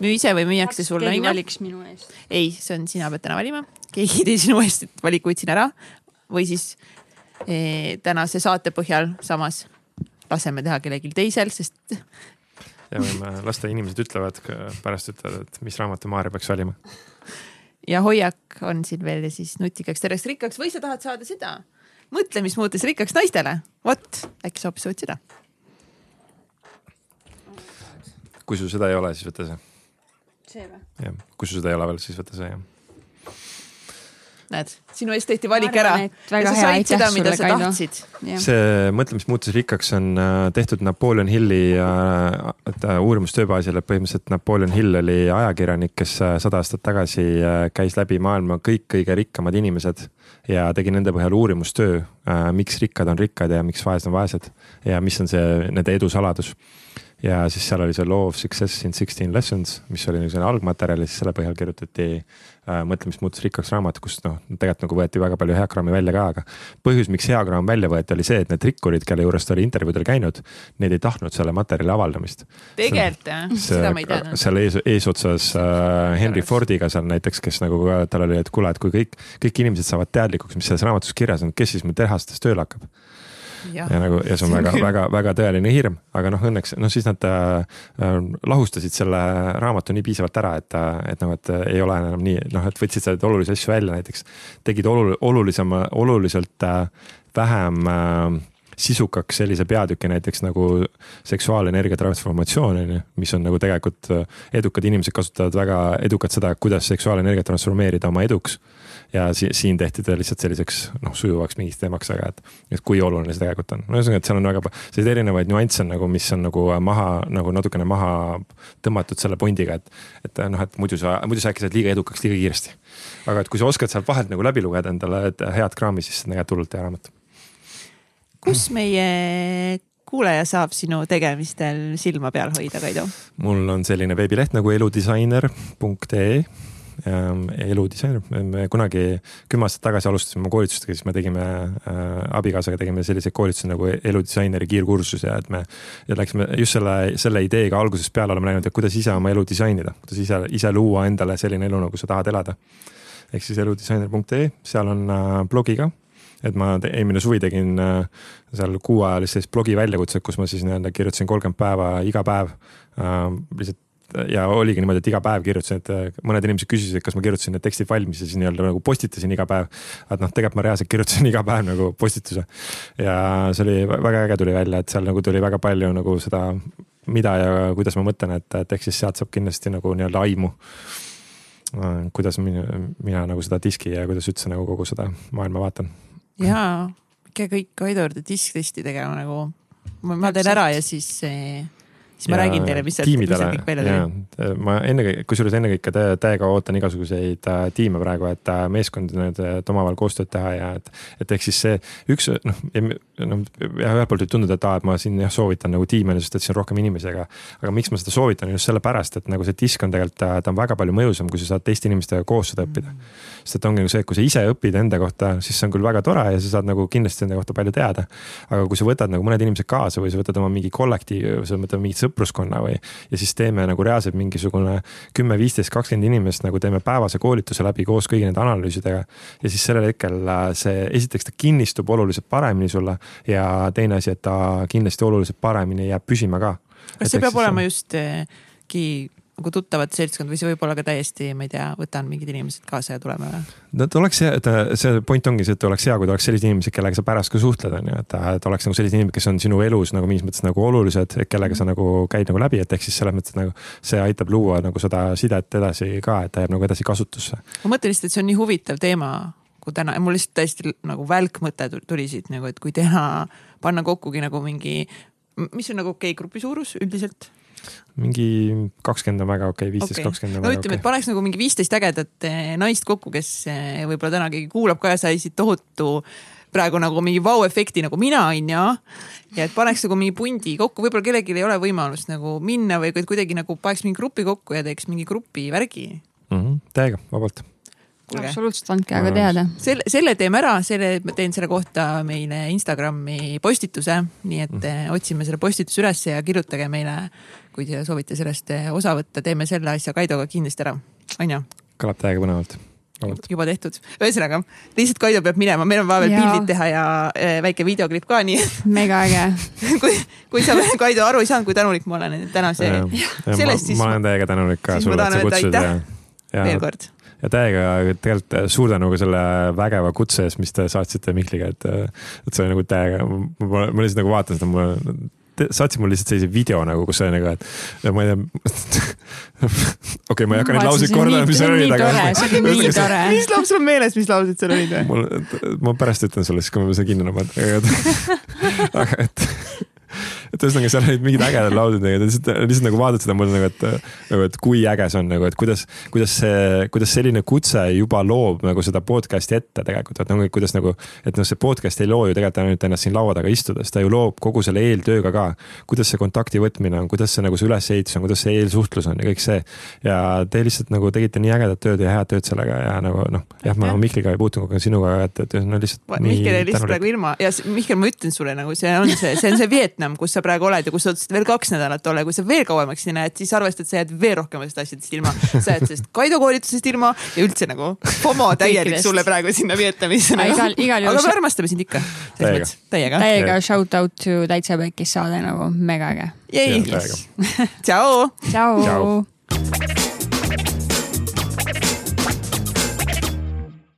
müü ise või müüakse sulle? keegi valiks minu eest. ei, see on, sina pead täna valima, keegi ei tee sinu eest, valiku võtsin ära. või siis eh, tänase saate põhjal samas laseme teha kellelgi teisel, sest ja võime [laughs] lasta inimesed ütlevad, pärast ütlevad, et mis raamatu Maarja peaks valima. ja hoiak on siin veel ja siis nutikaks terveks rikkaks või sa tahad saada seda mõtlemist muutes rikkaks naistele, vot äkki sa hoopis soovid seda. kui sul seda ei ole, siis võta see. see või? jah, kui sul seda ei ole veel, siis võta see jah. näed, sinu eest tehti valik ära arvan, et väga ja sa said seda, mida sa Kaido. tahtsid. see mõtle, mis muutus rikkaks, on äh, tehtud Napoleon Hilli äh, uurimustöö baasil, et põhimõtteliselt Napoleon Hill oli ajakirjanik, kes äh, sada aastat tagasi käis läbi maailma kõik kõige rikkamad inimesed ja tegi nende põhjal uurimustöö, miks rikkad on rikkad ja miks vaesed on vaesed ja mis on see nende edu saladus ja siis seal oli see Law of Success in sixteen lessons, mis oli selline algmaterjal ja siis selle põhjal kirjutati äh, Mõtle, mis muutus rikkaks raamat, kust noh, tegelikult nagu võeti väga palju heakraami välja ka, aga põhjus, miks heakraam välja võeti, oli see, et need rikkurid, kelle juures ta oli intervjuudel käinud, need ei tahtnud selle materjali avaldamist. tegelikult jah, seda ma ei teadnud. seal ees, eesotsas äh, Henry Fordiga seal näiteks, kes nagu tal oli, et kuule, et kui kõik, kõik inimesed saavad teadlikuks, mis selles raamatus kirjas on, kes siis meil tehastes tööle hakkab ja nagu ja see on väga, väga, väga tõeline hirm, aga noh, õnneks noh, siis nad äh, äh, lahustasid selle raamatu nii piisavalt ära, et, et noh, et ei ole enam nii noh, et võtsid sealt olulisi asju välja näiteks. tegid olul-, olulisema, oluliselt äh, vähem äh, sisukaks sellise peatüki näiteks nagu seksuaalenergia transformatsioon on ju, mis on nagu tegelikult äh, edukad inimesed kasutavad väga edukalt seda, kuidas seksuaalenergiat transformeerida oma eduks ja si siin tehti ta lihtsalt selliseks noh, sujuvaks mingiks teemaks, aga et, et kui oluline see tegelikult on. no ühesõnaga, et seal on väga selliseid erinevaid nüansse nagu, mis on nagu maha nagu natukene maha tõmmatud selle pundiga, et, et noh, et muidu sa, muidu sa äkki saad liiga edukaks liiga kiiresti. aga et kui sa oskad sealt vahelt nagu läbi lugeda endale head kraami, siis see on tegelikult hullult hea raamat. kus meie kuulaja saab sinu tegemistel silma peal hoida, Kaido? mul on selline veebileht nagu eludisainer.ee eludisainer, me kunagi kümme aastat tagasi alustasime koolitustega, siis me tegime äh, abikaasaga tegime selliseid koolitusi nagu eludisaineri kiirkursus ja et me ja läksime just selle, selle ideega algusest peale oleme läinud, et kuidas ise oma elu disainida, kuidas ise, ise luua endale selline elu, nagu sa tahad elada. ehk siis eludisainer.ee, seal on äh, blogi ka et ma eelmine suvi tegin äh, seal kuuajalist sellist blogi väljakutset, kus ma siis nii-öelda kirjutasin kolmkümmend päeva iga päev äh, lihtsalt ja oligi niimoodi, et iga päev kirjutasin, et äh, mõned inimesed küsisid, et kas ma kirjutasin need tekstid valmis ja siis nii-öelda nagu postitasin iga päev. et noh, tegelikult ma reaalselt kirjutasin [laughs] iga päev nagu postituse ja see oli vä- väga äge tuli välja, et seal nagu tuli väga palju nagu seda, mida ja kuidas ma mõtlen, et, et eks siis sealt saab kindlasti nagu nii-öelda aimu. kuidas mina, mina nagu seda diski ja kuidas üldse nagu kogu seda maailma vaatan jaa, ikka kõik Kaido juurde disktesti tegema nagu. ma teen ära ja siis, siis ma Ja räägin teile, mis sealt, mis sealt kõik välja tuli. ma ennekõike, kusjuures ennekõike tä- täiega ootan igasuguseid äh, tiime praegu, et äh, meeskond need, et omavahel koostööd teha ja et, et ehk siis see üks noh, noh jah, ühelt poolt võib tunduda, et aa, et ma siin jah soovitan nagu tiime, sest et siin on rohkem inimesi, aga aga miks ma seda soovitan, just sellepärast, et nagu see disk on tegelikult, ta on väga palju mõjusam, kui sa saad teiste inimestega koos seda õppida. sest et ongi nagu see, et kui sa ise õpid enda kohta, siis see on küll väga tore ja sa saad nagu kindlasti enda kohta palju teada. aga kui sa võtad nagu mõned inimesed kaasa või sa võtad oma mingi kollektiivi sa võtad mingit sõpruskonna või ja siis teeme nagu reaalselt mingisugune kümme, viisteist, kakskümmend inimest nagu teeme päevase koolituse läbi koos kõigi nende analüüsidega. ja siis sellel hetkel äh, see, esiteks ta kinnistub oluliselt paremini sulle ja teine asi, et ta kindlasti oluliselt paremini jääb püsima ka. kas see peab olema justki nagu tuttavat seltskond või see võib olla ka täiesti, ma ei tea, võtan mingid inimesed kaasa ja tuleme või? no ta oleks hea, et äh, see point ongi see, et oleks hea, kui ta oleks sellised inimesed, kellega sa pärast ka suhtled, on ju, et, et oleks nagu sellised inimesed, kes on sinu elus nagu mingis mõttes nagu olulised, kellega sa nagu käid nagu läbi, et ehk siis selles mõttes nagu see aitab luua nagu seda sidet edasi ka, et ta jääb nagu edasi kasutusse. ma mõtlen lihtsalt, et see on nii huvitav teema, kui täna, mul lihtsalt täiesti nagu välk mõte tu- tuli siit nagu, et kui teha, panna kokkugi nagu mingi, mis on nagu okei okay, grupi suurus üldiselt? Mingi kakskümmend on väga okei okay,, viisteist, kakskümmend on no väga ütleme, okei et paneks nagu mingi viisteist ägedat eh, naist kokku, kes eh, võib-olla täna keegi kuulab ka ja sai siit tohutu praegu nagu mingi vau-efekti nagu mina on ju. ja et paneks nagu mingi pundi kokku, võib-olla kellelgi ei ole võimalust nagu minna või kuidagi nagu paneks mingi grupi kokku ja teeks mingi grupi värgi. mm -hmm,. täiega, vabalt. kuulge, absoluutselt, andke aga teada. selle, selle teeme ära, selle, ma teen selle kohta meile Instagrami postituse, nii et mm. otsime selle postituse ülesse ja kirjutage meile, kui te soovite sellest eh, osa võtta, teeme selle asja Kaidoga kindlasti ära, onju kõlab täiega põnevalt. juba tehtud, ühesõnaga lihtsalt Kaido peab minema, meil on vaja veel pildid teha ja eh, väike videoklipp ka, nii et mega äge. [laughs] kui, kui sa, Kaido, aru ei saanud, kui tänulik ma olen tänase [laughs] ma, sellest siis ma olen täiega tänulik ka sulle, et sa kutsusid ja aitäh., veel ja, kord. Ja täiega tegelikult suur tänu ka selle vägeva kutse eest, mis te saatsite Mihkliga, et, et see oli nagu täiega, ma, ma lihtsalt nagu vaatan seda, mul saatsid mulle lihtsalt sellise video nagu, kus oli nagu, et ma ei tea. [laughs] okei, ma ei hakka neid lauseid kordama, mis seal olid, tore. mis laul, sul on meeles, mis laused seal olid mul, ma pärast ütlen sulle siis, kui me seda kinni paneme. [laughs] aga et, et ühesõnaga seal olid mingid ägedad laused ja lihtsalt, lihtsalt nagu vaatad seda, mul nagu, et nagu, et kui äge see on nagu, et kuidas, kuidas see, kuidas selline kutse juba loob nagu seda podcast'i ette tegelikult, et nagu, kuidas nagu, et noh, see podcast ei loo ju tegelikult ainult ennast siin laua taga istudes, ta ju loob kogu selle eeltööga ka. kuidas see kontakti võtmine on, kuidas see nagu see ülesehitus on, kuidas see eelsuhtlus on ja kõik see. ja te lihtsalt nagu tegite nii ägedat tööd ja head tööd sellega ja nagu noh, jah, ma. Mihkliga ei puutunud, aga sinuga, et, et no lihtsalt. Mihkel jäi lihtsalt praegu ilma ja Mihkel, ma ütlen sulle nagu see on see, see on see Vietnam, kus sa praegu oled ja kus sa otsustasid veel kaks nädalat olla ja kui sa veel kauemaks sinna jääd, siis arvesta, et sa jääd veel rohkematest asjadest ilma. sa jääd sellest Kaido koolitusest ilma ja üldse nagu FOMO täielik sulle praegu sinna Vietnamisse nagu. Aga igal- igal juhul aga me armastame sind ikka. Täiega. täiega. täiega shout out to Täitsa Pekis saade nagu mega äge. Tšau. tšau, Tšau.